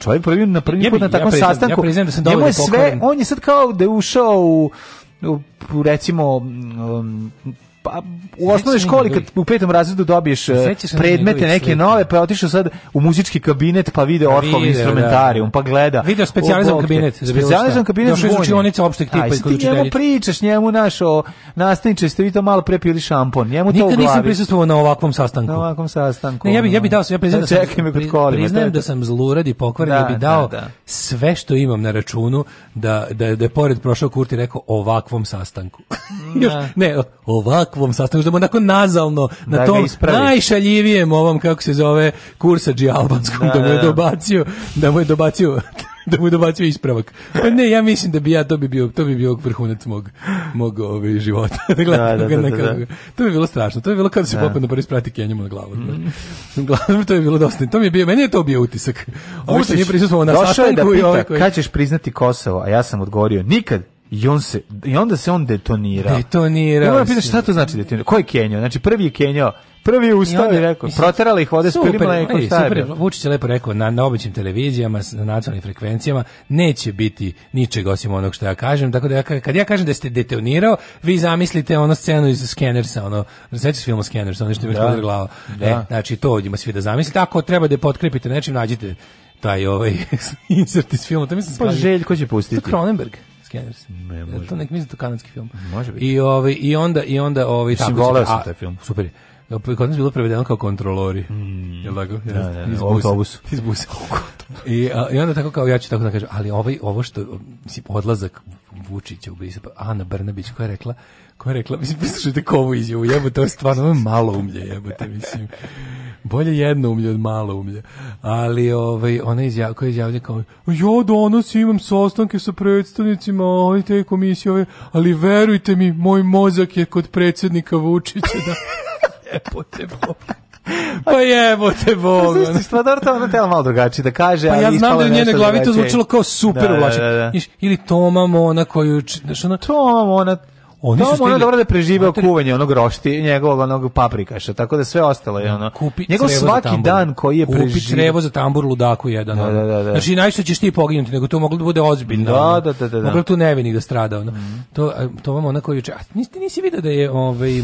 Speaker 8: Čovjek prvi na prvi put na takvom
Speaker 7: ja
Speaker 8: sastanku. Ja
Speaker 7: priznam da sam dovoljno sve,
Speaker 8: on je sad kao da je ušao u u recimo um, pa u osnovnoj školi kad u petom razredu dobiješ e, predmete neke nove, pa otišao sad u muzički kabinet pa vide pa orhov da. instrumentarijum, pa gleda.
Speaker 7: Video specijalizam kabinet,
Speaker 8: specijalizam kabinet. Došao iz
Speaker 7: učionice opšteg tipa
Speaker 8: i kod njemu pričaš, njemu našo o nastavniče, ste vi to malo prepili šampon. Njemu
Speaker 7: to
Speaker 8: u Nikad
Speaker 7: nisam prisustvovao na ovakvom sastanku.
Speaker 8: Na ovakvom sastanku. ja bih
Speaker 7: ja bih dao, ja priznajem da
Speaker 8: sam priznajem da
Speaker 7: sam zlurad i pokvaren, da, bih da, dao sve što imam na računu da da da pored prošao Kurti rekao ovakvom sastanku. Ne, ovak takvom sastanku, da mu onako nazalno na da tom najšaljivijem ovom, kako se zove, kursa albanskom, da, da mu je dobacio, da mu je dobacio da mu dobacio ispravak. Pa ne, ja mislim da bi ja to bi bio, to bi bio vrhunac mog mog ovaj života. da, da, da, da, To bi bilo strašno. To bi bilo kao da se popne na prvi sprati Kenjamu na glavu. Mm. Uglavnom to je bilo dosta. To mi je bio, meni je to bio utisak.
Speaker 8: Ovo što nije prisustvovao na sastanku i ovaj koji... Kad ćeš priznati Kosovo? A ja sam odgovorio nikad i on se i onda se on detonirao.
Speaker 7: Detonirao. Moram
Speaker 8: da
Speaker 7: pitati
Speaker 8: šta to znači detonira? Ko je Kenjo? Znači prvi je Kenjao. Prvi je ustao i, rekao, mislim, proterali ih vode, s mleko, šta je?
Speaker 7: Bilo? Vučić je lepo rekao, na, na običnim televizijama, na nacionalnim frekvencijama, neće biti ničeg osim onog što ja kažem, tako da ja, kad ja kažem da ste detonirao, vi zamislite ono scenu iz Scannersa, ono, sećaš film Scannersa, ono što mi da, glava. Da. E, znači to ovdje svi da zamislite, ako treba da je potkrepite nečim, nađite taj ovaj insert iz filma, to mislim... Da pa ko će
Speaker 8: pustiti.
Speaker 7: Kronenberg. Scanners. Ne može. To nek mislim to kanadski film. Može biti. I ovaj i onda i onda ovaj Mislim,
Speaker 8: voleo taj film.
Speaker 7: Super kod nas bilo prevedeno kao kontrolori. Mm. Jel tako? Da, da, da, iz busa. Iz busa. I, a, I onda tako kao, ja ću tako da kažem, ali ovaj, ovo što, mislim, odlazak Vučića u Brisel, pa Ana Brnabić koja je rekla, koja je rekla, mislim, poslušajte kovu izjavu, jebo, to je stvarno malo umlje, jebote, mislim. Bolje jedno umlje od malo umlje. Ali ovaj, ona izjav, koja izjavlja kao, ja donos imam sastanke sa predstavnicima ove te komisije, ali verujte mi, moj mozak je kod predsednika Vučića da... jebote, bobe. Pa
Speaker 8: jebote
Speaker 7: pa
Speaker 8: bog. znaš, stvar to ona tela malo drugačije da kaže.
Speaker 7: Pa ja znam da je njene glavi to zvučilo kao super da, da, da, da. Ili Toma Mona koju... Znaš, ona...
Speaker 8: Toma Mona, Oni su stigli... ono dobro da preživeo Mater... kuvanje onog rošti, njegovog onog paprikaša, tako da sve ostalo je ono.
Speaker 7: Kupi
Speaker 8: Njegov svaki dan koji je preživeo.
Speaker 7: Kupi crevo za tambur ludaku jedan. Da, da, da, da. Znači, najšto ćeš ti poginuti, nego to moglo da bude ozbiljno. Da, da, da, da. da. Moglo da tu nevini da strada. Ono. Mm. To, to vam onako juče. A nisi, nisi video da je ovaj, e,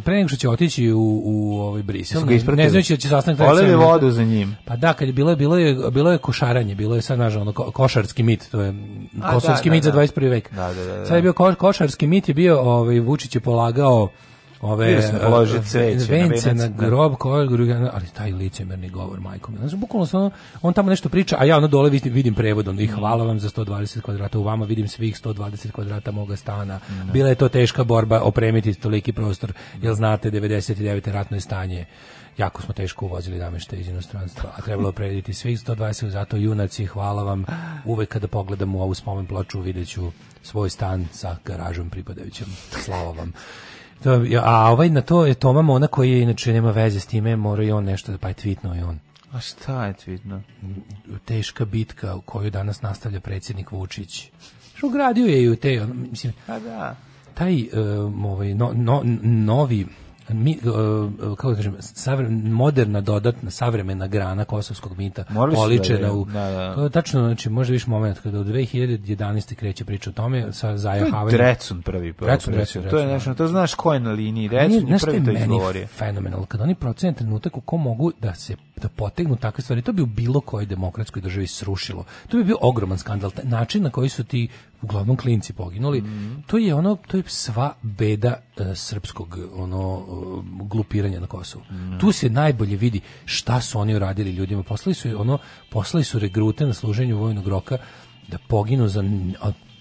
Speaker 7: pre nego što će otići u, u ovaj Brisel, ne, ne znajući da će sastanak...
Speaker 8: Ole vodu za njim.
Speaker 7: Pa da, kad je bilo, bilo je, bilo je košaranje, bilo je sad, znaš, ono, košarski mit, to je da, kosovski da, mit za 21. vek. Da, da, da, Sad je bio košarski mit, je bio, ovaj, Vučić je polagao ove ceće, eh, vence na, na da. grob koje ali taj licemerni govor majkom znači bukvalno ono, on tamo nešto priča a ja ono dole vidim, vidim prevodom i hvala vam za 120 kvadrata u vama vidim svih 120 kvadrata moga stana da. bila je to teška borba opremiti toliki prostor jel znate 99 ratno stanje jako smo teško uvozili namešte iz inostranstva, a trebalo prediti svih 120, zato junaci, hvala vam. Uvek kada pogledam u ovu spomen ploču, videću svoj stan sa garažom pripadajućom. Slava vam. To, a ovaj na to je Toma Mona koji inače nema veze s time, mora i on nešto da pa je tweetno i on.
Speaker 8: A šta je tweetno?
Speaker 7: Teška bitka u koju danas nastavlja predsjednik Vučić. Što gradio je i u te, on, mislim,
Speaker 8: a da.
Speaker 7: taj um, ovaj, no, no, novi mi, e, kako da kažem, moderna dodatna savremena grana kosovskog mita da poličena u da, da. Pa, tačno znači možda više moment kada od 2011 kreće priča o tome sa zajahavanjem.
Speaker 8: To je
Speaker 7: Drecun
Speaker 8: prvi, prvi Drecun, Drecun, Drecun, to je nešto, to znaš ko je na liniji Drecun i prvi to izgovori.
Speaker 7: Fenomenal kada oni procene trenutak u kom mogu da se da potegnu takve stvari, to bi u bilo kojoj demokratskoj državi srušilo. To bi bio ogroman skandal. Način na koji su ti uglavnom klinci poginuli. Mm. To je ono to je sva beda uh, srpskog ono uh, glupiranja na Kosovu. Mm. Tu se najbolje vidi šta su oni uradili ljudima. Poslali su ono poslali su regrute na služenju vojnog roka da poginu za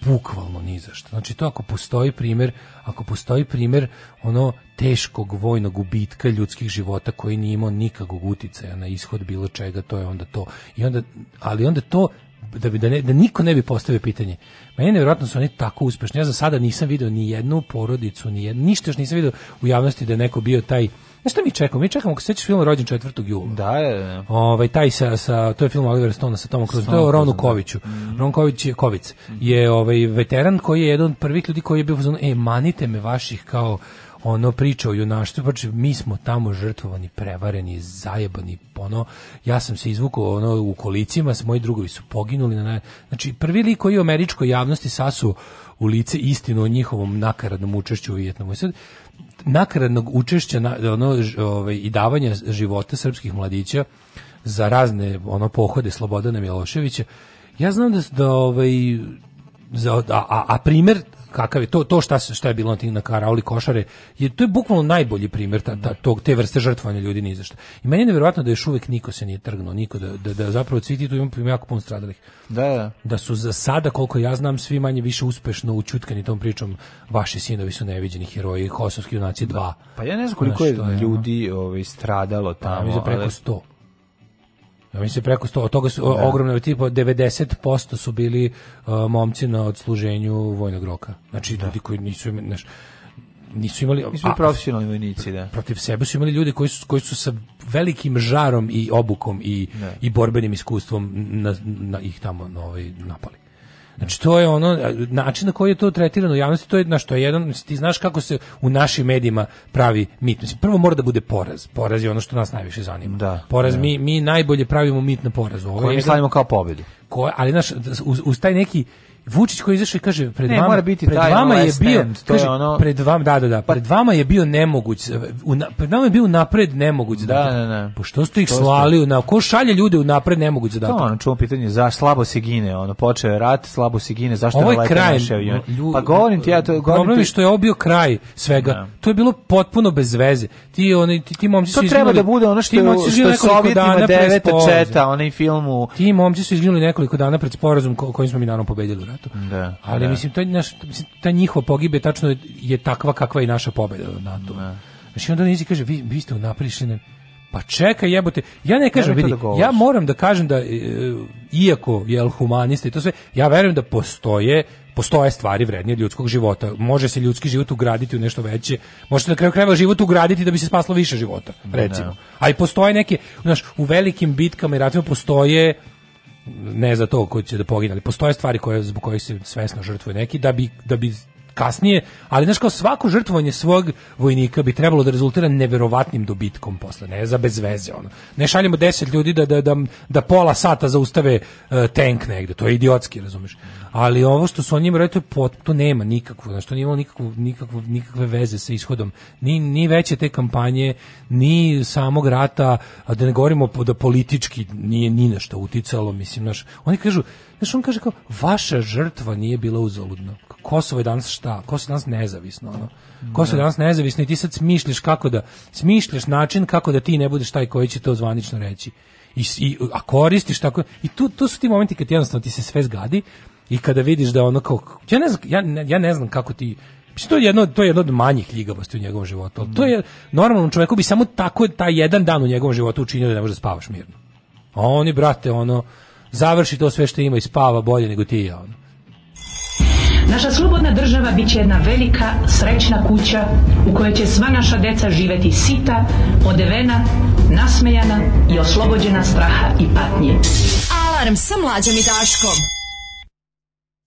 Speaker 7: bukvalno ni za što. Znači to ako postoji primer, ako postoji primer ono teškog vojnog gubitka ljudskih života koji nije imao nikakvog uticaja na ishod bilo čega, to je onda to. I onda ali onda to da bi da, ne, da niko ne bi postavio pitanje. Meni verovatno su oni tako uspešni. Ja za sada nisam video ni jednu porodicu, ni jednu, ništa još nisam video u javnosti da je neko bio taj Znaš šta mi čekamo? Mi čekamo, ako se sećaš film rođen 4. jula.
Speaker 8: Da,
Speaker 7: da, da. Ovaj, taj sa, sa, to je film Oliver Stone sa Tomom Cruise, to je o Ronu da. Koviću. Mm. Ron Ković je, Kovic, mm. je ovaj, veteran koji je jedan od prvih ljudi koji je bio, e, manite me vaših kao ono priča o junaštvu, znači mi smo tamo žrtvovani, prevareni, zajebani, ono, ja sam se izvukao ono, u kolicima, moji drugovi su poginuli, na, znači prvi lik koji u američkoj javnosti sasu u lice istinu o njihovom nakaradnom učešću u Vijetnamu. Sad, nakaradnog učešća na, ono, ovaj, i davanja života srpskih mladića za razne ono pohode Slobodana Miloševića, ja znam da, da ovaj, za, a, a, a primjer kakav je to to šta se šta je bilo na tim na karaoli košare je to je bukvalno najbolji primjer ta, ta tog te vrste žrtvovanja ljudi ni zašto. I meni je nevjerojatno da još uvek niko se nije trgnuo, niko da da, da zapravo cviti tu ima jako puno stradalih.
Speaker 8: Da, da.
Speaker 7: Da su za sada koliko ja znam svi manje više uspešno učutkani tom pričom vaši sinovi su neviđeni heroji, Kosovski junaci 2.
Speaker 8: Pa ja ne znam koliko je, je ljudi ovaj stradalo pa, tamo,
Speaker 7: da, preko 100. Ja mislim preko 100, od toga su da. ogromno tipa 90% su bili uh, momci na odsluženju vojnog roka. Znači da. ljudi koji nisu imali,
Speaker 8: znaš, nisu
Speaker 7: imali Mi
Speaker 8: smo profesionalni vojnici, da.
Speaker 7: Protiv sebe su imali ljudi koji su koji su sa velikim žarom i obukom i ne. Da. i borbenim iskustvom na, na ih tamo na ovaj napali. Znači to je ono način na koji je to tretirano u javnosti, to je na što je jedan ti znaš kako se u našim medijima pravi mit. Mislim, prvo mora da bude poraz. Poraz je ono što nas najviše zanima. Da, poraz da. mi mi najbolje pravimo mit na porazu.
Speaker 8: Ovo je slavimo kao pobedu.
Speaker 7: Ko, ali naš uz, uz taj neki Vučić koji izašao i kaže pred ne, vama mora biti pred vama je bio stand, to kaže, je ono... pred vama da da da pred pa- vama je bio nemoguć e, u, pred nama je bio napred nemoguć
Speaker 8: da, da, da, da. što
Speaker 7: ste ih slali na ko šalje ljude u napred nemoguć
Speaker 8: da
Speaker 7: to ono
Speaker 8: čuo pitanje
Speaker 7: za
Speaker 8: slabo se gine ono počeo je rat slabo se gine zašto ovaj kraj
Speaker 7: pa govorim ti ja to govorim problem ti... što je obio kraj svega da. to je bilo potpuno bez veze ti oni ti, ti momci to
Speaker 8: su treba da bude ono što
Speaker 7: ti momci što sovjetima deveta četa onaj film u ti momci su izginuli nekoliko dana pred sporazum ko, kojim smo mi naravno pobedili ratu. Da, ali da. mislim, taj, naš, mislim, ta njihova pogibe tačno je, je takva kakva i naša pobjeda na NATO. Da. Znači, onda neđe kaže, vi, vi ste unaprišljene, pa čekaj jebote, ja ne kažem, vidi, da ja moram da kažem da, e, iako je humanisti i to sve, ja verujem da postoje postoje stvari vrednije ljudskog života. Može se ljudski život ugraditi u nešto veće. Može se na kraju krajeva život ugraditi da bi se spaslo više života, da. recimo. A i postoje neke, znaš, u velikim bitkama i ratima postoje ne za to ko će da pogine, ali postoje stvari koje, zbog kojih se svesno žrtvuje neki da bi, da bi kasnije, ali znaš kao svako žrtvovanje svog vojnika bi trebalo da rezultira neverovatnim dobitkom posle, ne za bez veze ono. Ne šaljemo 10 ljudi da da da, da pola sata zaustave uh, tank negde, to je idiotski, razumeš ali ovo što su on njima rekli, to nema nikakvo znači to nije imalo nikakvu, nikakvu, nikakve veze sa ishodom, ni, ni veće te kampanje, ni samog rata, a da ne govorimo da politički nije ni na što uticalo, mislim, naš, oni kažu, znaš, on kaže kao, vaša žrtva nije bila uzaludna. Kosovo je danas šta? Kosovo je danas nezavisno, ono. Kosovo je da. danas nezavisno i ti sad smišljaš kako da, smišljaš način kako da ti ne budeš taj koji će to zvanično reći. I, i, a koristiš tako i tu, tu su ti momenti kad jednostavno ti se sve zgadi i kada vidiš da ono kao ja ne znam, ja, ja ne znam kako ti to je jedno to je jedno od manjih ljigavosti u njegovom životu. Mm. To je normalnom čovjeku bi samo tako taj jedan dan u njegovom životu učinio da ne može da spavaš mirno. A oni brate ono završi to sve što ima i spava bolje nego ti ja ono.
Speaker 11: Naša slobodna država bit će jedna velika, srećna kuća u kojoj će sva naša deca živeti sita, odevena, nasmejana i oslobođena straha i patnje. Alarm sa mlađom i daškom.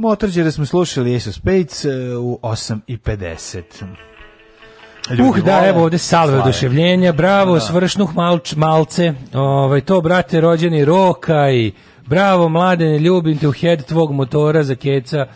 Speaker 8: Motorđere smo slušali Ace of Spades u 8.50.
Speaker 7: Ljudi uh, da, evo ovde salve oduševljenja, bravo, da. svršnuh malč, malce, ovaj, to, brate, rođeni roka i bravo, mladene, ljubim te u head tvog motora za keca,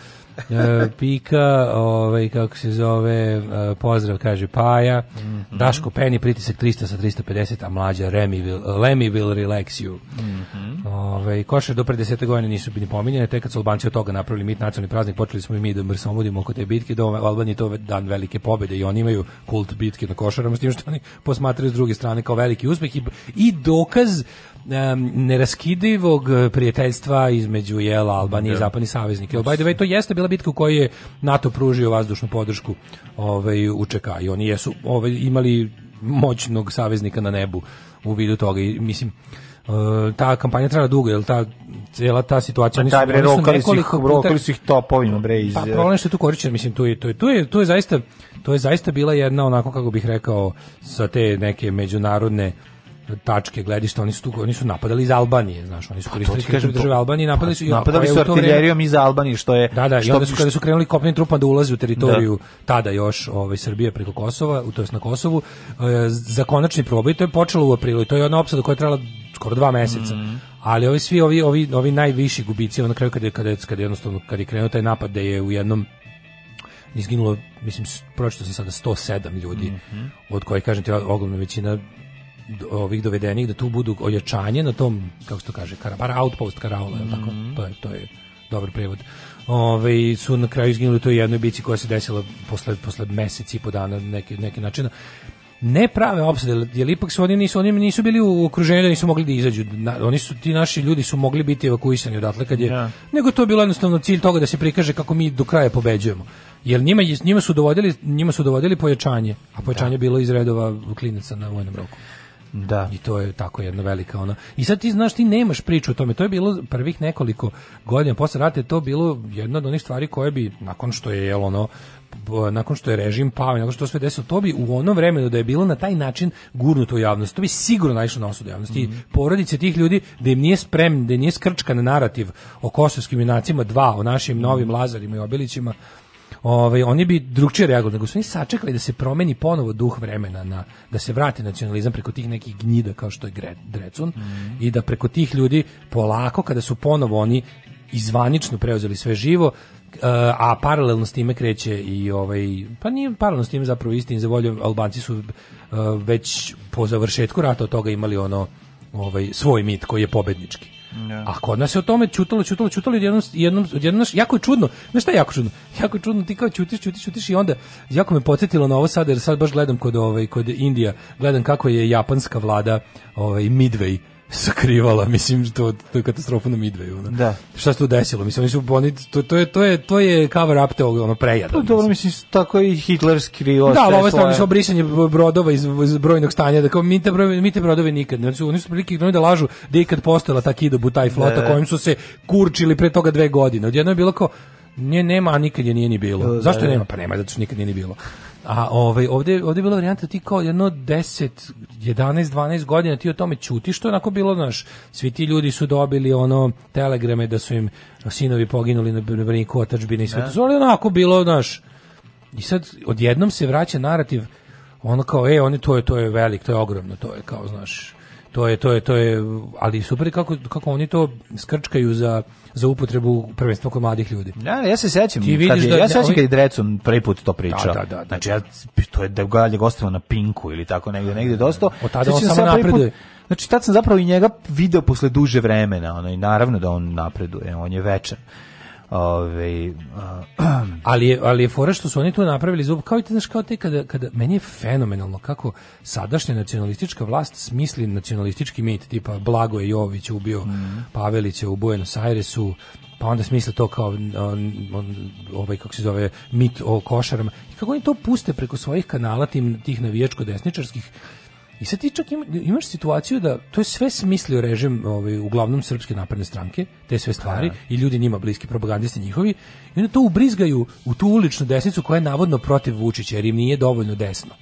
Speaker 7: E, Pika, ovaj, kako se zove, e, pozdrav, kaže Paja, mm -hmm. Daško Pen pritisak 300 sa 350, a mlađa Remi will, Lemi will relax you. Mm -hmm. Ove, ovaj, koše do pre desete godine nisu bili pominjene, tek kad su Albanci od toga napravili mit nacionalni praznik, počeli smo i mi da mrsomudimo oko te bitke, da ovaj, Albanije to dan velike pobede i oni imaju kult bitke na košarama, s tim što oni posmatraju s druge strane kao veliki uspeh i, i dokaz um, neraskidivog eh, prijateljstva između jela Albanije i da. zapadnih saveznika. By the way, to jeste bila bitka u kojoj je NATO pružio vazdušnu podršku ovaj, UČK i oni jesu ovaj, imali moćnog saveznika na nebu u vidu toga i mislim eh, ta kampanja trajala dugo, jel ta cela ta situacija pa
Speaker 8: nisu bre rokali su ih
Speaker 7: rokali su ih topovima bre iz Pa problem što tu korišćen, mislim tu je to je tu je tu je zaista to je zaista bila jedna onako kako bih rekao sa te neke međunarodne tačke gledišta, oni su tu, oni su napadali iz Albanije, znaš, oni su pa koristili kažem države Albanije, pa napadali su
Speaker 8: napadali su artiljerijom iz Albanije što je
Speaker 7: da, da,
Speaker 8: što, i onda
Speaker 7: su kada su krenuli kopnim trupama da ulaze u teritoriju da. tada još ovaj Srbije preko Kosova, u jest na Kosovu, e, za konačni proboj to je počelo u aprilu i to je ona opsada koja je trajala skoro dva meseca. Mm. Ali ovi svi ovi ovi ovi najviši gubici na kraju kada je kada je kada je jednostavno kad je krenuo taj napad da je u jednom izginulo, mislim, pročito sam sada 107 ljudi, mm -hmm. od kojih, kažem ti, ogromna većina ovih dovedenih da tu budu ojačanje na tom kako se to kaže karabar outpost Karaola mm -hmm. tako mhm. to je to je dobar prevod Ove, ovaj, su na kraju izginuli to je jednoj bici koja se desila posle, posle meseci i po dana neki, neki načina ne prave opsade, jer ipak su oni nisu, oni nisu bili u okruženju, nisu mogli da izađu. Na, oni su ti naši ljudi su mogli biti evakuisani odatle kad je. Ja. Da. Nego to je bilo jednostavno cilj toga da se prikaže kako mi do kraja pobeđujemo. Jer njima, njima su dovodili, njima su dovodili pojačanje, a pojačanje da. bilo iz redova klinaca na vojnom roku.
Speaker 8: Da.
Speaker 7: I to je tako jedna velika ona. I sad ti znaš ti nemaš priču o tome. To je bilo prvih nekoliko godina posle rata je to bilo jedna od onih stvari koje bi nakon što je jelo ono nakon što je režim pao, nakon što sve desilo, to bi u ono vremenu da je bilo na taj način gurnuto u javnost, to bi sigurno naišlo na osudu javnosti. Mm -hmm. Porodice tih ljudi da im nije spremni, da im nije skrčkan narativ o kosovskim junacima dva, o našim mhm. novim Lazarima i Obilićima, ovaj, oni bi drugčije reagovali, nego su oni sačekali da se promeni ponovo duh vremena, na, da se vrati nacionalizam preko tih nekih gnjida kao što je Drecun mm i da preko tih ljudi polako, kada su ponovo oni izvanično preuzeli sve živo, eh, a paralelno s time kreće i ovaj pa nije paralelno s time zapravo istin za volju Albanci su eh, već po završetku rata od toga imali ono ovaj svoj mit koji je pobednički Yeah. Da. A kod nas je o tome čutalo, čutalo, čutalo jednom, jednom, jednom, jako je čudno. Znaš šta je jako čudno? Jako je čudno, ti kao čutiš, čutiš, čutiš i onda jako me podsjetilo na ovo sad, jer sad baš gledam kod, ovaj, kod Indija, gledam kako je japanska vlada ovaj, Midway sakrivala, mislim što to je katastrofa na Midwayu,
Speaker 8: Da.
Speaker 7: Šta se to desilo? Mislim oni su oni to to je to je to je cover up te ono prejada. Pa
Speaker 8: dobro mislim tako i Hitler skrivao
Speaker 7: Da, ovo strane su obrisanje brodova iz, iz brojnog stanja, da kao mi te brodovi, mi te brodovi nikad, ne su oni su prilike da lažu da je ikad postojala ta kido butaj flota da. kojim su se kurčili pre toga dve godine. Odjednom je bilo kao Nje nema, a nikad je nije ni bilo. Da, da Zašto da, nema? Pa nema, zato što nikad nije ni bilo. A ovaj ovdje ovdje je bila varijanta ti kao jedno 10, 11, 12 godina ti o tome ćutiš, što onako bilo, znaš, svi ti ljudi su dobili ono telegrame da su im sinovi poginuli na braniku otačbine i sve. Da. To ali onako bilo, znaš. I sad odjednom se vraća narativ ono kao ej, oni to je to je velik, to je ogromno, to je kao, znaš To je, to je, to je, ali super kako, kako oni to skrčkaju za za upotrebu prvenstvo kod mladih ljudi.
Speaker 8: Da, da, ja se sećam, Ti kad je, da, ja da se sećam kad je Drecun prvi put to pričao. Da, da, da, da, znači ja to je da ga je gostovao na Pinku ili tako negde negde dosta. Od
Speaker 7: tada
Speaker 8: on samo
Speaker 7: da napreduje. Znači tad sam zapravo i njega video posle duže vremena, onaj naravno da on napreduje, on je večan. Ove, a, ali je ali je fora što su oni to napravili zub kao i znaš kao te kada kada meni je fenomenalno kako sadašnja nacionalistička vlast smisli nacionalistički mit tipa Blago je Jović ubio mm. Pavelića u Buenos Airesu pa onda smisle to kao on, on, ovaj kako se zove mit o košarama i kako oni to puste preko svojih kanala tim tih navijačko desničarskih I sad ti čak ima, imaš situaciju da to je sve smislio režim ovaj, uglavnom srpske napredne stranke, te sve stvari, Aha. Da. i ljudi njima bliski, propagandisti njihovi, i onda to ubrizgaju u tu uličnu desnicu koja je navodno protiv Vučića, jer im nije dovoljno desno.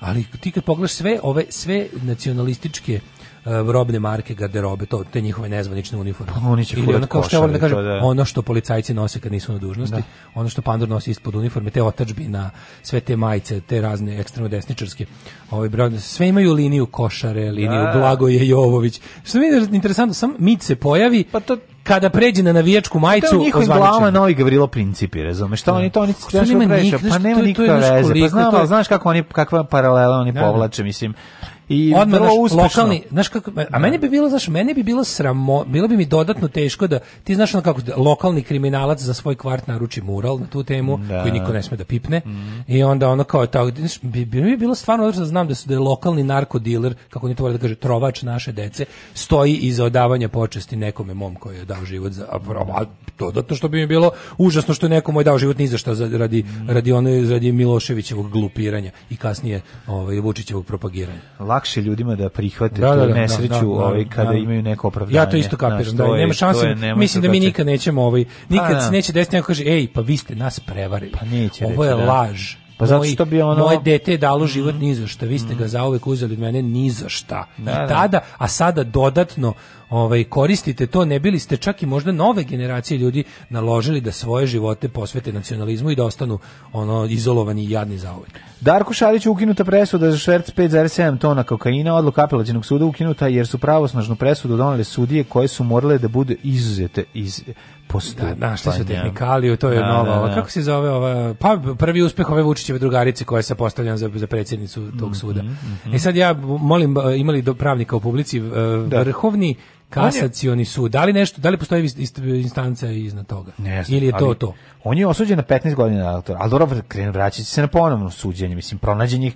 Speaker 7: Ali ti kad pogledaš sve ove sve nacionalističke Eh, robne marke garderobe, to te njihove nezvanične uniforme. Pa oni
Speaker 8: će
Speaker 7: Ili ono, kao što ja volim da kažem, to, da. ono što policajci nose kad nisu na dužnosti, da. ono što Pandor nosi ispod uniforme, te na sve te majice, te razne ekstremno desničarske. Ovaj sve imaju liniju košare, liniju da. Blagoje Jovović. Što mi je interesantno, sam mit se pojavi. Pa to kada pređe na navijačku pa majicu
Speaker 8: to njihovim glavama novi Gavrilo principi razumeš šta da. oni to oni
Speaker 7: pa
Speaker 8: nema nikakve veze pa znam ali znaš kako oni kakva paralela oni da, da. povlače mislim i Odmah, vrlo uspešno.
Speaker 7: Lokalni, znaš kako, a da. meni bi bilo, znaš, meni bi bilo sramo, bilo bi mi dodatno teško da, ti znaš ono kako, lokalni kriminalac za svoj kvart naruči mural na tu temu, da. koji niko ne sme da pipne, mm. i onda ono kao, tako, znaš, bi, bi mi bilo stvarno odvršno da znam da, su, da je lokalni narkodiler, kako oni to vole da kaže, trovač naše dece, stoji iza odavanja počesti nekome mom koji je dao život za, a, a dodatno što bi mi bilo užasno što je nekom dao život ni za šta radi, mm. radi, ono, radi Miloševićevog glupiranja i kasnije ovaj, Vučićevog propagiranja
Speaker 8: lakše ljudima da prihvate da, tu da, da, da nesreću da, ovaj, kada imaju neko opravdanje.
Speaker 7: Ja to isto kapiram, da, nema šanse, mislim da mi nikad nećemo ovaj, nikad pa se neće desiti neko kaže, ej, pa vi ste nas prevarili, pa neće ovo je laž,
Speaker 8: Pa zato što bi ono... Moje
Speaker 7: dete
Speaker 8: je
Speaker 7: dalo život mm. ni za vi ste ga mm. zauvek uzeli od mene ni za šta. Da, I da. tada, a sada dodatno ovaj, koristite to, ne bili ste čak i možda nove generacije ljudi naložili da svoje živote posvete nacionalizmu i da ostanu ono izolovani i jadni zauvek.
Speaker 8: Darko Šarić ukinuta presuda za šverc 5,7 tona kokaina, odluka apelađenog suda ukinuta jer su pravosnažnu presudu donele sudije koje su morale da bude izuzete iz
Speaker 7: postupanja. Da, da su tehnikaliju, to je da, nova. Da, da, Kako se zove ova? Pa prvi uspeh ove Vučićeve drugarice koja se postavljena za, za predsjednicu tog mm -hmm, suda. Mm -hmm. E I sad ja molim, imali do pravnika u publici, da. vrhovni kasacioni sud. Da li nešto, da li postoji instanca iznad toga? Ne Ili je to ali, to?
Speaker 8: On je osuđen na 15 godina, ali dobro, krenu vraćati se na ponovno suđenje, mislim, pronađen je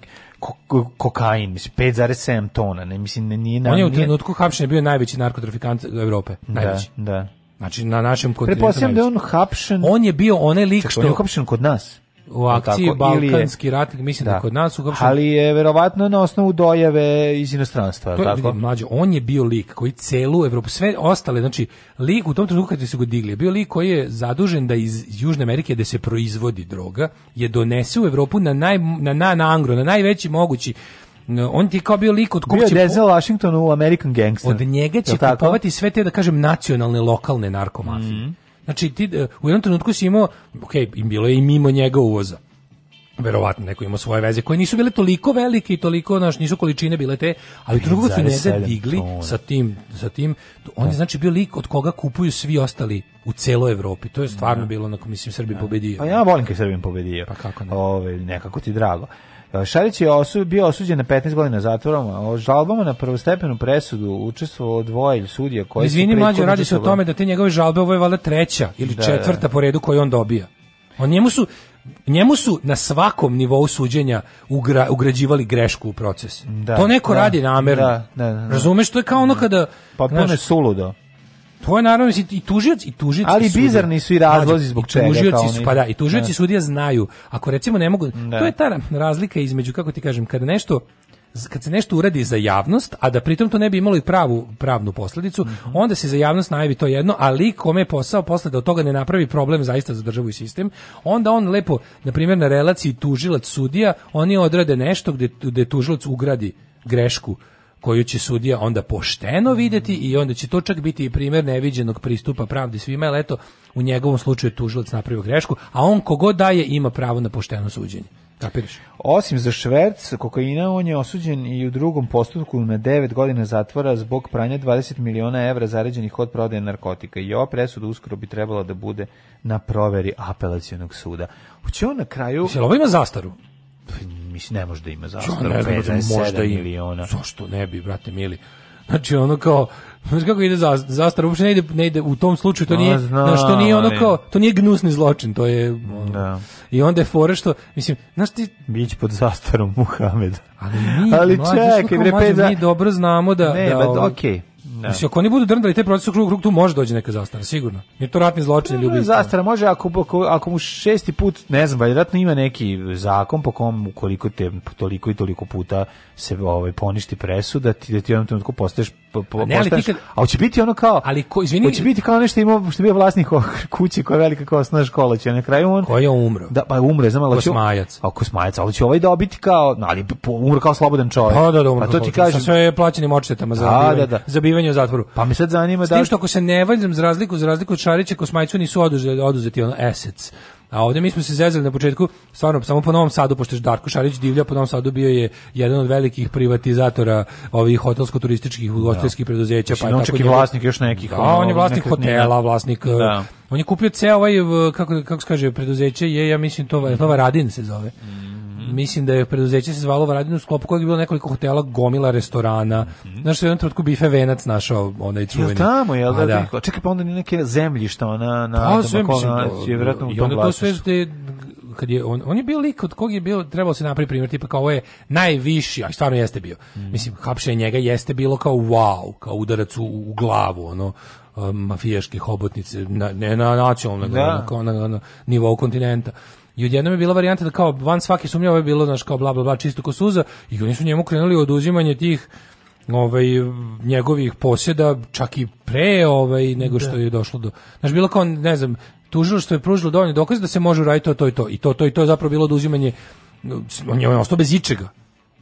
Speaker 8: kokain, mislim 5,7 tona, ne mislim ne nije
Speaker 7: On je u trenutku hapšenja bio najveći narkotrafikant Evrope, najveći. Da, da. Znači na našem
Speaker 8: kontinentu. Pretpostavljam da je on hapšen.
Speaker 7: On je bio onaj lik Čak, što
Speaker 8: on je hapšen kod nas.
Speaker 7: U akciji tako, Balkanski je, ratnik, mislim da, da kod nas uhapšen.
Speaker 8: Ali je verovatno na osnovu dojave iz inostranstva, to, tako?
Speaker 7: Mlađe, on je bio lik koji celu Evropu, sve ostale, znači lik u tom trenutku kad se ga digli, bio lik koji je zadužen da iz Južne Amerike da se proizvodi droga, je donese u Evropu na, naj, na, na, na angro, na najveći mogući on ti kao bio lik od
Speaker 8: koga će... Bio Denzel Washington u American Gangster.
Speaker 7: Od njega će kupovati sve te, da kažem, nacionalne, lokalne narkomafije. Mm. Znači, ti, e, u jednom trenutku si imao, ok, bilo je i mimo njega uvoza. Verovatno neko ima svoje veze koje nisu bile toliko velike i toliko naš nisu količine bile te, ali drugo su ne digli sa tim sa tim on je da. znači bio lik od koga kupuju svi ostali u celoj Evropi. To je stvarno da. bilo na mislim Srbi da. pobedio. Pa
Speaker 8: ja volim kad Srbim pobedio. Pa kako ne? Ove, nekako ti drago. E, Šarić je osu, bio osuđen na 15 godina zatvorom, o žalbama na prvostepenu presudu učestvovao dvoje sudija koji Izvini,
Speaker 7: mlađe, radi se o tome da te njegove žalbe ovo je valjda treća ili da, da. četvrta da. po redu koju on dobija. On njemu su njemu su na svakom nivou suđenja ugra, ugrađivali grešku u proces. Da, to neko da, radi namerno. Da, da, da, Razumeš, to je kao ono mm. kada...
Speaker 8: Potpuno pa je suludo. To
Speaker 7: je naravno i tužioci i tužioci.
Speaker 8: Ali bizarni su i razlozi zbog čega. Tužioci su
Speaker 7: pa da, i tužioci da. sudija znaju. Ako recimo ne mogu, ne. Da. to je ta razlika između kako ti kažem, kad nešto kad se nešto uradi za javnost, a da pritom to ne bi imalo i pravu pravnu posledicu, mm -hmm. onda se za javnost najavi to jedno, ali kome je posao posle da od toga ne napravi problem zaista za državu i sistem, onda on lepo, na primjer na relaciji tužilac sudija, oni odrade nešto gde, gde tužilac ugradi grešku koju će sudija onda pošteno videti i onda će to čak biti i primjer neviđenog pristupa pravdi svima, jer eto, u njegovom slučaju tužilac napravio grešku, a on kogo daje ima pravo na pošteno suđenje. Kapiraš?
Speaker 8: Osim za šverc kokaina, on je osuđen i u drugom postupku na 9 godina zatvora zbog pranja 20 miliona evra zaređenih od prodaje narkotika. I ova presuda uskoro bi trebala da bude na proveri apelacijonog suda. Uće on na kraju...
Speaker 7: Jel ovo ima zastaru?
Speaker 8: Pa mislim, ne može da ima zastaru, ja, ne
Speaker 7: znam,
Speaker 8: možda i,
Speaker 7: miliona. Zašto ne bi, brate mili? Znači, ono kao, Znaš kako ide za, zastara, uopšte ne ide, ne ide u tom slučaju, to nije, no, što nije ono kao, to nije gnusni zločin, to je... Da. I onda je fora što, mislim, znaš ti...
Speaker 8: Bić pod zastarom Muhameda.
Speaker 7: Ali mi, ali mlađe, čekaj, bre, pet za... mi dobro znamo da...
Speaker 8: Ne,
Speaker 7: da,
Speaker 8: ba, pa ovaj, okay.
Speaker 7: Da. Mislim, ako oni budu drndali te procese u krug, krug, tu može dođe neka zastara, sigurno. Jer to ratni zločin
Speaker 8: ili ubistvo. Zastara može, ako, ako, ako mu šesti put, ne znam, vjerojatno ima neki zakon po kom koliko te toliko i toliko puta se ovaj, poništi presuda, ti, da ti u trenutku postaješ po, po, a, ne, ali kad, a hoće biti ono kao ali ko izvini hoće biti kao nešto ima što bio vlasnik kuće koja je velika kao osnovna škola će na kraju on
Speaker 7: koji
Speaker 8: je
Speaker 7: umro da pa
Speaker 8: umre znam ali
Speaker 7: kosmajac
Speaker 8: a kosmajac ali će ovaj dobiti kao ali umro kao slobodan čovjek pa
Speaker 7: da, da, umro, pa to ti kaže sve je plaćenim odštetama za da, bivanje, da, da. za bivanje godina u zatvoru.
Speaker 8: Pa mi sad zanima
Speaker 7: da... S tim što ako se ne valjam za razliku, za razliku od Šarića, Kosmajcu nisu oduzeti, oduzeti ono assets. A ovde mi smo se zezali na početku, stvarno samo po Novom Sadu, pošto je Darko Šarić divlja, po Novom Sadu bio je jedan od velikih privatizatora ovih hotelsko-turističkih da. ugostiteljskih preduzeća. Pa je tako i
Speaker 8: vlasnik još nekih.
Speaker 7: Da, on je vlasnik hotela, vlasnik... Da. On je kupio ceo ovaj, kako, kako se kaže, preduzeće je, ja mislim, to, to Varadin se zove. Mm Mislim da je preduzeće se zvalo Varadin u sklopu kojeg je bilo nekoliko hotela, gomila restorana. Mm -hmm. Znaš, u jednom trenutku bife Venac našao onaj čuveni. Jel
Speaker 8: tamo, jel
Speaker 7: da, da?
Speaker 8: da. Čekaj, pa onda ni neke zemljišta ona na pa, sve, mislim, je
Speaker 7: da, vjerojatno u tom onda to sve što je, kad je on, on je bio lik od kog je bio trebalo se napraviti primjer tipa kao ovo je najviši, a stvarno jeste bio. Mm. Mislim hapšenje njega jeste bilo kao wow, kao udarac u, u glavu, ono mafijaške hobotnice na, ne na nacionalnom, na, da. na, na, na nivou kontinenta. I odjednom je bila varijanta da kao van svake sumnje ovo je bilo znači kao bla bla bla čisto ko suza i oni su njemu krenuli oduzimanje tih ovaj njegovih posjeda čak i pre ovaj nego što da. je došlo do znači bilo kao ne znam što je pružilo dovoljno dokaza da se može uraditi to to i to i to to i to je zapravo bilo oduzimanje on je ostao bez ičega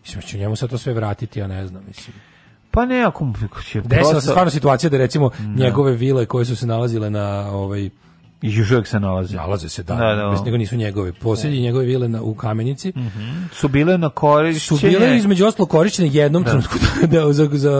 Speaker 7: mislim će njemu sad to sve vratiti ja ne znam mislim
Speaker 8: pa ne, ako...
Speaker 7: Desila se stvarno situacija da recimo da. njegove vile koje su se nalazile na ovaj,
Speaker 8: I još uvijek se nalaze.
Speaker 7: Nalaze se, da. da, da. da bez da. nego nisu njegove. Posljednje njegove vile na, u Kamenici. Mm -hmm.
Speaker 8: Su bile na korišćenje. Su bile
Speaker 7: između ostalo korišćenje jednom da. trenutku da, da, za, za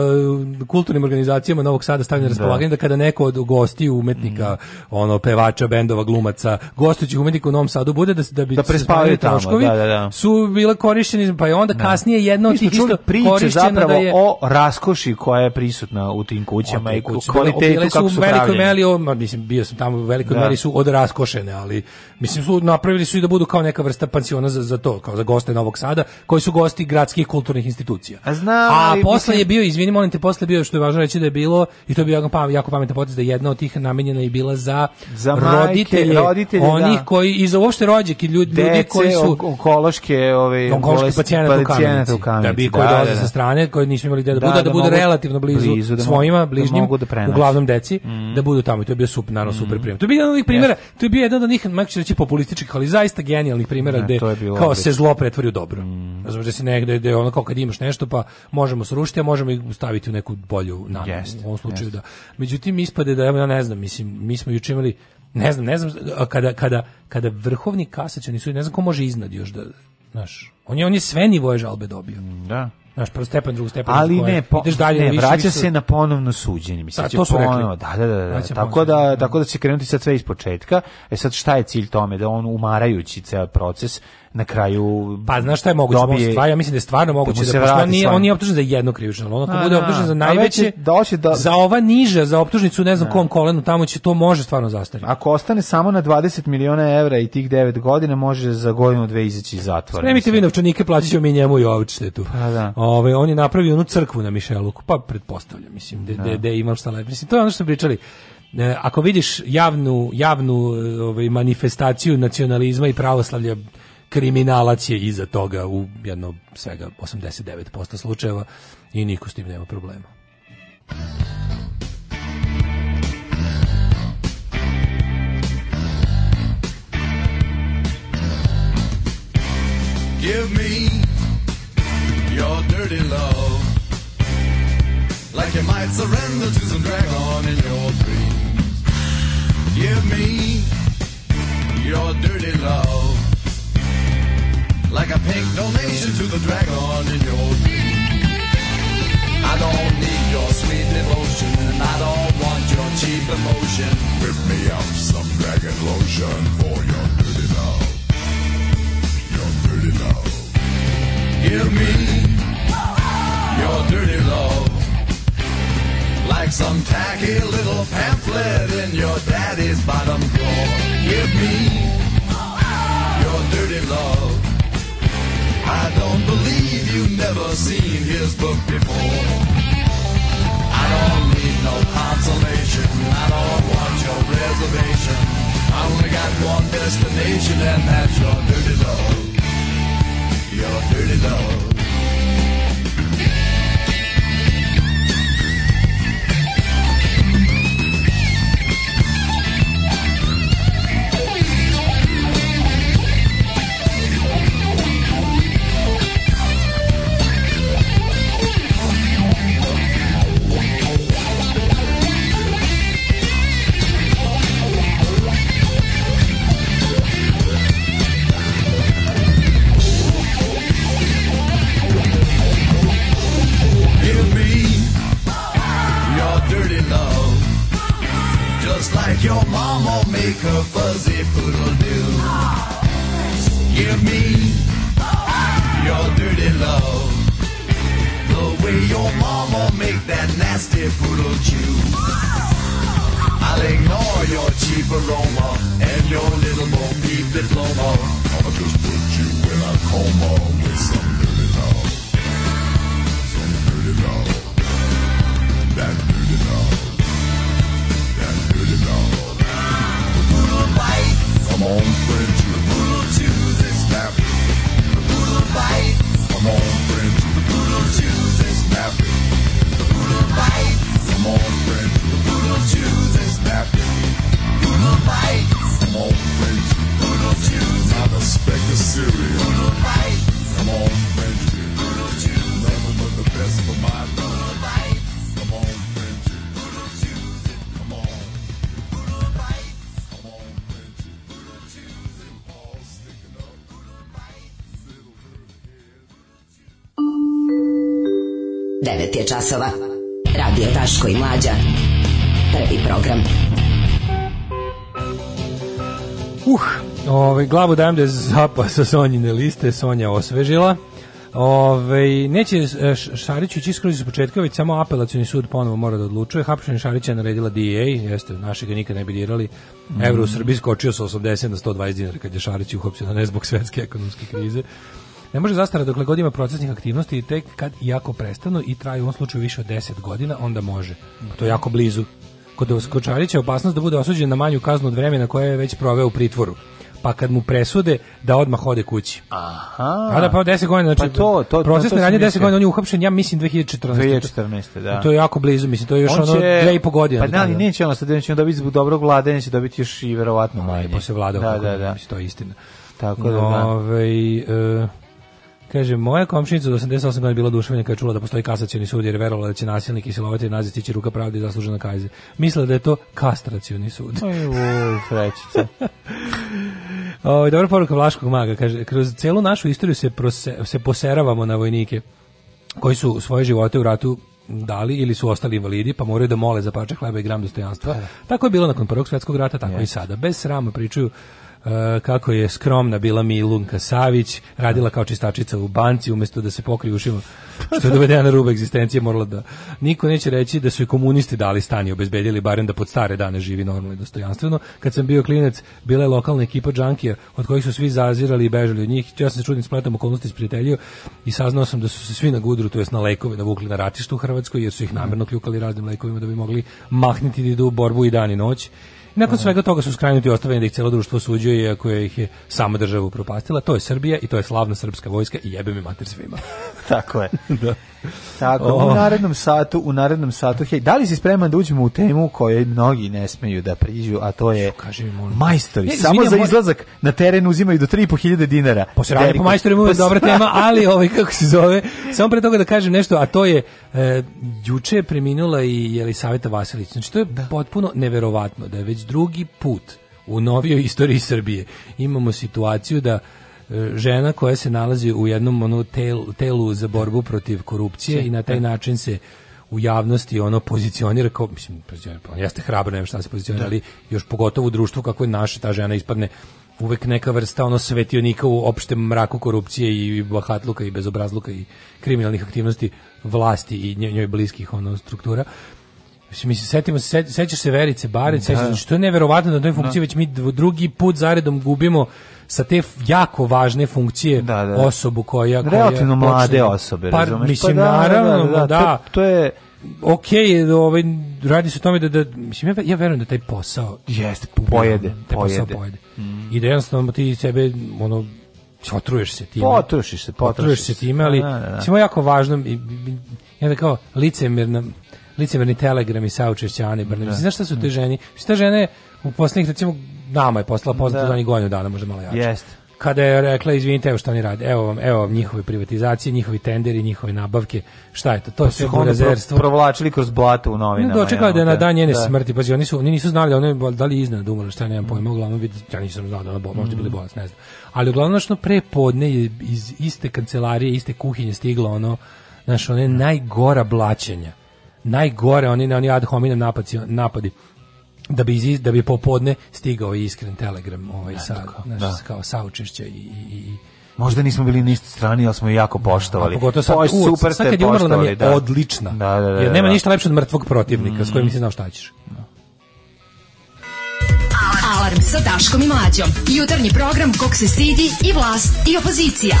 Speaker 7: kulturnim organizacijama Novog Sada stavljene na raspolaganje da kada neko od gosti umetnika, mm. ono, pevača, bendova, glumaca, gostućih umetnika u Novom Sadu bude da, da bi
Speaker 8: da prespavili
Speaker 7: troškovi,
Speaker 8: da,
Speaker 7: da, su bile korišćeni, pa je onda kasnije jedno od tih isto priče
Speaker 8: zapravo
Speaker 7: da je,
Speaker 8: o raskoši koja je prisutna u tim kućama i kvalitetu kako su, u velikoj meli,
Speaker 7: mislim, bio sam tamo u velikoj stvari su odraskošene, ali mislim su napravili su i da budu kao neka vrsta pansiona za, za to, kao za goste Novog Sada, koji su gosti gradskih kulturnih institucija.
Speaker 8: A, znam,
Speaker 7: A posle mislim... je bio, izvini, molim te, posle bio što je važno reći da je bilo i to je bio jako, pamet, jako pametan potez da jedna od tih namenjena je bila za, za roditelje, majke, roditelje da. onih da. koji i za uopšte rođake ljudi, Dece, ljudi koji su
Speaker 8: onkološke, ove
Speaker 7: onkološke pacijente u kamenici, da bi da, koji da, dolaze da, sa strane, koji nisu imali gde da, da budu, da, da budu relativno blizu, blizu da svojima, bližnjim, uglavnom deci, mm. da budu tamo i to je bio super, naravno super mm. prijem. To je bio ovih primjera, to je bio jedan od onih, mak reći populističkih, ali zaista genijalnih primjera gde kao se zlo pretvori u dobro. Mm. da se negde da ono kao kad imaš nešto pa možemo srušiti, a možemo ih staviti u neku bolju namenu. Yes. U ovom slučaju yes. da. Međutim ispade da ja ne znam, mislim mi smo juče imali ne znam, ne znam kada kada kada vrhovni kasacioni sud, ne znam ko može iznad još da, znaš, on je on je sve nivoje žalbe dobio.
Speaker 8: Da.
Speaker 7: Znaš, prvo stepen,
Speaker 8: drugi stepen. Ali ne, po, dalje, ne, vraća više, se na ponovno suđenje. Mislim, da, to su ponovno, rekli. Da, da, da, da. Tako, da, da, tako da će krenuti sa sve ispočetka. početka. E sad, šta je cilj tome? Da on umarajući ceo proces na kraju
Speaker 7: pa znaš šta je moguće dobije, stvar, ja mislim da je stvarno pa moguće da, da pošto on nije on nije optužen za jedno krivično on ako bude da. optužen za najveće doći da do da- za ova niža za optužnicu ne znam a. kom kolenu tamo će to može stvarno zastariti
Speaker 8: ako ostane samo na 20 miliona evra i tih 9 godina može za godinu dve izaći iz zatvora
Speaker 7: nemite vinovčanike novčanike plaćaćemo mi njemu i tu pa da ovaj on je napravio onu crkvu na Mišeluku pa pretpostavljam mislim da da da imam šta lepo mislim to je ono što pričali e, ako vidiš javnu javnu ovaj manifestaciju nacionalizma i pravoslavlja kriminalac je iza toga u jedno svega 89% slučajeva i niko s tim nema problema. Give me your dirty love Like you might surrender to some dragon in your dreams Give me your dirty love like a pink donation to the dragon in your dream. I don't need your sweet devotion, and I don't want your cheap emotion. Whip me up some dragon lotion for your dirty love. Your dirty love. Give me your dirty love. Like some tacky little pamphlet in your daddy's bottom drawer. Give me your dirty love. I don't believe you've never seen his book before. I don't need no consolation. I don't want your reservation. I only got one destination, and that's your dirty love. Your dirty love. like your mama make a fuzzy poodle do. Give me your dirty love. The way your mama make that nasty poodle chew. I'll ignore your cheap aroma and your little Bo Peep diploma. I'ma just put you in a coma with some dirty love. Some dirty love. That dirty love. časova. Radio Taško i Mlađa. Prvi program. Uh, ovaj, glavu dajem da je zapa sa Sonjine liste, Sonja osvežila. Ove, ovaj, neće e, Šarić ići skroz iz početka, već samo apelacioni sud ponovo mora da odlučuje. Hapšenje Šarića naredila DEA, jeste, naši ga nikad ne bi dirali. Evro u Srbiji skočio sa 80 na 120 dinara kad je Šarić uhopsio, ne zbog svetske ekonomske krize. Ne može zastara dokle god ima procesnih aktivnosti i tek kad jako prestanu i traju u ovom slučaju više od 10 godina, onda može. To je jako blizu. Kod Skočarića je opasnost da bude osuđen na manju kaznu od vremena koje je već proveo u pritvoru pa kad mu presude da odmah ode kući.
Speaker 8: Aha.
Speaker 7: Kada pa 10 godina, znači pa to, to, procesne to radnje 10 godina, on je uhapšen, ja mislim 2014.
Speaker 8: 2014, da.
Speaker 7: To je jako blizu, mislim, to je još
Speaker 8: on
Speaker 7: 2 i po godina.
Speaker 8: Pa ne, ali da, neće ono sad, neće on dobiti zbog dobrog vlada, neće dobiti još i verovatno manje. Posle pa vlada, da, da, da. Mislim, to je istina. Tako
Speaker 7: da, da. Ove, ovaj, e, Kaže, moja komšinica do 88 godina bila duševljena kada čula da postoji kasacioni sud jer verovala da će nasilnik i silovati i naziv tići ruka pravde i zaslužena kajze. Mislila da je to kastracioni sud.
Speaker 8: Aj, oj, frečica.
Speaker 7: je dobra poruka Vlaškog maga. Kaže, kroz celu našu istoriju se, prose, se poseravamo na vojnike koji su svoje živote u ratu dali ili su ostali invalidi, pa moraju da mole za parče hleba i gram dostojanstva. Da, da. Tako je bilo nakon prvog svjetskog rata, tako yes. i sada. Bez srama pričaju Eh, kako je skromna bila Milunka Savić, radila kao čistačica u banci umesto da se pokrije ušima, što je dovedena na ruba egzistencije, morala da... Niko neće reći da su i komunisti dali stan i obezbedili, barem da pod stare dane živi normalno i dostojanstveno. Kad sam bio klinec, bila je lokalna ekipa džankija, od kojih su svi zazirali i bežali od njih. Ja sam se čudnim spletom okolnosti spritelio i saznao sam da su se svi na gudru, to jest na lekove, navukli na ratištu u Hrvatskoj, jer su ih namerno kljukali raznim lekovima da bi mogli mahniti da idu u borbu i dan i noć Nakon Aha. svega toga su skrajnuti ostavljeni da ih celo društvo suđuje, ako ih je sama država upropastila. To je Srbija i to je slavna srpska vojska i jebe mi mater svima.
Speaker 8: Tako je. da. Tako, oh. u narednom satu, u narednom satu, hej, da li si spreman da uđemo u temu kojoj mnogi ne smeju da priđu, a to je Kaži, majstori. Ne, Samo za izlazak na teren uzimaju do 3.500 dinara.
Speaker 7: Posranje pa po majstorima je pa dobra tema, ali ovaj, kako se zove, samo pre toga da kažem nešto, a to je, e, juče je preminula i Jelisaveta Vasilić. Znači, to je da. potpuno neverovatno da je već drugi put u novijoj istoriji Srbije imamo situaciju da žena koja se nalazi u jednom onom telu, telu za borbu protiv korupcije i na taj e. način se u javnosti ono pozicionira kao mislim pozicionira pa jeste hrabro nema šta se pozicionira da. ali još pogotovo u društvu kako je naše ta žena ispadne uvek neka vrsta ono svetionika u opštem mraku korupcije i bahatluka i bezobrazluka i kriminalnih aktivnosti vlasti i njoj bliskih ono struktura Mislim, se setimo se, sećaš se Verice Barec, da. sećaš, znači, što je neverovatno da toj funkciji da. već mi drugi put zaredom gubimo sa te jako važne funkcije da, da, da. osobu koja... koja Relativno
Speaker 8: počne, mlade da- osobe, par, razumeš? Pa
Speaker 7: mislim, pa da, naravno, da. da, da to, to je ok, ovaj, radi se o tome da, da mislim, ja, ja verujem da taj posao
Speaker 8: jeste, pojede,
Speaker 7: taj pojede. Posao pojede. Mm. I da jednostavno ti sebe, ono, otruješ se time. Potrušiš
Speaker 8: se, potrušiš, potrušiš
Speaker 7: se time, ali, da, da, da. jako važno, i, i, i, i, kao licemerna, licemerni telegram i saučešća Ane Brnabić. Da. Znaš šta su te žene? Šta žene u poslednjih, recimo, nama je poslala poznata da. zadnjih godinu dana, možda malo jače. Jeste kada je rekla izvinite evo šta oni rade evo vam evo vam njihove privatizacije njihovi tenderi njihove nabavke šta je to to je pa sve burazerstvo
Speaker 8: pro, provlačili kroz blato u novinama
Speaker 7: ne dočekala da je na dan njene da. smrti pazi oni su oni nisu znali da ona da li iznad umrla šta nemam pojma uglavnom vidi ja nisam znao da ona bo, možda mm. bili bolest ne znam ali uglavnom što pre podne je iz iste kancelarije iste kuhinje stiglo ono naš one da. najgora blaćenja najgore oni oni ad hominem napaci, napadi da bi iz, da bi popodne stigao iskren telegram ovaj e, sa naš, da. kao saučešće i, i, i
Speaker 8: Možda nismo bili ni strani, ali smo je jako poštovali. Da,
Speaker 7: pogotovo sad, Poš, super sad kad je umrla nam je da. odlična. Da, da, da, jer da, nema da. ništa lepše od mrtvog protivnika mm. s kojim nisi mm. znao šta ćeš. Da.
Speaker 12: Alarm sa Daškom i Mlađom. Jutarnji program kog se sidi i vlast i opozicija.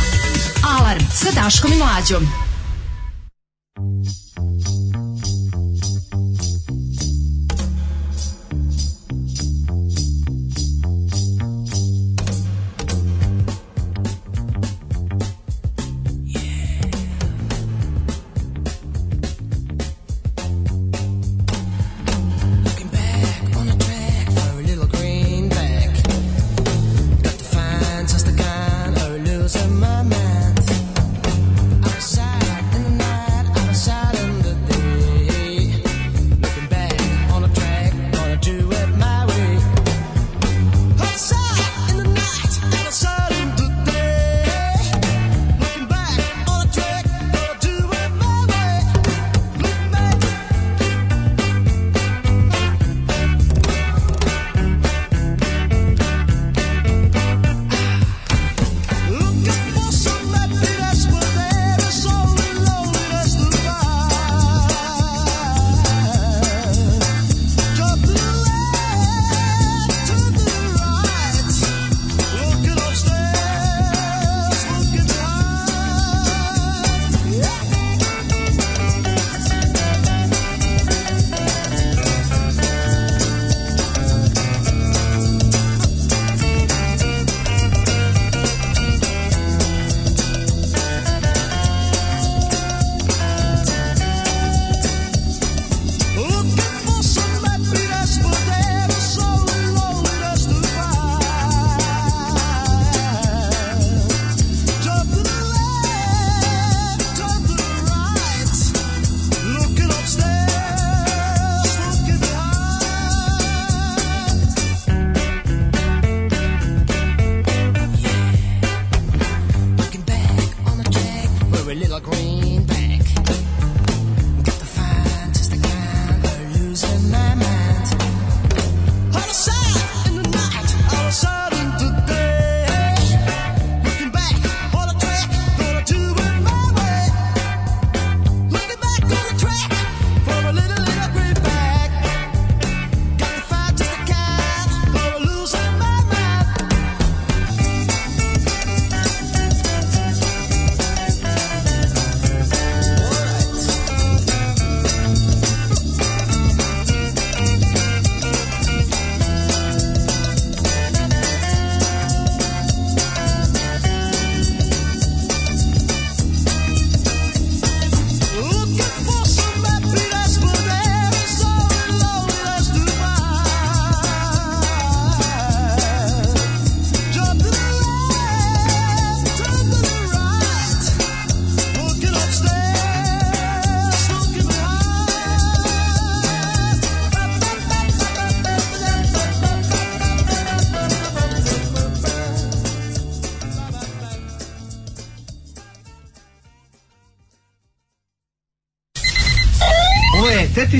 Speaker 12: Alarm sa Daškom i Mlađom.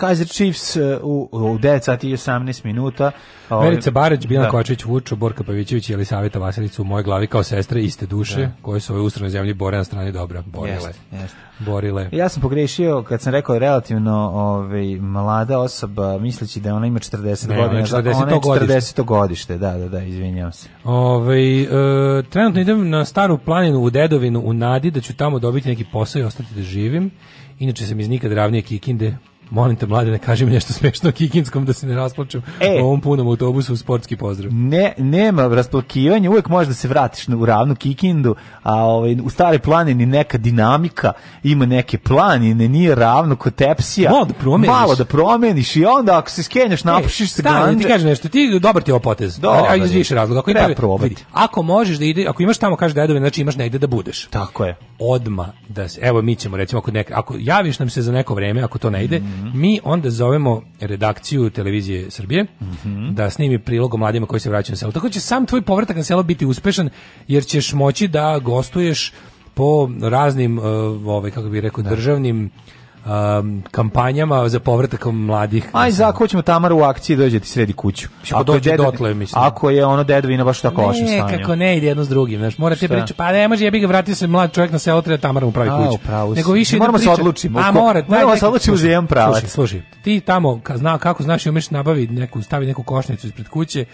Speaker 7: Kaiser Chiefs e, u, u 9 mhm. sati i 18 minuta. Ovaj, Verica Barać, Bilan da. Kovačević, Vučo, Borka Pavićević i Elisaveta Vasilica u mojoj glavi kao sestre iste duše, da. koje su ove ustranoj zemlji bore na strani dobra. Borile. Jest, jest. Borile.
Speaker 8: Ja sam pogrešio kad sam rekao relativno ovaj, mlada osoba, misleći da ona ima 40 ne, godina. Ona je 40, ona je 40 godište. Da, da, da, izvinjavam se. Ove,
Speaker 7: ovaj, e, trenutno idem na staru planinu u Dedovinu u Nadi da ću tamo dobiti neki posao i ostati da živim. Inače sam iz nikad ravnije Kikinde, Molim te, mlade, ne kaži mi nešto smešno o Kikinskom da se ne rasplačem e, u ovom punom autobusu u sportski pozdrav.
Speaker 8: Ne, nema rasplakivanja, uvek možeš da se vratiš u ravnu Kikindu, a ovaj, u stare planini neka dinamika, ima neke planine, nije ravno kod tepsija. Malo da
Speaker 7: promeniš.
Speaker 8: Malo da promeniš i onda ako se skenjaš, e, napušiš se
Speaker 7: ganđe. ti kažem nešto, ti dobar ti je potez. Dobar,
Speaker 8: a iz više razloga. Ako, ima, vidi,
Speaker 7: ako možeš da ide, ako imaš tamo, kaže dedovina, znači imaš negde da budeš.
Speaker 8: Tako je.
Speaker 7: Odma da se, evo mi ćemo recimo, ako, nek, ako javiš nam se za neko vreme, ako to ne ide, mm mi onda zovemo redakciju televizije Srbije mm -hmm. da snimi prilog o mladima koji se vraćaju na selo. Tako će sam tvoj povratak na selo biti uspešan jer ćeš moći da gostuješ po raznim, uh, ovaj, kako bih rekao, da. državnim um, kampanjama za povratak mladih.
Speaker 8: Aj za ko ćemo Tamaru u akciji dođe sredi kuću.
Speaker 7: Ako dođe dedovi, dotle, Ako je ono dedovina baš tako loše Ne,
Speaker 8: Kako ne ide jedno s drugim, znaš, te pričati. Pa ne može, jebi ga vratio se mlad čovjek na selo treba Tamara u pravi kuću. A, Nego
Speaker 7: više da moramo se odlučimo.
Speaker 8: A
Speaker 7: mora,
Speaker 8: moramo
Speaker 7: se odlučimo za jedan pravac.
Speaker 8: Slušaj, ti tamo ka, zna kako znaš i umeš nabavi neku, stavi neku košnicu ispred kuće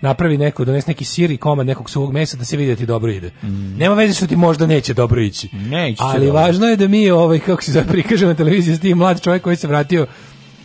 Speaker 8: napravi neko, donesi neki sir i komad nekog suvog mesa da se vidi da ti dobro ide. Mm. Nema veze što ti možda neće dobro ići. Neće ali dobro. važno je da mi ovaj kako se zove prikažemo na televiziji da s tim mlad čovjek koji se vratio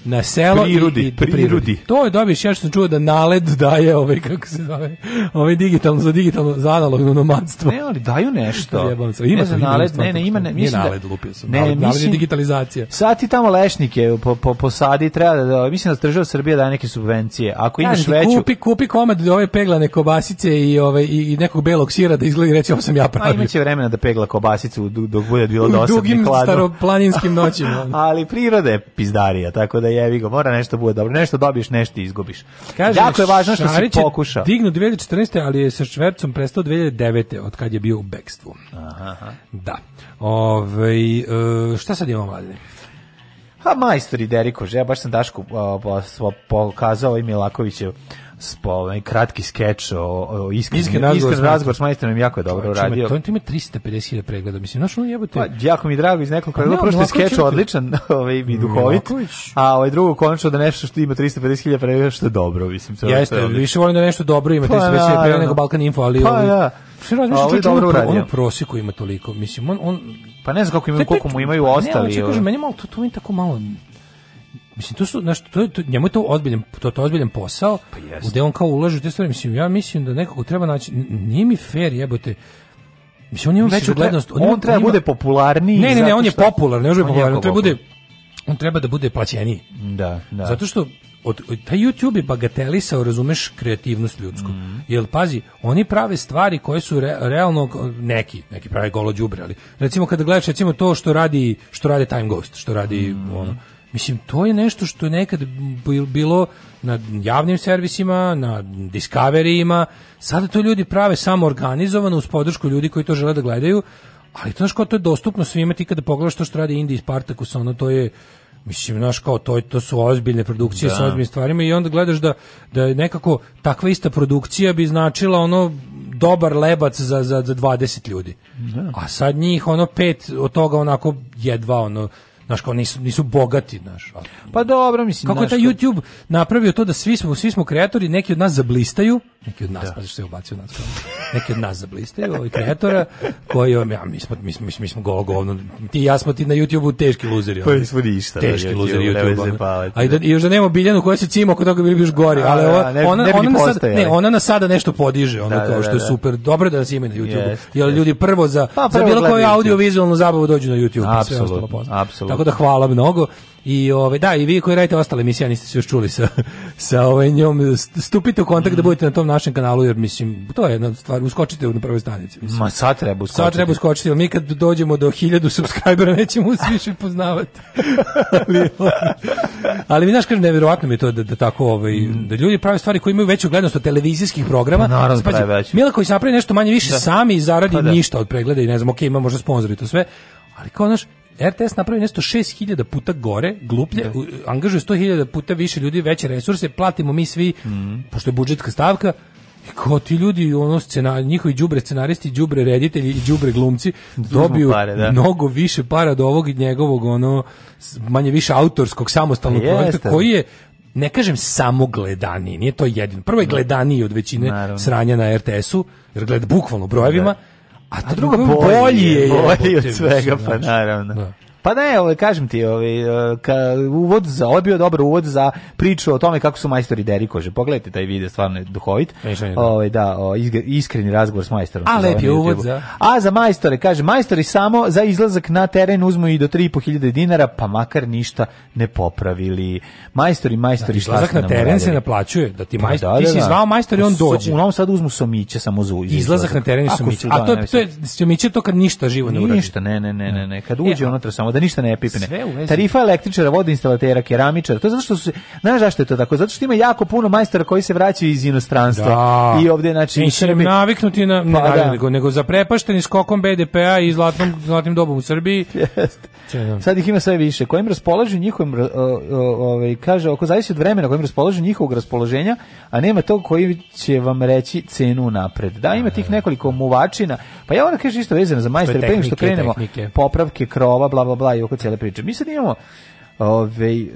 Speaker 8: na selo
Speaker 7: prirodi, i, i prirudi. prirudi.
Speaker 8: To je dobiješ, ja što sam čuo da naled daje ovaj, kako se zove, ovaj digitalno, za digitalno, za analogno nomadstvo.
Speaker 7: Ne, ali daju nešto.
Speaker 8: Jebam se. Ima ne, sam, naled, ne, ne, ima, ne, mislim nije da- naled,
Speaker 7: lupio sam.
Speaker 8: Ne, naled, naled je digitalizacija.
Speaker 7: Sad ti tamo lešnike po, po, po sadi, treba da-, da, mislim da država Srbija daje neke subvencije. Ako imaš ja, veću...
Speaker 8: Kupi, kupi komad ove peglane kobasice i, ove, i, i nekog belog sira da izgleda, reći, ovo sam ja pravio. A
Speaker 7: imaće vremena da pegla kobasicu dok bude bilo dosadne hladno. U dugim
Speaker 8: staroplaninskim noćima.
Speaker 7: ali priroda je pizdarija, tako da jevi ga, mora nešto bude dobro. Nešto dobiješ, nešto izgubiš. Kaže, jako je važno što si pokušao.
Speaker 8: Dignu 2014. ali je sa švercom prestao 2009. od kad je bio u bekstvu. Aha, Da. Ove, e, šta sad imamo, mladine?
Speaker 7: Ha, majstori Deriko, ja baš sam Dašku pokazao i Milakovićev spol, kratki skeč o, o iskren, iskren razgovor, iskren razgovor s majstorom jako je dobro uradio.
Speaker 8: To, to ima 350.000 pregleda, mislim, znaš, ono jebote. Pa, jako
Speaker 7: mi drago iz nekog pa kraja, prošli što skeč odličan, ovaj, i duhovit, a ovaj drugo konačno da nešto što ima 350.000 pregleda što je dobro, mislim.
Speaker 8: To Jeste, to je više volim da nešto dobro ima 350.000 pa da, pregleda da. nego Balkan Info, ali... Pa, ovaj, da. Sve razmišljam, čovjek on, on u ima toliko, mislim, on... on
Speaker 7: pa ne znam kako imaju, koliko mu imaju ostali. Pa ne, ali ću kažem,
Speaker 8: ovaj. meni malo, to, to mi tako malo, Mislim to su znači to, to njemu je to ozbiljan to to ozbiljan posao. Pa gde on kao ulaže te stvari, mislim ja mislim da nekako treba naći nije mi fer jebote. Mislim on ima veću gledanost,
Speaker 7: on, on, treba da bude popularniji.
Speaker 8: Ne, ne, ne, on je popularan, ne može da popularan, on treba bude on treba da bude plaćeniji.
Speaker 7: Da, da.
Speaker 8: Zato što od, od taj YouTube je bagatelisao, razumeš, kreativnost ljudsku. Mm. Jel, pazi, oni prave stvari koje su re, realno neki, neki prave golo đubre, ali recimo kada gledaš recimo to što radi, što radi Time Ghost, što radi mm. ono, Mislim, to je nešto što je nekad bilo na javnim servisima, na Discoveryima, sada to ljudi prave samo organizovano uz podršku ljudi koji to žele da gledaju, ali to, znaš, kao to je dostupno svima, ti kada pogledaš to što radi Indi i Spartakus, ono, to je, Mislim, znaš, kao to, to su ozbiljne produkcije da. sa ozbiljnim stvarima i onda gledaš da, da je nekako takva ista produkcija bi značila ono dobar lebac za, za, za 20 ljudi. Da. A sad njih ono pet od toga onako jedva ono Znaš, kao nisu, nisu bogati, znaš.
Speaker 7: Pa dobro, mislim, Kako
Speaker 8: je taj YouTube napravio to da svi smo, svi smo kreatori, neki od nas zablistaju, neki od nas, da. pa što je ubacio nas, kao, neki od nas zablistaju, ovi kreatora, koji, ja, mi smo, mi smo, mi smo golo govno, ti ja smo ti na YouTubeu teški luzeri.
Speaker 7: Pa nismo ništa.
Speaker 8: Da, teški da, luzeri YouTube. A i da, da još da nemamo biljenu koja se cima oko toga bili bi još gori, ali da, ona, ona, ne ona, nas ne, ona na sada nešto podiže, ono da, kao što je super, dobro da nas ima na YouTubeu, jer ljudi prvo za, pa, prvo za bilo koju audiovizualnu zabavu dođu na YouTube. sve Apsolutno, apsolutno tako da hvala mnogo. I ovaj da i vi koji radite ostale emisije niste se još čuli sa sa ovaj njom stupite u kontakt mm. da budete na tom našem kanalu jer mislim to je jedna stvar uskočite na prvoj stanici mislim. Ma sad treba uskočiti.
Speaker 7: Sad treba
Speaker 8: uskočiti, jer mi kad dođemo do 1000 subscribera nećemo se više poznavati. ali, ovaj, ali mi znaš kažem nevjerovatno mi je to da, da tako ovaj mm. da ljudi prave stvari koji imaju veću gledanost od televizijskih programa. Pa,
Speaker 7: naravno, da
Speaker 8: Spazi, Mila koji
Speaker 7: napravi
Speaker 8: nešto manje više da. sami zaradi pa, da. ništa od pregleda i ne znam, okej, okay, ima možda sponzori to sve, ali kao naš RTS napravi nešto 6000 puta gore, gluplje, da. angažuje 100.000 puta više ljudi, veće resurse, platimo mi svi, mm. pošto je budžetska stavka, i kao ti ljudi, ono scenar, njihovi đubre scenaristi, đubre reditelji i đubre glumci dobiju pare, da. mnogo više para do ovog njegovog ono manje više autorskog samostalnog pa Jeste. projekta koji je ne kažem samo gledaniji, nije to jedino. Prvo je da. gledaniji od većine Naravno. sranja na RTS-u, jer gleda bukvalno brojevima, da a drugo bolji je.
Speaker 7: Bolji od svega, pa znači. naravno. Da. Pa ne, ovaj, kažem ti, ovaj, ka, uvod za, ovo ovaj bio dobar uvod za priču o tome kako su majstori deri kože. Pogledajte taj video, stvarno je duhovit. Ovaj, da, o, iskreni razgovor s majstorom.
Speaker 8: A lepi uvod za...
Speaker 7: A za majstore, kaže, majstori samo za izlazak na teren uzmu i do 3.500 dinara, pa makar ništa ne popravili. Majstori, majstori,
Speaker 8: znači, izlazak na teren se naplaćuje, da ti pa majstor, da, da, da. ti da, si da. zvao majstor i on dođe. U Novom
Speaker 7: Sadu uzmu somiće samo za izlazak.
Speaker 8: Izlazak na teren i
Speaker 7: somiće. Da, a to, je, to je, somiće to kad ništa živo ne
Speaker 8: uradi. Ništa, ne, ne, ne, ne, ne. Kad e, uđe, ono samo da ništa ne pipne.
Speaker 7: Tarifa električara, vodoinstalatera, keramičara. To
Speaker 8: je
Speaker 7: zato što su znaš zašto je to tako? Zato što ima jako puno majstora koji se vraćaju iz inostranstva. Da. I ovdje znači
Speaker 8: Mislim, e, mi... naviknuti na pa, naviknuti, da. nego, nego zaprepašteni skokom BDP-a i zlatnom zlatnim dobom u Srbiji.
Speaker 7: Jest. Da. Sad ih ima sve više. Kojim raspolažu njihovim ovaj kaže ako zavisi od vremena kojim raspolažu njihovog raspoloženja, a nema tog koji će vam reći cenu napred. Da, ima da, tih nekoliko muvačina. Pa ja ona kaže isto vezano za majstore, pre što krenemo tehnike. popravke krova, bla bla bla i oko cijele priče. Mi sad imamo ove, ovaj, eh,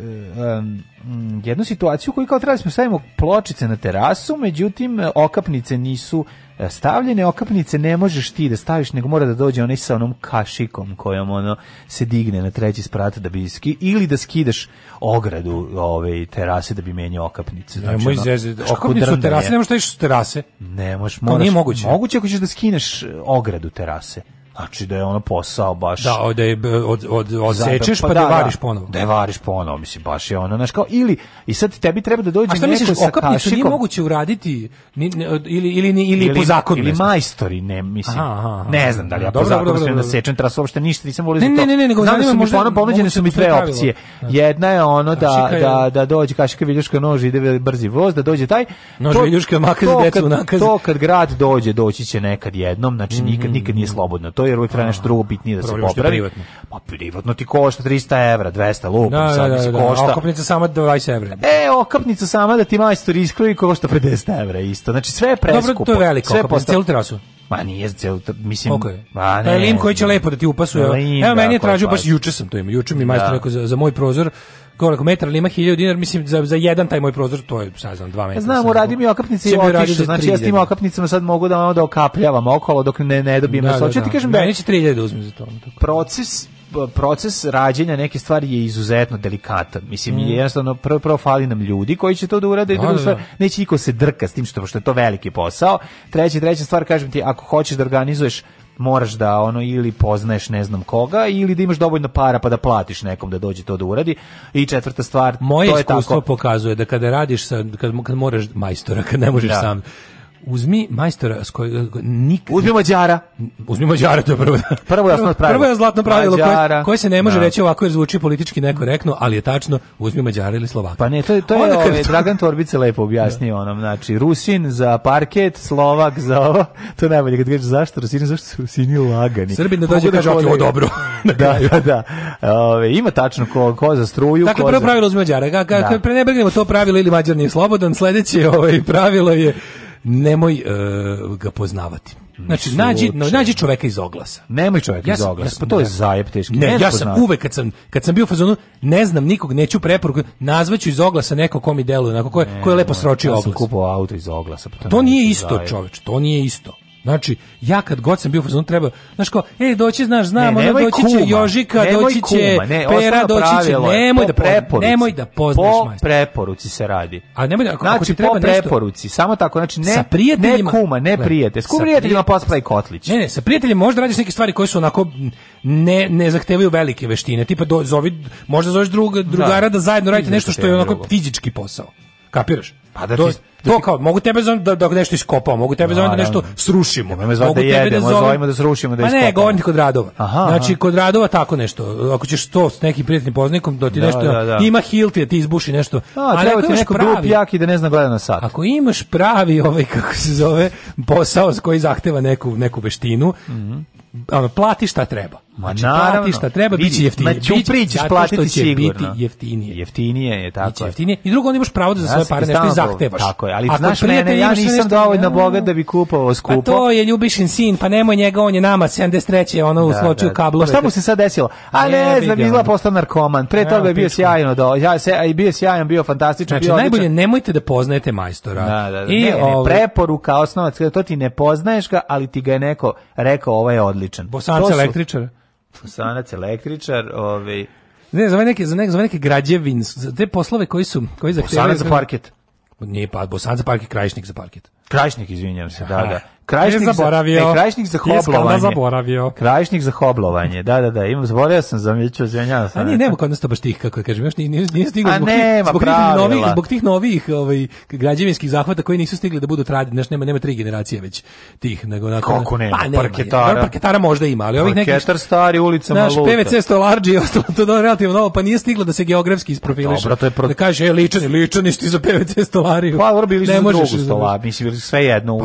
Speaker 7: um, mm, jednu situaciju koju kao trebali da smo stavimo pločice na terasu, međutim okapnice nisu eh, stavljene, okapnice ne možeš ti da staviš, nego mora da dođe onaj sa onom kašikom kojom ono se digne na treći sprat da bi ski, ili da skidaš ogradu ove ovaj, terase da bi menjao
Speaker 8: okapnice.
Speaker 7: Znači,
Speaker 8: Nemoj izrezi, no, okapnicu terase, ne možeš da
Speaker 7: iš
Speaker 8: terase.
Speaker 7: Ne možeš, moraš, nije moguće. Moguće ako ćeš da skineš ogradu terase. Znači da je ono posao baš...
Speaker 8: Da, da e, od, od, od, od sečeš pa, pa da, da, da, variš ponovo.
Speaker 7: Da je variš ponovo, mislim, baš je ono, znaš kao, ili, i sad tebi treba da dođe neko sa kašikom... A šta misliš, okapnicu
Speaker 8: nije moguće uraditi, ni, ne, ili, ili, ili, ili, po zakonu? Ili
Speaker 7: majstori, ne, mislim, aha, aha, ne znam da li ja dobro, po zakonu dobro, dobro, da sečem, teraz uopšte ništa, nisam volio
Speaker 8: za to. Ne, ne, ne,
Speaker 7: nego zanima možda... Ono, pomeđene su mi dve opcije. Da. Jedna je ono znači, da, da, da dođe kašika, viljuška, nož, ide brzi voz, da dođe taj... Nož, viljuška, makaze, decu, nakaze. To kad grad dođe, doći će nekad jednom, znači mhm, nikad, nikad nije mhm. slobodno. To jer uvijek treba nešto drugo bitnije da se da popravi. Pa privatno ti košta 300 evra, 200 lupa, da, sad da, da, da,
Speaker 8: da, košta. Okapnica sama 20
Speaker 7: evra. E, okapnica sama da ti majstor iskroji košta 50 evra isto. Znači sve je preskupo. Dobro,
Speaker 8: to je veliko, sve posta... celu trasu.
Speaker 7: Ma nije cel, mislim, okay.
Speaker 8: ma ne. Pa je lim koji će lepo da ti upasuje. Evo, meni je da, tražio, baš juče sam to imao, juče mi majstor rekao za, za moj prozor, koliko metar ali ima 1000 dinara, mislim za za jedan taj moj prozor to je šta znam 2 metra.
Speaker 7: Znam, uradim i okapnice i otišao, znači ja s tim okapnicama sad mogu da malo da okapljavam okolo dok ne ne dobijem da, da da. da, da. ti kažem da
Speaker 8: neće 3000 uzmi za to. Tako.
Speaker 7: Proces proces rađenja neke stvari je izuzetno delikatan. Mislim, mm. jednostavno prvo, prvo fali nam ljudi koji će to da urade i da, druga stvar, neće niko se drka s tim što, što je to veliki posao. Treća, treća stvar, kažem ti, ako hoćeš da organizuješ moraš da ono ili poznaješ ne znam koga ili da imaš dovoljno para pa da platiš nekom da dođe to da uradi. I četvrta stvar,
Speaker 8: Moje to je tako. Moje iskustvo pokazuje da kada radiš sa kad, kad moraš majstora, kad ne možeš da. sam, uzmi majstora s kojeg eh, nik
Speaker 7: Uzmi Mađara.
Speaker 8: Uzmi Mađara, to je prvo.
Speaker 7: Prvo jasno pravilo. Prvo je zlatno pravilo koje,
Speaker 8: koje, se ne može da. reći ovako jer zvuči politički nekorektno, ali je tačno, uzmi Mađara ili Slovaka.
Speaker 7: Pa ne, to, je, to je Onda ove, ovaj to... Dragan Torbice lepo objasnio da. onom, znači, Rusin za parket, Slovak za ovo, to je najbolje, kad kaže zašto Rusin zašto su Rusini lagani. Srbin ne da dođe
Speaker 8: da kaže, ovo dobro. da,
Speaker 7: da, da. Ove, ima tačno ko, ko za struju.
Speaker 8: Dakle, ko prvo
Speaker 7: za...
Speaker 8: pravilo uzmi Mađara. Kad prenebegnemo to pravilo ili Mađar nije slobodan, sledeće ovaj, pravilo je nemoj uh, ga poznavati. Znači, nađi, no, nađi čoveka iz oglasa.
Speaker 7: Nemoj čoveka ja iz oglasa, ja pa to je da. zajeb teški.
Speaker 8: Ne, ne ja sam uvek, kad sam, kad sam bio u fazonu, ne znam nikog, neću preporuku, nazvaću iz oglasa neko ko mi deluje, onako, ko je, ko je lepo sročio oglas. Ja sam kupao
Speaker 7: auto iz oglasa. Pa to,
Speaker 8: to nije isto, čoveč, to nije isto. Znači, ja kad god sam bio u fazonu treba, znaš kao, ej, doći, znaš, znamo, ne, doći će kuma, Jožika, doći će kuma, ne, Pera, doći će, nemoj, da, preporuci, nemoj da poznaš po
Speaker 7: majster. preporuci se radi.
Speaker 8: A nemoj, da, ako, znači, ako ti treba
Speaker 7: po preporuci, samo tako, znači, ne, sa prijateljima, ne kuma, ne prijatelj, s prijateljima posplaj kotlić.
Speaker 8: Ne, ne, sa prijateljima možda radiš neke stvari koje su onako, ne, ne zahtevaju velike veštine, tipa do, zovi, možda zoveš drug, drugara da, da zajedno radite nešto što je onako fizički posao. Kapiraš? Pa da to, ti, da to kao, mogu tebe zovem da, da nešto iskopamo, mogu tebe zovem da nešto srušimo.
Speaker 7: Mogu da
Speaker 8: tebe
Speaker 7: jedemo,
Speaker 8: da zovem da srušimo, da iskopamo. Pa ne, govorim kod radova. Aha, znači, kod radova tako nešto. Ako ćeš to s nekim prijateljnim poznikom, da ti da, nešto, da, da. ima hilti, da ti izbuši nešto.
Speaker 7: A treba ti neko pravi, jak i da ne zna gleda na sat.
Speaker 8: Ako imaš pravi, ovaj, kako se zove, posao koji zahteva neku, neku veštinu, mm -hmm. plati šta treba. Znači, Naravno, plati šta treba, biće jeftinije.
Speaker 7: Ma ću priđeš platiti sigurno. Biti
Speaker 8: jeftinije.
Speaker 7: Jeftinije je,
Speaker 8: tako biće jeftinije. I drugo, on imaš pravo da za svoje pare nešto i zahtevaš.
Speaker 7: Tako je, ali Ako znaš mene, ja nisam dovoljno bogat da bi kupovao skupo. Pa
Speaker 8: to je Ljubišin sin, pa nemoj njega, on je nama 73. ono u da, sloču da. pa kablo.
Speaker 7: Šta da- mu se sad desilo? A ne, znam, izgleda postao narkoman. Pre toga je bio sjajno, do, ja se, a bio sjajan, bio fantastičan. Znači,
Speaker 8: najbolje, nemojte da poznajete majstora. Da, da,
Speaker 7: I, ovaj- preporuka, osnovac, to ti ne poznaješ ga, ali ti ga je neko rekao, ovo ovaj je odličan.
Speaker 8: Bosanca električar.
Speaker 7: Bosanac električar, ovaj
Speaker 8: Ne, za neke za neke za neke građevin, za te poslove koji su koji
Speaker 7: zahtevaju Bosanac za parket.
Speaker 8: Nije pa Bosanac za parket, krajišnik za parket.
Speaker 7: Krajišnik, izvinjavam se, da, da.
Speaker 8: Krajišnik
Speaker 7: Za, ne, e, krajišnik za hoblovanje. zaboravio. Krajišnik za hoblovanje. Da, da, da. Imam zaboravio sam, za zvenjao
Speaker 8: sam. A nije, nema kod nas to baš tih, kako kažem, još nije, nije stiglo zbog, nema, tih, zbog, tih novih, zbog tih novih ovaj, građevinskih zahvata koji nisu stigli da budu tradi, znaš, nema, nema tri generacije već tih. Nego, na
Speaker 7: Kako ne, Pa, nema parketara. Nema,
Speaker 8: parketara možda ima, ali ovih nekih...
Speaker 7: Parketar stari, ulica
Speaker 8: Naš PVC stolarđi je ostalo to da relativno novo, pa nije stiglo da se geografski isprofiliše. Dobro, to je pro... Da kaže, e, ličani, ličani, ti za PVC stolariju.
Speaker 7: Pa, dobro, bili
Speaker 8: su drugu mislim, sve jedno,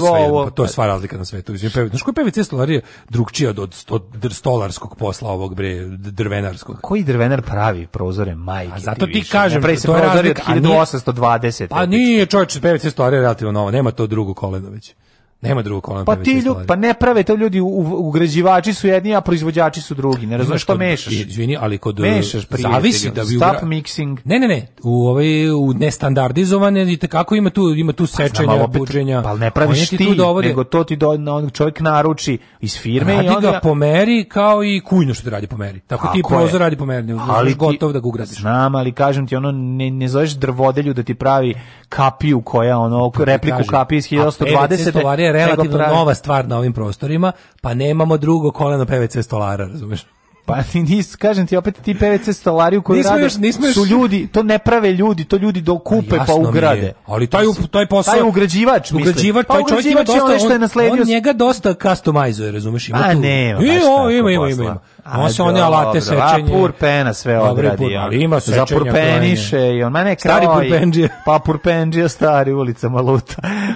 Speaker 8: pa, ovo
Speaker 7: to je sva razlika na svetu. Mislim, pev, znaš koji PVC stolarija drugčija od, od, od stolarskog posla ovog bre, drvenarskog? Koji drvenar pravi prozore majke? A
Speaker 8: zato ti, ti kažem,
Speaker 7: pre se je 1820.
Speaker 8: Pa nije čovječ, PVC stolarija je relativno novo, nema to drugo Kolenović. Nema drugog kolona.
Speaker 7: Pa ti ljudi, pa ne prave te ljudi, ugrađivači su jedni, a proizvođači su drugi. Ne razumeš što mešaš. Izvini, ali kod mešaš e, prijatelj,
Speaker 8: da bi stop ugra... mixing. Ne, ne, ne, u ovaj u nestandardizovane i kako ima tu ima tu pa sečenja, pa, buđenja.
Speaker 7: Pa ne praviš ti, ti nego to ti do na čovjek naruči iz firme
Speaker 8: radi i onda ga pomeri kao i kujno što ti radi pomeri. Tako, Tako ti prozor radi pomeri, ali ti, gotov da ga ugradiš.
Speaker 7: Znam, ali kažem ti ono ne, ne zoveš drvodelju da ti pravi kapiju koja ono pa repliku kapije iz 1920
Speaker 8: je relativno pravi... nova stvar na ovim prostorima, pa nemamo drugo koleno PVC stolara, razumeš?
Speaker 7: Pa nis, kažem ti, opet ti PVC stolari u koji nismo nismo su ljudi, to ne prave ljudi, to ljudi dokupe pa, pa ugrade.
Speaker 8: ali taj, taj posao... Taj
Speaker 7: ugrađivač,
Speaker 8: ugrađivač, pa taj čovjek ima dosta, on, on,
Speaker 7: on njega dosta customizuje, razumeš? Ima
Speaker 8: A tu. ne,
Speaker 7: ima, ima, ima, ima, ima.
Speaker 8: A on se one
Speaker 7: alate sečenje. purpena sve odradi. Pur, ali ima sečenja. Za purpeniše i
Speaker 8: on, ma
Speaker 7: ne, stari purpenđija. Pa purpenđija
Speaker 8: stari
Speaker 7: ulica Maluta.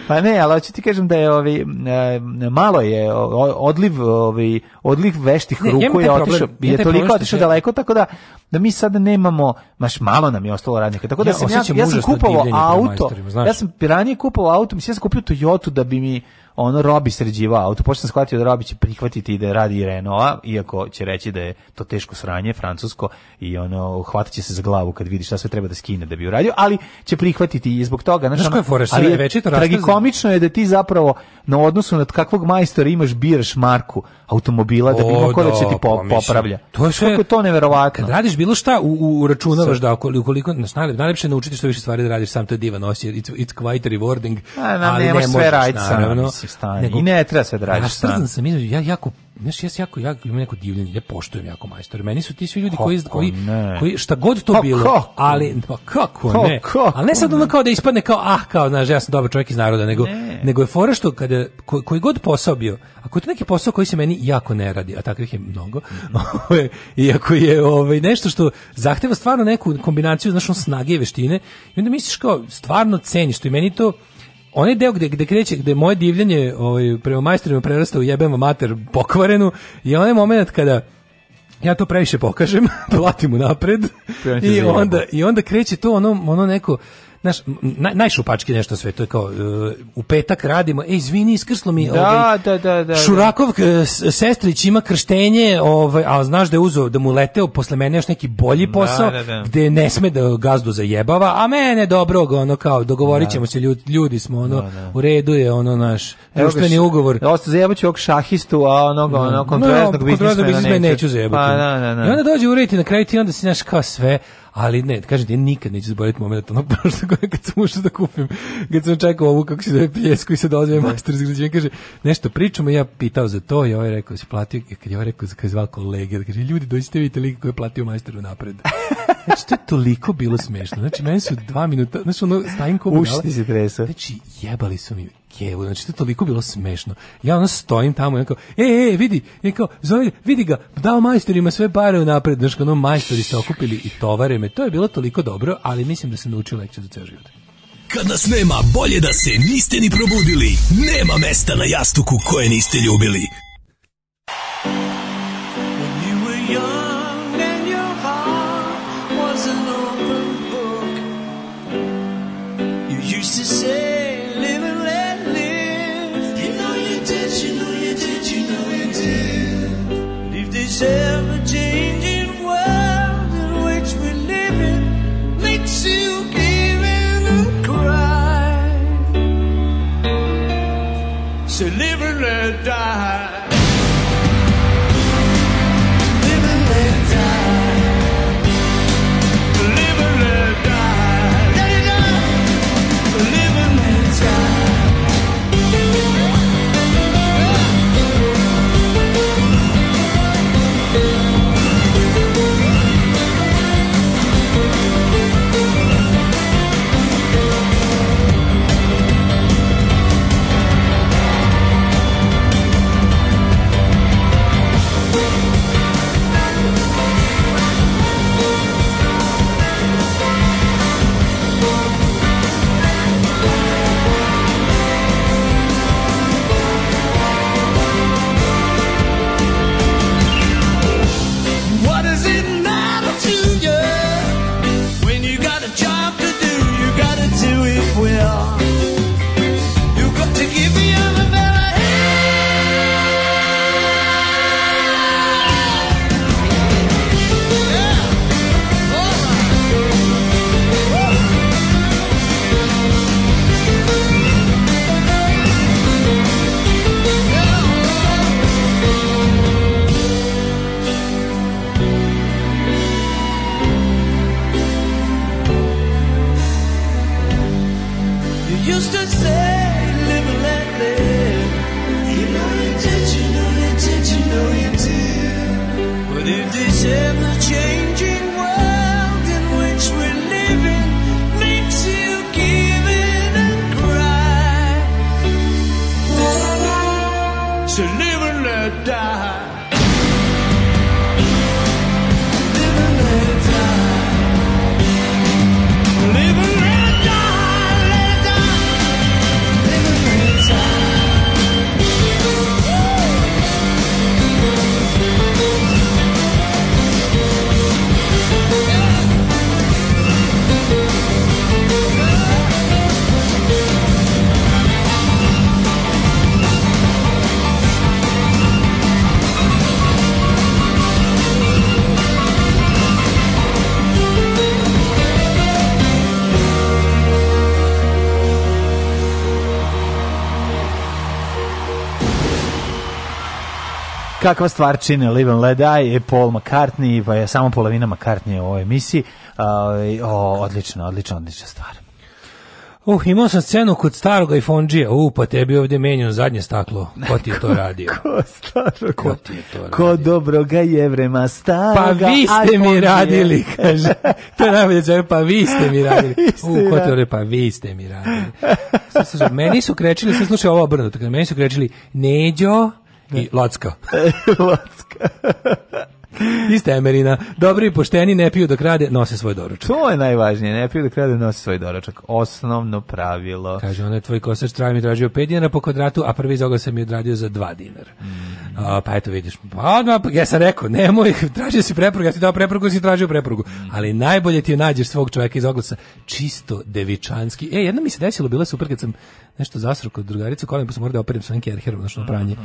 Speaker 7: Pa ne, ali hoću ti kažem da je ovi, e, malo je odliv, ovi, odliv veštih ne, ruku je otišao, je toliko otišao daleko, tako da da mi sad nemamo, baš malo nam je ostalo radnika. Tako da ja, sam ja, ja sam kupovao auto. Ja sam ranije kupovao auto, mislim ja sam kupio Toyota da bi mi ono Robi sređivao auto. Pošto sam shvatio da Robi će prihvatiti da radi Renaulta, iako će reći da je to teško sranje francusko i ono hvatat će se za glavu kad vidi šta sve treba da skine da bi uradio, ali će prihvatiti i zbog toga, znači, ono, je ali je večito tragikomično je da ti zapravo na odnosu na kakvog majstora imaš biraš marku automobila da bi imao da će ti po, popravlja. To je sve, to neverovatno.
Speaker 8: Kad radiš bilo šta u, u računavaš da ukoliko znaš, najlepše naučiti što više stvari da radiš sam to je divan osjećaj it's, it's quite rewarding. A,
Speaker 7: na, ali nemaš ne sve raditi sam se stane. Nego,
Speaker 8: I ne treba se draži radiš sam. sam između, ja jako, znaš, ja jako, ja imam neko divljenje, ja poštujem jako majstore. Meni su ti svi ljudi koji, koji, koji, šta god to pa bilo, kako? ali, pa kako, kako pa ne? Kako ali ne sad ono kao da ispadne kao, ah, kao, znaš, ja sam dobar čovjek iz naroda, nego, ne. nego je fora što kada, ko, koji god posao bio, ako je to neki posao koji se meni jako ne radi, a takvih je mnogo, mm. ovaj, iako je ovaj, nešto što zahteva stvarno neku kombinaciju, znaš, on snage i veštine, i onda misliš kao, stvarno ceniš to i meni to, onaj deo gde, gde kreće, gde moje divljanje ovaj, prema majstorima prerasta u jebem mater pokvarenu, je onaj moment kada ja to previše pokažem, platim mu napred i onda, i onda kreće to ono, ono neko naš, naj, najšupački nešto sve, to je kao, uh, u petak radimo, ej, izvini, iskrslo mi, da, ovaj,
Speaker 7: da, da, da, da.
Speaker 8: Šurakov da. sestrić ima krštenje, ovaj, a znaš da je uzeo, da mu leteo posle mene još neki bolji da, posao, da, da, gde ne sme da gazdu zajebava, a mene dobrog, ono kao, dogovorićemo da. ćemo se, ljudi, ljudi smo, ono, u redu je, ono, naš, društveni ugovor.
Speaker 7: Osta zajebaću ok šahistu, a onog, ono, onog kontroleznog no, biznismena
Speaker 8: neću. zajebati.
Speaker 7: Pa,
Speaker 8: da,
Speaker 7: da, da.
Speaker 8: I onda dođe u red i na kraju ti onda si, znaš, kao sve, ali ne, kažem ti, ja nikad neću zaboraviti moment ono prošle godine kad sam ušao da kupim, kad sam čekao ovu kako se zove pljesku i sad ozve da. master izgrađenja, kaže, nešto pričamo, ja pitao za to i ovaj rekao, si platio, kad je ovaj rekao, kad je zvao kolege, da kaže, ljudi, dođite vidite lika koji je platio majstoru napred. Znači, to je toliko bilo smešno. Znači, meni su dva minuta, znači, ono, stajim ko
Speaker 7: Ušti se tresa.
Speaker 8: Znači, jebali su mi kevu, znači to je toliko bilo smešno. Ja ono stojim tamo, ja kao, e, e, e vidi, ja e, kao, zove, vidi ga, dao majstorima sve pare u napred, znači ono majstori se okupili i tovare me, to je bilo toliko dobro, ali mislim da sam naučio lekciju za ceo život. Kad nas nema, bolje da se niste ni probudili, nema mesta na jastuku koje niste ljubili. used to say
Speaker 7: Kakva stvarčina, Live and Let Die, Paul McCartney, pa je samo polovina McCartney u ovoj emisiji. Ovaj, o, odlično, odlično, odlična stvar.
Speaker 8: Uh, imao sam scenu kod starog iPhone-đija. U, uh, pa tebi ovdje menjeno zadnje staklo. Ko ti je to radio?
Speaker 7: ko
Speaker 8: starog? Ko ti je
Speaker 7: to radio? Ko dobroga jevrema staroga Pa
Speaker 8: vi ste mi radili, kaže. to je najbolje zove, pa vi ste mi radili. U, uh, ko ti je pa vi ste mi radili. Meni su krećili, sam slušao ovo obrnuto, meni su krećili Neđo, Da. i
Speaker 7: Lacka.
Speaker 8: Lacka. Iz Temerina. Dobri i pošteni ne piju da krade, nose svoj doručak.
Speaker 7: To je najvažnije, ne piju da krade, nose svoj doručak. Osnovno pravilo.
Speaker 8: Kaže, ona je tvoj kosač traja mi tražio 5 dinara po kvadratu, a prvi zoga sam mi odradio za 2 dinara. Mm A, pa eto vidiš. Pa odmah, pa, ja sam rekao, nemoj, tražio si preporuku, ja ti dao preporuku, si tražio preporuku. Mm. Ali najbolje ti je nađeš svog čovjeka iz oglasa, čisto devičanski. E, jedno mi se desilo, bila super kad sam nešto zasru kod drugaricu, kolem pa sam morao da operem sa nekim erherom, na pranje.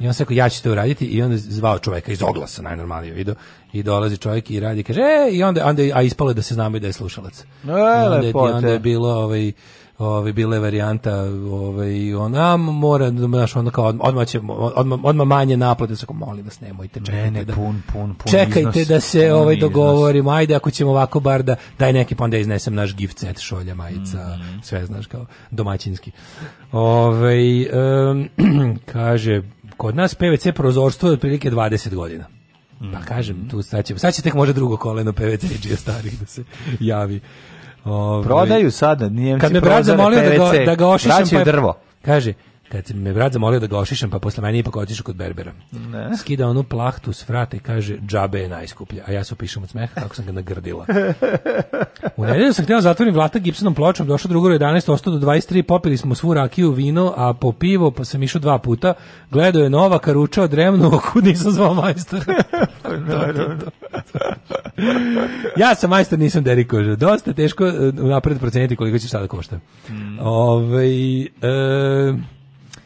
Speaker 8: I on se rekao, ja ću to uraditi i onda zvao čovjeka iz oglasa, najnormalnije video. I dolazi čovjek i radi, kaže, e, i onda, onda, a ispalo da se znamo i da je slušalac. E,
Speaker 7: I
Speaker 8: onda,
Speaker 7: lepo, i onda je bilo, ovaj,
Speaker 8: ovaj bile varijanta ovaj ona mora da znaš onda kao odmah će odmah, odmah manje naplate sa molim vas nemojte čekajte ne, ne, da, pun, pun, pun čekajte iznos, da se ovaj dogovorimo ajde ako ćemo ovako bar da daj neki pa onda iznesem naš gift set šolja majica mm -hmm. sve znaš kao domaćinski ovaj um, kaže kod nas PVC prozorstvo je otprilike 20 godina Pa mhm. kažem, tu sad će, sad će tek možda drugo koleno PVC-đija starih da se javi.
Speaker 7: Ove, Prodaju sada, nije Kad da da pa me brat zamolio da ga, da ga ošišam, pa
Speaker 8: drvo. kaže, kad me brat zamolio da ga ošišam, pa posle meni ipak otišu kod Berbera. Ne. Skida onu plahtu s vrata i kaže, džabe je najskuplja. A ja se opišem od smeha kako sam ga nagrdila. U nedelju sam htjela da zatvorim vlata gipsenom pločom, došao drugo 11, ostao do 23, popili smo svu rakiju, vino, a po pivo, pa sam išao dva puta, gledao je nova, karuča od dremno, kud nisam zvao majstora. ja sam majstor, nisam derikoža. Dosta teško e, napred proceniti koliko će sada košta. Mm. Ove, ovaj,
Speaker 7: e,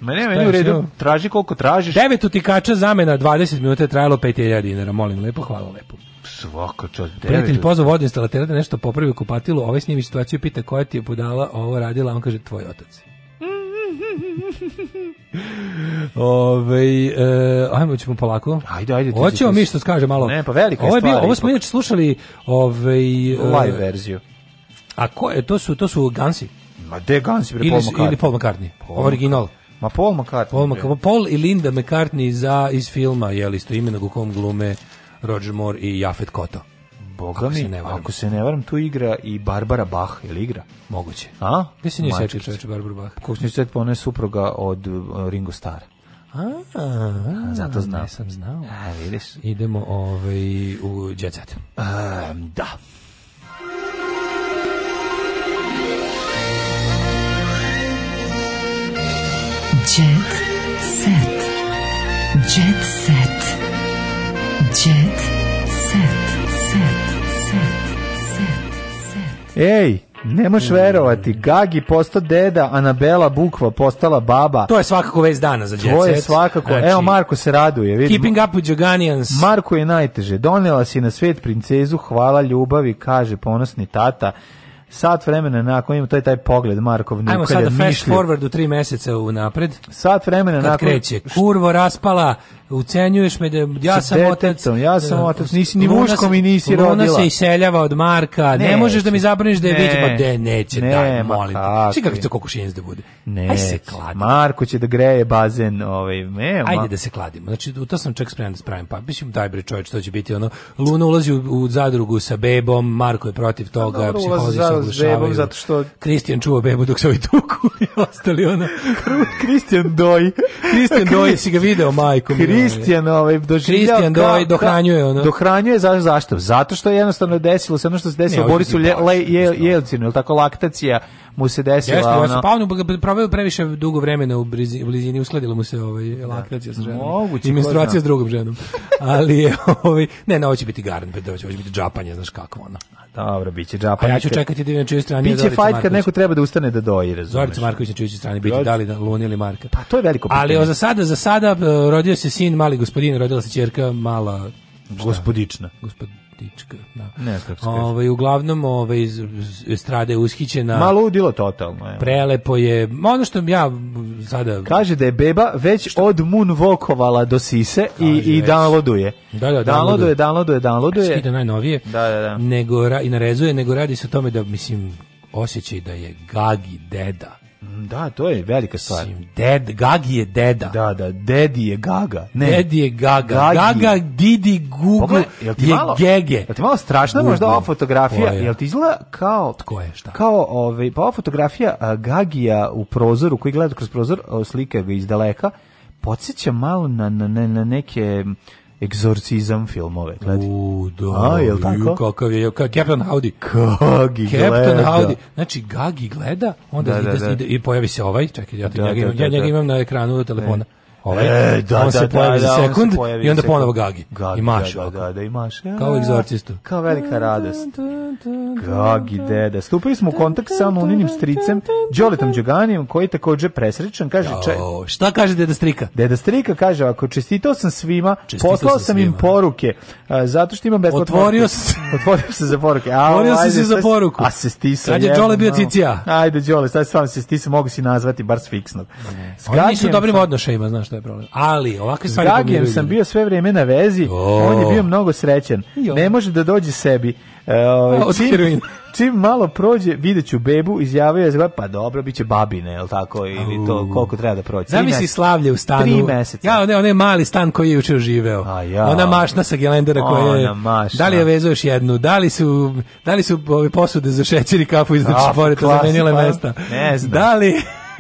Speaker 7: Mene, ne, meni u redu, traži koliko tražiš.
Speaker 8: Devet utikača zamena, 20 minuta je trajalo 5000 dinara, molim lepo, hvala lepo.
Speaker 7: Svako čast,
Speaker 8: devet. Prijatelj pozvao vodu da nešto popravi u kupatilu, ovaj snimi situaciju pita koja ti je podala ovo radila, on kaže tvoj otac. Ove, e, ajmo, ćemo
Speaker 7: polako. Ajde, ajde. Hoćemo
Speaker 8: mi što skaže malo.
Speaker 7: Ne, pa velika ovo je stvar. Bio,
Speaker 8: ovo smo pa- inače slušali ove, e,
Speaker 7: live verziju.
Speaker 8: A ko je, to su, to su Gansi.
Speaker 7: Ma de Gansi, pre Paul McCartney. Ili Paul McCartney,
Speaker 8: Paul original.
Speaker 7: Ma Paul McCartney.
Speaker 8: Paul, McCartney. Paul i Linda McCartney za, iz filma, je li isto imenog u kom glume Roger Moore i Jafet Koto.
Speaker 7: Boga mi, ako se ne varam, tu igra i Barbara Bach, ili igra?
Speaker 8: Moguće.
Speaker 7: A?
Speaker 8: Gde se nju seče čoveče Barbara Bach?
Speaker 7: Kako se nju seče, ona je supruga od uh, Ringo Stara.
Speaker 8: A,
Speaker 7: a, zato znam. Nisam
Speaker 8: znao. A, vidiš. Idemo ovaj, u Jet Set. Um,
Speaker 7: da.
Speaker 8: Jet Set.
Speaker 7: Jet Set. Jet Set. Ej, ne moš mm. verovati, Gagi postao deda, Anabela Bukva postala baba.
Speaker 8: To je svakako vez dana za djece.
Speaker 7: To je svakako. Znači, Evo, Marko se raduje.
Speaker 8: Vidi. Keeping up with Joganians.
Speaker 7: Marko je najteže. Donela si na svet princezu, hvala ljubavi, kaže ponosni tata. Sat vremena nakon ima, taj, taj pogled Markov
Speaker 8: nikada Ajmo sada fast mišlju. forward u tri meseca unapred.
Speaker 7: Sat vremena
Speaker 8: Kad
Speaker 7: nakon...
Speaker 8: kreće, kurvo raspala, ucenjuješ me da ja sam otac.
Speaker 7: Ja sam da. otac, nisi
Speaker 8: ni
Speaker 7: muško mi nisi rodila. Ona se
Speaker 8: iseljava od Marka, ne, ne možeš da mi zabraniš da je vidi, pa de, neće, ne, daj, molim te. Čekaj kako to kokošinjac da bude.
Speaker 7: Ne, Aj se kladi. Marko će da greje bazen, ovaj,
Speaker 8: ne, Ajde da se kladimo. Znači, u to sam čak spreman da spravim, pa mislim, daj bre čovječ, to će biti ono, Luna ulazi u, u zadrugu sa bebom, Marko je protiv pa toga, Dobro, psiholozi se oglušavaju. Zato što... Kristijan čuva bebu dok se ovi tuku i ostali ono. Kristijan
Speaker 7: Doj. Kristijan Doj, si ga video majkom. Kristijan
Speaker 8: Kristijan
Speaker 7: ovaj doživljao Kristijan do, da, ovaj, da- dohranjuje ono.
Speaker 8: Dohranjuje za zašto? Zato što je jednostavno desilo se ono što se desilo Borisu je, Jelcinu, je tako laktacija mu se desila
Speaker 7: Jeste, ono. Jeste, pa on proveo previše dugo vremena u blizini, u blizini uskladilo mu se ovaj laktacija
Speaker 8: sa
Speaker 7: ženom. Moguće, I menstruacija s drugom ženom. Ali je ovaj ne, ne hoće biti garant, hoće biti džapanje, znaš kako ono.
Speaker 8: Dobro, biće džapa.
Speaker 7: A ja ću čekati da na čijoj strani
Speaker 8: biće je fight
Speaker 7: kad
Speaker 8: neko treba da ustane da doji, razumeš. Zorica
Speaker 7: Marković na čijoj strani biti, da li da
Speaker 8: ili Marka.
Speaker 7: Pa to je veliko
Speaker 8: pitanje. Ali o, za sada, za sada e, rodio se sin, mali gospodin, rodila se ćerka, mala...
Speaker 7: Gospodična.
Speaker 8: Gospod, Nestaštačka. Da. Nestaštačka. Ovaj uglavnom ovaj iz strade ushićena.
Speaker 7: Malo udilo totalno,
Speaker 8: je. Prelepo je. Ono što ja sada
Speaker 7: Kaže da je beba već što? od Vokovala do sise Kaže, i i downloaduje.
Speaker 8: Da, da, downloaduje, downloaduje, downloaduje.
Speaker 7: Skida najnovije.
Speaker 8: Da, da, da. Nego ra,
Speaker 7: i narezuje, nego radi se o tome da mislim osjećaj da je Gagi deda
Speaker 8: Da, to je velika stvar.
Speaker 7: Ded, Gagi je deda.
Speaker 8: Da, da, dedi je Gaga. Ne.
Speaker 7: Dedi je Gaga. Gagi. Gaga, Didi, Google Pogled, je malo, Gege.
Speaker 8: Jel ti malo strašna Google. možda ova fotografija? Je. Jel ti izgleda kao... Tko je, šta? Kao ovaj, pa ova fotografija a, Gagija u prozoru, koji gleda kroz prozor, slika ga iz daleka, podsjeća malo na, na, na neke egzorcizam filmove. Gledi.
Speaker 7: U, da. A, je li tako?
Speaker 8: kakav je, ka, Captain Howdy.
Speaker 7: Gagi Captain gleda. Howdy.
Speaker 8: Znači, Gagi gleda, onda da, ide, da, da. Ide, i pojavi se ovaj, čekaj, ja, da, njega, da, da, ja njega da. imam na ekranu telefona. Ne Ovaj, e, da, on da, se da, pojavi da, za da, sekund pojavi i onda ponovo gagi. gagi. I maš.
Speaker 7: Da, da, da, i maš. E,
Speaker 8: kao egzorcistu.
Speaker 7: Kao velika radost. Gagi, deda. Stupili smo u kontakt sa onim stricem, Đoletom Đoganijem, koji je također presrećan. Kaže, če...
Speaker 8: šta kaže deda Strika?
Speaker 7: Deda Strika kaže, ako čestitao sam svima, čestitao poslao sam, svima. im da. poruke, a, zato što imam
Speaker 8: besplatno. Otvorio sam Otvorio sam za poruke.
Speaker 7: A, Otvorio sam se za poruku.
Speaker 8: A se stisao. Kad je Đole bio cicija.
Speaker 7: Ajde, Đole, sad sam se stisao, mogu si nazvati bar s fiksnog.
Speaker 8: Oni nisu dobrim odnošajima, znaš šta je problem. Ali, ovakve stvari...
Speaker 7: S sam bio sve vrijeme na vezi, oh. on je bio mnogo srećan. Jo. Ne može da dođe sebi. E, ovaj, o, čim, čim, malo prođe, vidjet ću bebu, izjavio je,
Speaker 8: pa dobro, bit će babine, jel tako, ili to koliko treba da prođe.
Speaker 7: Zamisli slavlje u stanu.
Speaker 8: Tri meseca.
Speaker 7: Ja, onaj, onaj mali stan koji je jučer živeo.
Speaker 8: A ja.
Speaker 7: Ona mašna sa gelendera koja je... Da li je vezuješ jednu? Da li su, da li su ove posude za šećer i kafu iznači pored zamenile pa. mesta?
Speaker 8: Ne znam. Da
Speaker 7: li...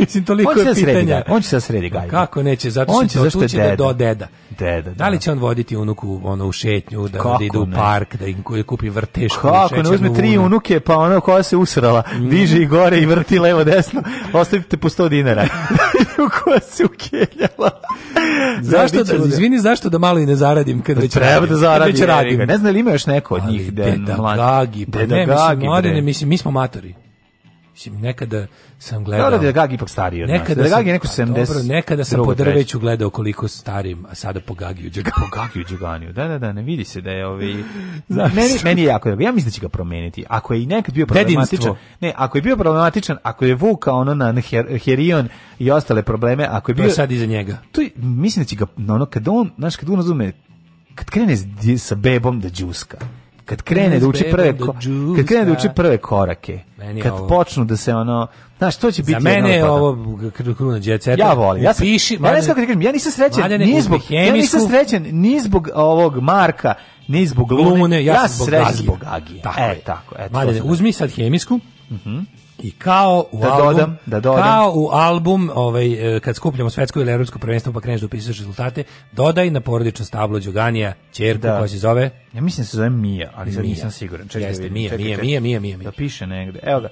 Speaker 8: Mislim, toliko on će je
Speaker 7: da pitanja.
Speaker 8: on će se da sredi gajbu.
Speaker 7: Pa kako neće, zato on što će, zašto da
Speaker 8: je
Speaker 7: deda. do deda. Deda, da. da. li će on voditi unuku ono, u šetnju, da, da ide u park, da im kupi vrtešku?
Speaker 8: Kako ne, uzme tri unuke, pa ona koja se usrala, mm. diže i gore i vrti levo desno, ostavite po 100 dinara. koja se ukeljala.
Speaker 7: zašto, da, izvini, zašto da malo i ne zaradim kad već
Speaker 8: Treba da zaradim. Već radim.
Speaker 7: Ne
Speaker 8: znam
Speaker 7: li ima još neko od njih,
Speaker 8: deda, mladi. Gagi, pa deda ne, Gagi, mislim, mi smo matori nekada sam da, da, gledao.
Speaker 7: Dobro da je
Speaker 8: da, Gagi ipak
Speaker 7: stariji od
Speaker 8: nas. Nekada da
Speaker 7: Gagi
Speaker 8: je neko 70.
Speaker 7: Pa dobro, nekada sam po drveću gledao koliko starim, a sada po Gagiju Đaganiju. Po Gagiju Đaganiju. Da,
Speaker 8: da, da, ne vidi se da je ovaj meni meni je jako dobro. Ja mislim da će ga promeniti. Ako je i nekad bio problematičan, ne, ako je bio problematičan, ako je vuka ono na Herion i ostale probleme, ako je bio to je
Speaker 7: sad iza njega.
Speaker 8: Tu mislim da će ga ono kad on, znaš, kad on razume kad krene sa bebom da džuska kad krene da uči prve kad krene da uči prve korake kad počnu da se ono znaš to će biti za
Speaker 7: mene je ovo kruna đeceta
Speaker 8: ja volim ja
Speaker 7: piši ja ne znam da ja nisam srećan ni zbog ja nisam srećan ni zbog ovog Marka ni zbog Lune ja, ja sam zbog Agije tako e tako
Speaker 8: eto uzmi sad hemijsku Mhm. I kao u da album, dodam, da dodam. kao u album, ovaj e, kad skupljamo svetsko ili evropsko prvenstvo pa kreneš da upisuješ rezultate, dodaj na porodično stablo Đuganija ćerku
Speaker 7: da.
Speaker 8: koja se zove,
Speaker 7: ja mislim da se zove Mija, ali sad Mija. nisam siguran.
Speaker 8: Čekaj, da
Speaker 7: Jeste,
Speaker 8: Mija, Mija, Mija, Mija, Mija. Da
Speaker 7: piše negde. Evo ga.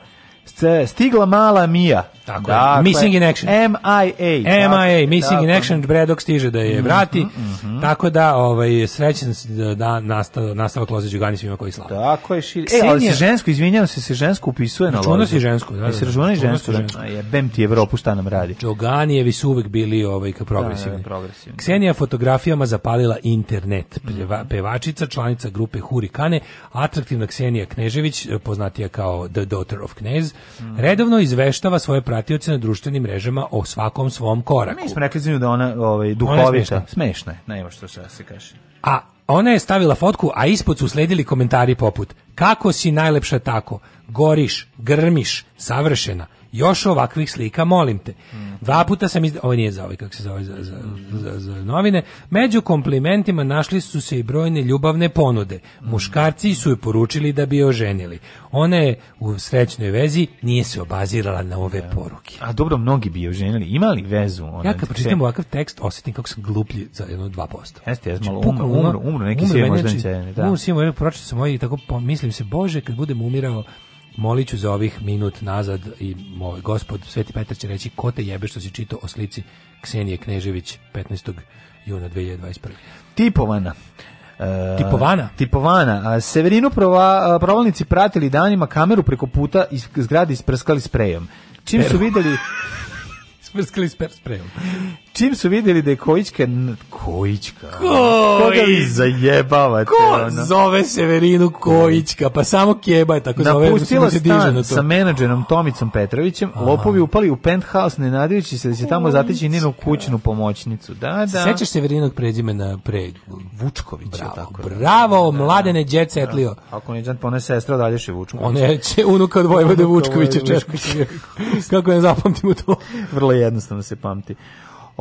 Speaker 7: Stigla mala Mia.
Speaker 8: Tako dakle, je. Missing in dakle. Action.
Speaker 7: MIA. MIA, Missing dakle. in Action, Bredok stiže da je mhm, vrati. Mm -hmm, mm -hmm. Tako da, ovaj, srećan da, da nastav, nastavak Loze Đugani svima koji slavi. Tako je.
Speaker 8: Šir... E, ali se žensko, izvinjam se, se žensko upisuje na Loze. Računa
Speaker 7: si žensko.
Speaker 8: Da,
Speaker 7: da,
Speaker 8: se da, računa i žensko. Da? žensko. Je, bem ti Evropu šta nam radi.
Speaker 7: Đuganijevi su uvek bili ovaj, ka progresivni. Da, da, progresivni. Ksenija fotografijama zapalila internet. Peva, pevačica, članica grupe Hurikane, atraktivna Ksenija Knežević, poznatija kao The Daughter of Knez, Mm-hmm. redovno izveštava svoje pratioce na društvenim mrežama o svakom svom koraku.
Speaker 8: Mi smo
Speaker 7: rekli
Speaker 8: da ona ovaj, duhovita. Ona je smešna.
Speaker 7: smešna je, nema što se kaže. A ona je stavila fotku, a ispod su sledili komentari poput Kako si najlepša tako? Goriš, grmiš, savršena. Još ovakvih slika, molim te. Mhm. Dva puta sam iz... Ovo nije za ovaj, kako se zove, za, za, za, za novine. Među komplimentima našli su se i brojne ljubavne ponude. Mhm. Muškarci su ju poručili da bi je oženili. Ona je u srećnoj vezi, nije se obazirala na ove poruke.
Speaker 8: A dobro, mnogi bi je oženili. Imali vezu? Ona,
Speaker 7: ja kad pročitam se... ovakav tekst, osjetim kako sam gluplji za jedno 2%. Jeste, jes znači, malo
Speaker 8: umru, umru, umru, neki umru, svi možda znači, da. Umru
Speaker 7: svi možda, pročito sam ovaj i tako pomislim se, Bože, kad budem umirao, moliću za ovih minut nazad i moj gospod Sveti Petar će reći ko te jebe što si čitao o slici Ksenije Knežević 15. juna 2021.
Speaker 8: Tipovana.
Speaker 7: E, tipovana. Tipovana. Severinu prova, provalnici pratili danima kameru preko puta iz zgrade isprskali sprejom.
Speaker 8: Čim Peru. su videli... isprskali sprejom. Čim
Speaker 7: su videli da je Kojićka...
Speaker 8: Kojićka?
Speaker 7: Kojić. Koga vi zajebavate? Ko
Speaker 8: ono? zove Severinu Kojićka? Pa samo keba je tako zove.
Speaker 7: Napustila da stan na sa menadžerom Tomicom Petrovićem. Aha. Lopovi upali u penthouse ne nadajući se da će tamo zateći njenu kućnu pomoćnicu. Da, da. Sećaš
Speaker 8: Severinog prezimena pre... Vučković bravo, je tako.
Speaker 7: Bravo, da, da, mladene djece da. etlio.
Speaker 8: Ako ne pa ona sestra od Alješe Vučković Ona
Speaker 7: je unuka od Vojvode Vučkovića. Kako ne zapamtimo to? Vrlo jednostavno se pamti.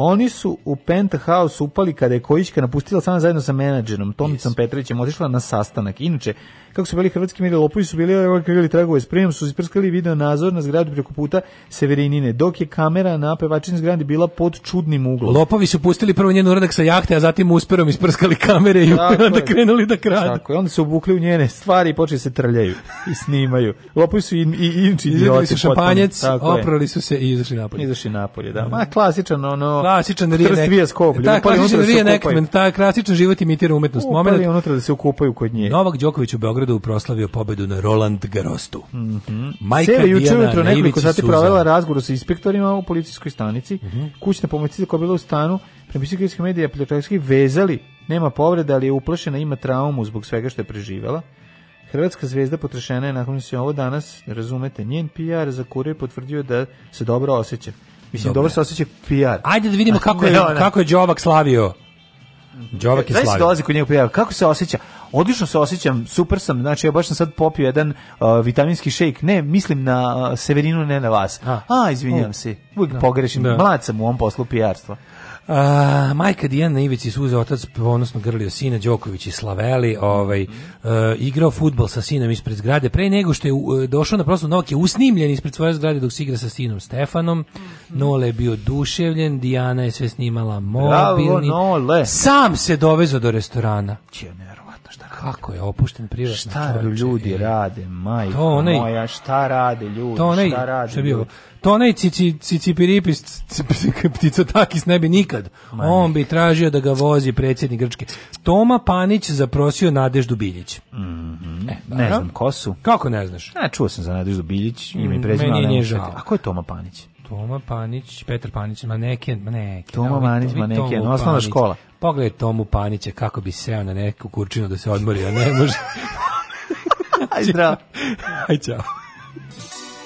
Speaker 7: Oni su u Penthouse upali kada je Kojićka napustila sam zajedno sa menadžerom Tomicom yes. Petrovićem otišla na sastanak. Inače, kako su bili hrvatski mediji lopovi su bili krili tragove s su isprskali video nadzor na zgradu preko puta Severinine, dok je kamera na pevačini zgradi bila pod čudnim uglom.
Speaker 8: Lopovi su pustili prvo njen uradak sa jahte, a zatim usperom isprskali kamere i onda krenuli da kradu. Tako i onda su
Speaker 7: obukli u njene stvari i počeli se trljaju i snimaju.
Speaker 8: Lopovi su i, i inči idioti. su
Speaker 7: šampanjac, oprali su se i izašli napolje. Izašli
Speaker 8: napolje, da. Ma klasičan ono... Klasičan
Speaker 7: rije skoplje. Da, da klasičan
Speaker 8: rije ta klasičan život imitira umetnost. Upali
Speaker 7: unutra da se okupaju kod nje. Novak
Speaker 8: Đoković u Beogradu Beogradu proslavio pobedu na Roland Garostu.
Speaker 7: Mm -hmm. Majka Sere, juče ujutro nekoliko sati provela razgovor sa inspektorima u policijskoj stanici. Mm -hmm. Kućna pomoćnica koja je bila u stanu, premisijskih medija prijateljski vezali, nema povreda, ali je uplašena, ima traumu zbog svega što je preživela. Hrvatska zvezda potrešena je nakon se ovo danas, razumete, njen PR za kurir potvrdio da se dobro osjeća. Mislim, dobro, dobro se osjeća PR. Ajde
Speaker 8: da vidimo kako je, kako je Đovak slavio
Speaker 7: Mhm. Đovak je slavio. Znači
Speaker 8: dolazi kod njega prijava, kako se osjeća? Odlično se osjećam, super sam, znači ja baš sam sad popio jedan uh, vitaminski šejk, ne, mislim na uh, Severinu, ne na vas. A, A izvinjam se, uvijek da. pogrešim, da. mlad sam u ovom poslu pijarstva.
Speaker 7: Uh, majka Dijana na ivici suze, otac ponosno grlio sina Đoković i Slaveli, ovaj, uh, igrao futbol sa sinom ispred zgrade, pre nego što je uh, došao na prosto je usnimljen ispred svoje zgrade dok se igra sa sinom Stefanom, mhm. Nole je bio duševljen, Dijana je sve snimala mobilni,
Speaker 8: Bravo, Nole.
Speaker 7: sam se dovezao do restorana. Čije
Speaker 8: šta radi.
Speaker 7: Kako
Speaker 8: je
Speaker 7: opušten privatno
Speaker 8: Šta čovječe, ljudi je. rade, majko onaj, moja, šta rade ljudi, to
Speaker 7: onaj, šta
Speaker 8: rade
Speaker 7: ljudi to onaj cici, cicipiripi ptica takis ne bi nikad. Mani. On bi tražio da ga vozi predsjednik Grčke. Toma Panić zaprosio Nadeždu Biljić. Mm
Speaker 8: -hmm. e, ne znam ko su.
Speaker 7: Kako ne znaš? Ja,
Speaker 8: čuo sam za Nadeždu Biljić, ime i mm, prezime. Meni nije žao. A ko je Toma Panić?
Speaker 7: Toma Panić, Petar Panić, maneken, maneken.
Speaker 8: Toma ovi, Panić, ovi, maneken, Tomu osnovna škola.
Speaker 7: Pogledaj Tomu Panića kako bi seo na neku kurčinu da se odmori, a ne može.
Speaker 8: Aj zdravo. Aj čao.